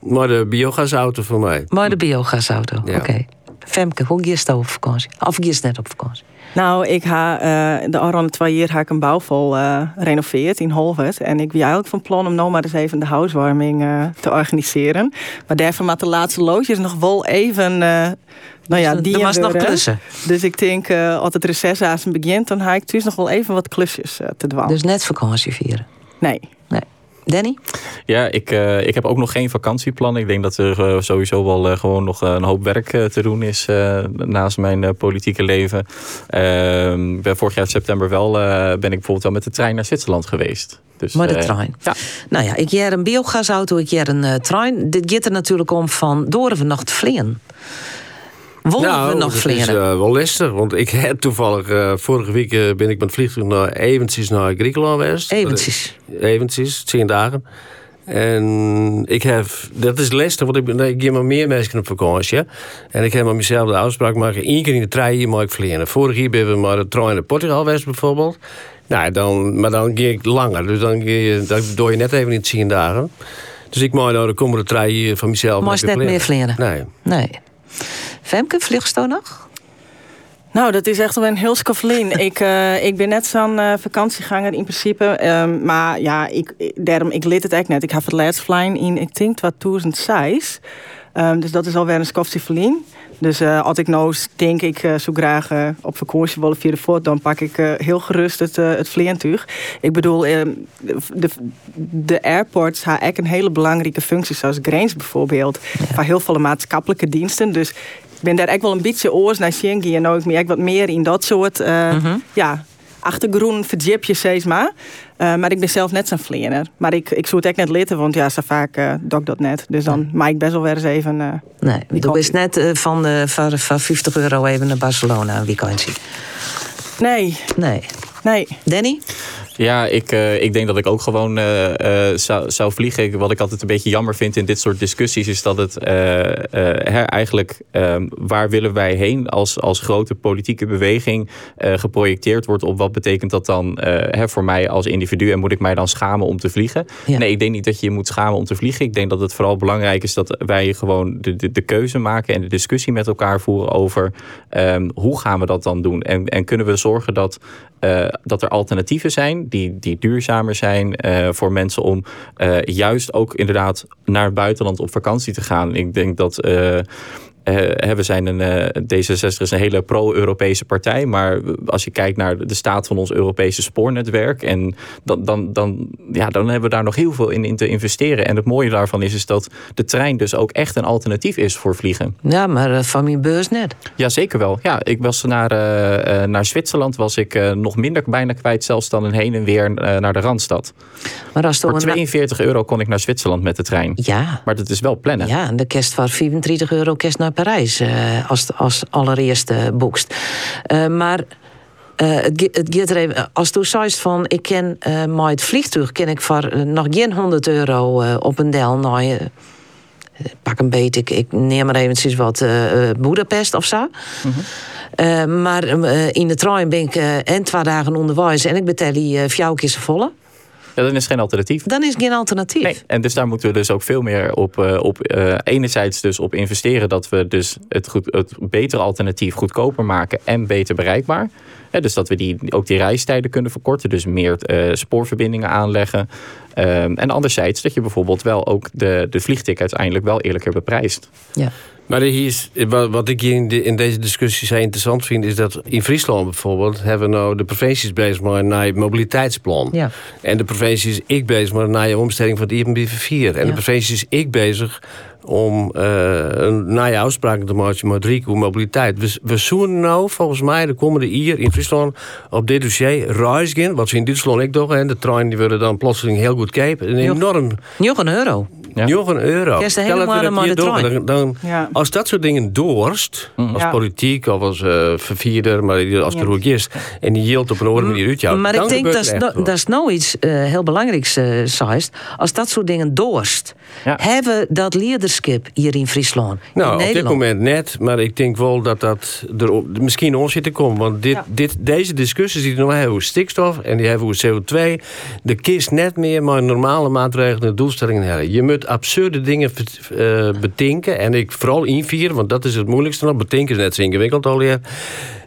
Maar de biogasauto voor mij. Maar de biogasauto, oké. Okay. Femke, hoe ga je op vakantie? Of je net op vakantie? Nou, ik ga uh, de Aran twee jaar ga ik een bouwval uh, renoveerd in Holwert. En ik ben eigenlijk van plan om nou maar eens even de huiswarming uh, te organiseren. Maar daarvoor met de laatste loodjes nog wel even... nou ja, die was nog klussen. Dus ik denk, als het recessaas begint, dan ga ik dus nog wel even wat klusjes te dwalen. Dus net vakantie vieren? Nee. Danny? Ja, ik, uh, ik heb ook nog geen vakantieplan. Ik denk dat er uh, sowieso wel uh, gewoon nog een hoop werk te doen is naast mijn politieke leven. Ehm, ben vorig jaar september wel ben ik bijvoorbeeld wel met de trein naar Zwitserland geweest. Dus, maar de trein. Ja. Nou ja, ik jij een biogasauto, ik jij een trein. Dit gaat er natuurlijk om van door te vliegen. Nou, we nog vliegen? Dat is uh, wel lastig, want ik heb toevallig... Uh, vorige week uh, ben ik met vliegtuig naar Eventjes naar Griekenland geweest. Eventjes? Eventjes, tien dagen. En ik heb, dat is lastig, want ik, ik maar meer mensen op vakantie. En ik heb met mezelf de afspraak maken, één keer in de trein hier mag ik vliegen. Vorig jaar ben we maar de trein naar Portugal geweest bijvoorbeeld. Nou, dan, maar dan ga ik langer, dus dan, je, dan doe je net even niet tien dagen. Dus ik mag nou de komende trein van mezelf... Maar net meer vliegen? Nee. Nee. Femke, vliegst nog? Nou, dat is echt wel een heel skaffelin. ik, uh, ik ben net zo'n uh, vakantieganger in principe. Um, maar ja, ik, daarom, ik lid het echt net. Ik heb het laatst vliegen in, ik denk, 2006. Um, dus dat is alweer een skaffelin. Dus uh, als ik nou denk ik uh, zo graag uh, op vakantie willen via de voort, dan pak ik heel gerust het, het vliegtuig. Ik bedoel, de, de airports hebben echt een hele belangrijke functie, zoals Grains bijvoorbeeld, ja. voor heel veel maatschappelijke diensten. Dus ik ben daar echt wel een beetje oors naar Schengen en ook meer, wat meer in dat soort mm -hmm. ja, achtergroen verdiep steeds maar. Uh, maar ik ben zelf net zo'n vliener. Maar ik, ik zoek het echt net litten, want ja, zo vaak uh, doe ik dat net. Dus dan maak ik best wel weer eens even... Uh, nee, doe is net van, de, van, van 50 euro even naar Barcelona een weekendje. Nee. Nee. Nee. Danny? Ja, ik, uh, ik denk dat ik ook gewoon uh, uh, zou, zou vliegen. Wat ik altijd een beetje jammer vind in dit soort discussies... is dat het her, eigenlijk... Ehm, waar willen wij heen als, als grote politieke beweging... geprojecteerd wordt op wat betekent dat dan her, voor mij als individu... en moet ik mij dan schamen om te vliegen? Nee, ik denk niet dat je je moet schamen om te vliegen. Ik denk dat het vooral belangrijk is dat wij gewoon de, de, de keuze maken... en de discussie met elkaar voeren over... Um, hoe gaan we dat dan doen? En, en kunnen we zorgen dat, dat er alternatieven zijn die, die duurzamer zijn uh, voor mensen om uh, juist ook inderdaad naar het buitenland op vakantie te gaan. Ik denk dat uh, uh, we zijn een, uh, D66 is een hele pro-Europese partij. Maar als je kijkt naar de staat van ons Europese spoornetwerk. En dan, dan, dan, ja, dan hebben we daar nog heel veel in, in te investeren. En het mooie daarvan is, is dat de trein dus ook echt een alternatief is voor vliegen. Ja, maar uh, van mijn beurs net. Ja, zeker wel. Ja, ik was naar, naar Zwitserland was ik nog minder bijna kwijt. Zelfs dan een heen en weer naar de Randstad. Maar als voor 42 euro kon ik naar Zwitserland met de trein. Ja. Maar dat is wel plannen. Ja, en de kerst van 34 euro kerst naar Parijs uh, als, als allereerste boekst. Uh, maar uh, het, gaat er even, als je zegt van ik ken uh, maar het vliegtuig ken ik voor nog geen 100 euro op een del je pak een beetje, ik, ik neem maar eventjes wat Boedapest of zo. Mm -hmm. maar in de trein ben ik en twee dagen onderwijs en ik betaal die uh, keer volle. Ja, dan is geen alternatief. Dan is geen alternatief. Nee, en dus daar moeten we dus ook veel meer op, uh, op uh, enerzijds dus op investeren dat we dus het, goed, het betere alternatief goedkoper maken en beter bereikbaar. Dus dat we die, ook die reistijden kunnen verkorten, dus meer uh, spoorverbindingen aanleggen. Ehm, en anderzijds dat je bijvoorbeeld wel ook de, de vliegtickets uiteindelijk wel eerlijker beprijst. Ja. Maar hier is, wat ik hier in, de, in deze discussie zo interessant vind... is dat in Friesland bijvoorbeeld... hebben we nou de provincies bezig met een mobiliteitsplan. Ja. En de provincies ik bezig met een omstelling van het IMBV4. En de provincies ik bezig om uh, een naaie afspraken te maken met Rico mobiliteit. We, we zoeken nou volgens mij de komende jaar in Friesland op dit dossier reizen, wat ze in Duitsland doen. En de trein die willen dan plotseling heel goed kijken. Een enorm... Nog een euro. Een euro. De. Dan, dan, ja. Als dat soort dingen doorst, mm. als ja. politiek of als uh, vervierder, maar als chirurgist, en die yield op een andere manier uit jou, Maar ik denk dat, no, dat is nou iets uh, heel belangrijks, uh, Als dat soort dingen doorst, hebben dat leadership hier in Friesland. Nou, in op dit moment net, maar ik denk wel dat dat er misschien om zit te komen. Want dit, dit, deze discussies die nog hebben over stikstof en die hebben over CO2, de kist net meer maar normale maatregelen en doelstellingen hebben. Je moet absurde dingen uh, betinken en ik vooral invieren, want dat is het moeilijkste nog. Betinken is net zo ingewikkeld al je.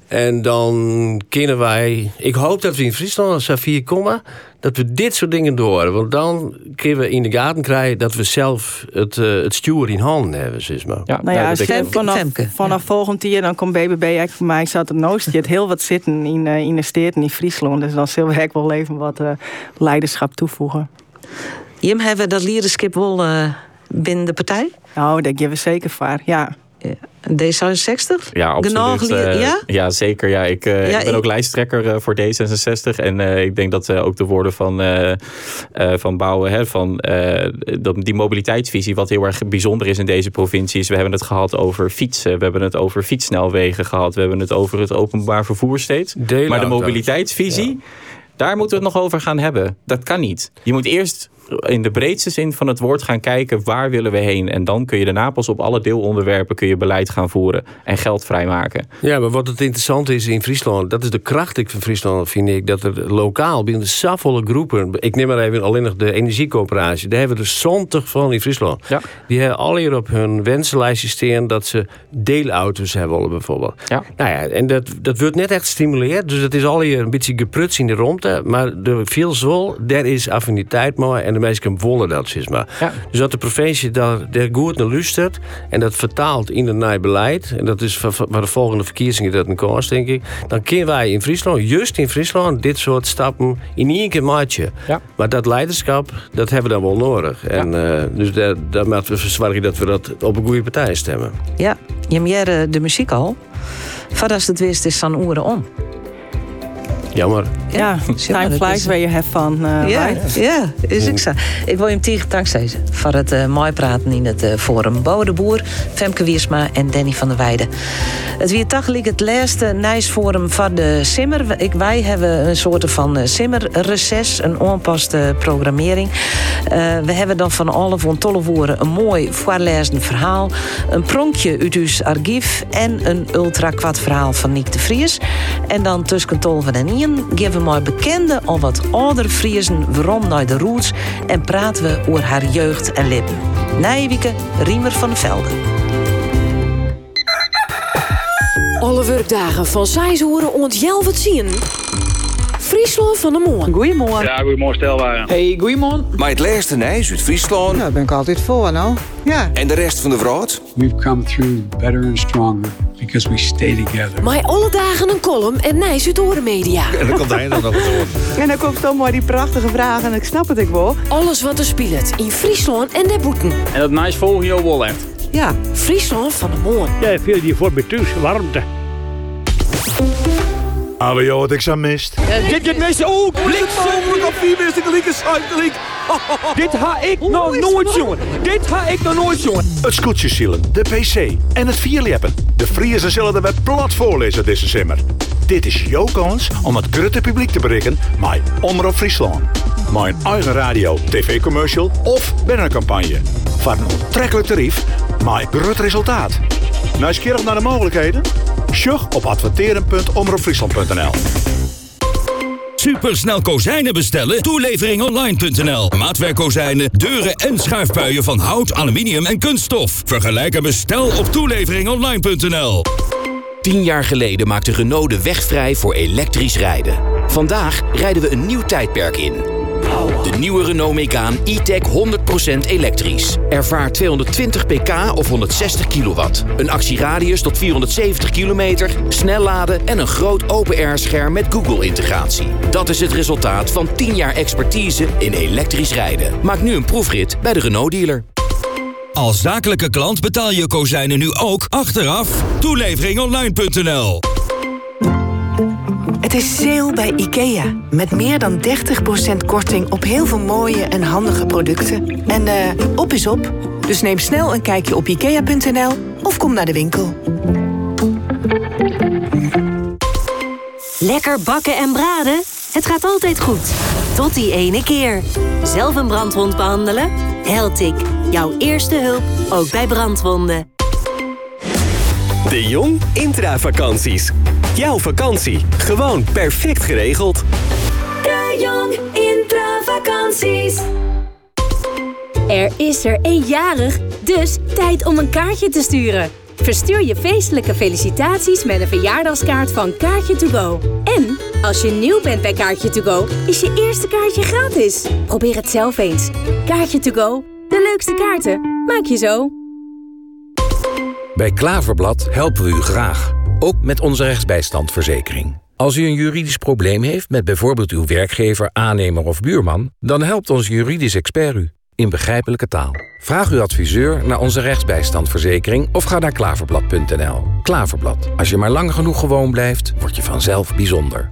En dan kunnen wij... Ik hoop dat we in Friesland als Safir komen... dat we dit soort dingen door. Want dan kunnen we in de gaten krijgen... dat we zelf het, uh, het stuur in handen hebben. Zeg maar. Ja, nou ja, vanaf, vanaf ja. volgend jaar dan komt BBB eigenlijk voor mij... zat het nooit het heel wat zitten in, uh, in de steden in Friesland. Dus dan zullen we wel even wat uh, leiderschap toevoegen. Jim, hebben we dat leiderschap wel binnen de partij? Nou, daar geven we zeker voor, ja. D66? Ja, absoluut. Uh, ja? ja, zeker. Ja, ik, uh, ja, ik ben ook lijsttrekker uh, voor D66. En ik denk dat ook de woorden van, van Bouwen... Hè, van die mobiliteitsvisie, wat heel erg bijzonder is in deze provincies. We hebben het gehad over fietsen. We hebben het over fietssnelwegen gehad. We hebben het over het openbaar vervoer steeds. Maar de mobiliteitsvisie... Daar moeten we het nog over gaan hebben. Dat kan niet. Je moet eerst in de breedste zin van het woord gaan kijken waar willen we heen. En dan kun je daarna pas op alle deelonderwerpen kun je beleid gaan voeren en geld vrijmaken. Ja, maar wat het interessante is in Friesland, dat is de kracht van Friesland, vind ik, dat er lokaal binnen de safvolle groepen, ik neem maar even alleen nog de energiecoöperatie, daar hebben we er zontig van in Friesland. Ja. Die hebben al hier op hun wensenlijstje staan dat ze deelauto's hebben bijvoorbeeld. Ja. Nou ja, en dat, dat wordt net echt gestimuleerd, dus het is al hier een beetje gepruts in de ronde, maar de veel zol, daar is affiniteit mooi en de mensen willen dat, zeg maar. Ja. Dus dat de provincie daar, daar goed naar luistert en dat vertaalt in een nieuw beleid, en dat is waar de volgende verkiezingen dat een kost, denk ik, dan kunnen wij in Friesland, juist in Friesland, dit soort stappen in één keer maatje. Ja. Maar dat leiderschap, dat hebben we dan wel nodig. En uh, dus daar, daar moeten we verzorgen dat we dat op een goede partij stemmen. Ja, je hebt de muziek al. Voordat het wist is San Oeren om. Jammer. Ja, time flies waar je hebt van. Uh, ja, ja, is ik zo. Ik wil je hem tegen dankzij voor het uh, mooi praten in het uh, forum. Bouwe de Boer, Femke Wiersma en Danny van der Weijden. Het weer tachelijk het laatste Nijsforum van de Simmer. Ik, wij hebben een soort van Simmerreces, een onpaste programmering. we hebben dan van alle van tolle woorden een mooi voorlezen verhaal. Een pronkje uit uw archief en een ultra kwad verhaal van Nick de Vries. En dan tussen Tolven en Ian geven maar bekende al wat ouder Friesen waarom naar de roots en praten we over haar jeugd en lippen. Nijwieke Riemer van de Velden. Alle werkdagen van Zijshoeren ont het zien. Friesland van de Moon. Goedemorgen. Ja, goedemorgen stelwagen. Hey, goedemorgen. Maar het laatste nijs uit Friesland. Nou, ben ik altijd voor, nou. Ja. En de rest van de vrouwt? We've come through better and stronger because we stay together. Maar alle dagen een column en Nijs uit Oren Media. En dan komt hij dan nog het En dan komt toch maar die prachtige vragen en ik snap het ik wel. Alles wat er speelt in Friesland en de boeten. En dat Nijs volg je wel echt. Ja, Friesland van de Moon. Ja, veel die voor thuis, warmte. Joh, wat ik zo mist. Dit dit mensen ook. Blikzomerlijk op vier minuten gelijke schuifgelijk. Dit ha ik nog nooit, jongen. Dit ha ik nog nooit, jongen. Het scootjesielen, de pc en het vierleppen. De Friese zullen er weer plat voorlezen deze simmer. Dit is jouw kans om het grote publiek te bereiken met Omroep Friesland. Mijn eigen radio, tv-commercial of campagne. Voor een onttrekkelijk tarief, maar groot resultaat. Nieuwsgierig naar de mogelijkheden? Sjug op adverteren.omroepfriesland.nl Supersnel kozijnen bestellen? Toeleveringonline.nl Maatwerkkozijnen, deuren en schuifpuien van hout, aluminium en kunststof. Vergelijk en bestel op toeleveringonline.nl Tien jaar geleden maakte Renault de weg vrij voor elektrisch rijden. Vandaag rijden we een nieuw tijdperk in. De nieuwe Renault Megane e-tech 100% elektrisch. Ervaar 220 pk of 160 kilowatt. Een actieradius tot 470 kilometer, snel laden en een groot open-air-scherm met Google-integratie. Dat is het resultaat van 10 jaar expertise in elektrisch rijden. Maak nu een proefrit bij de Renault-dealer. Als zakelijke klant betaal je kozijnen nu ook achteraf. Toeleveringonline.nl het is sale bij IKEA. Met meer dan 30% korting op heel veel mooie en handige producten. En uh, op is op. Dus neem snel een kijkje op IKEA.nl of kom naar de winkel. Lekker bakken en braden? Het gaat altijd goed. Tot die ene keer. Zelf een brandwond behandelen? Heltic. Jouw eerste hulp, ook bij brandwonden. De Jong Intravakanties. Jouw vakantie, gewoon perfect geregeld. De Jong Intravakanties. Er is er eenjarig, dus tijd om een kaartje te sturen. Verstuur je feestelijke felicitaties met een verjaardagskaart van Kaartje to Go. En als je nieuw bent bij Kaartje to Go, is je eerste kaartje gratis. Probeer het zelf eens. Kaartje to Go, de leukste kaarten, maak je zo. Bij Klaverblad helpen we u graag. Ook met onze rechtsbijstandverzekering. Als u een juridisch probleem heeft met bijvoorbeeld uw werkgever, aannemer of buurman... dan helpt ons juridisch expert u in begrijpelijke taal. Vraag uw adviseur naar onze rechtsbijstandverzekering... of ga naar klaverblad.nl. Klaverblad. Als je maar lang genoeg gewoon blijft, word je vanzelf bijzonder.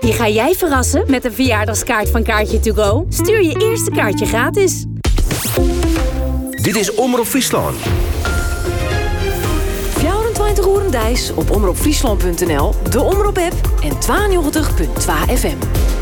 Wie ga jij verrassen met een verjaardagskaart van Kaartje to Go? Stuur je eerste kaartje gratis. Dit is Omroep Friesland. 24 uur op omroepfriesland.nl, de Omroep-app en 92.2 FM.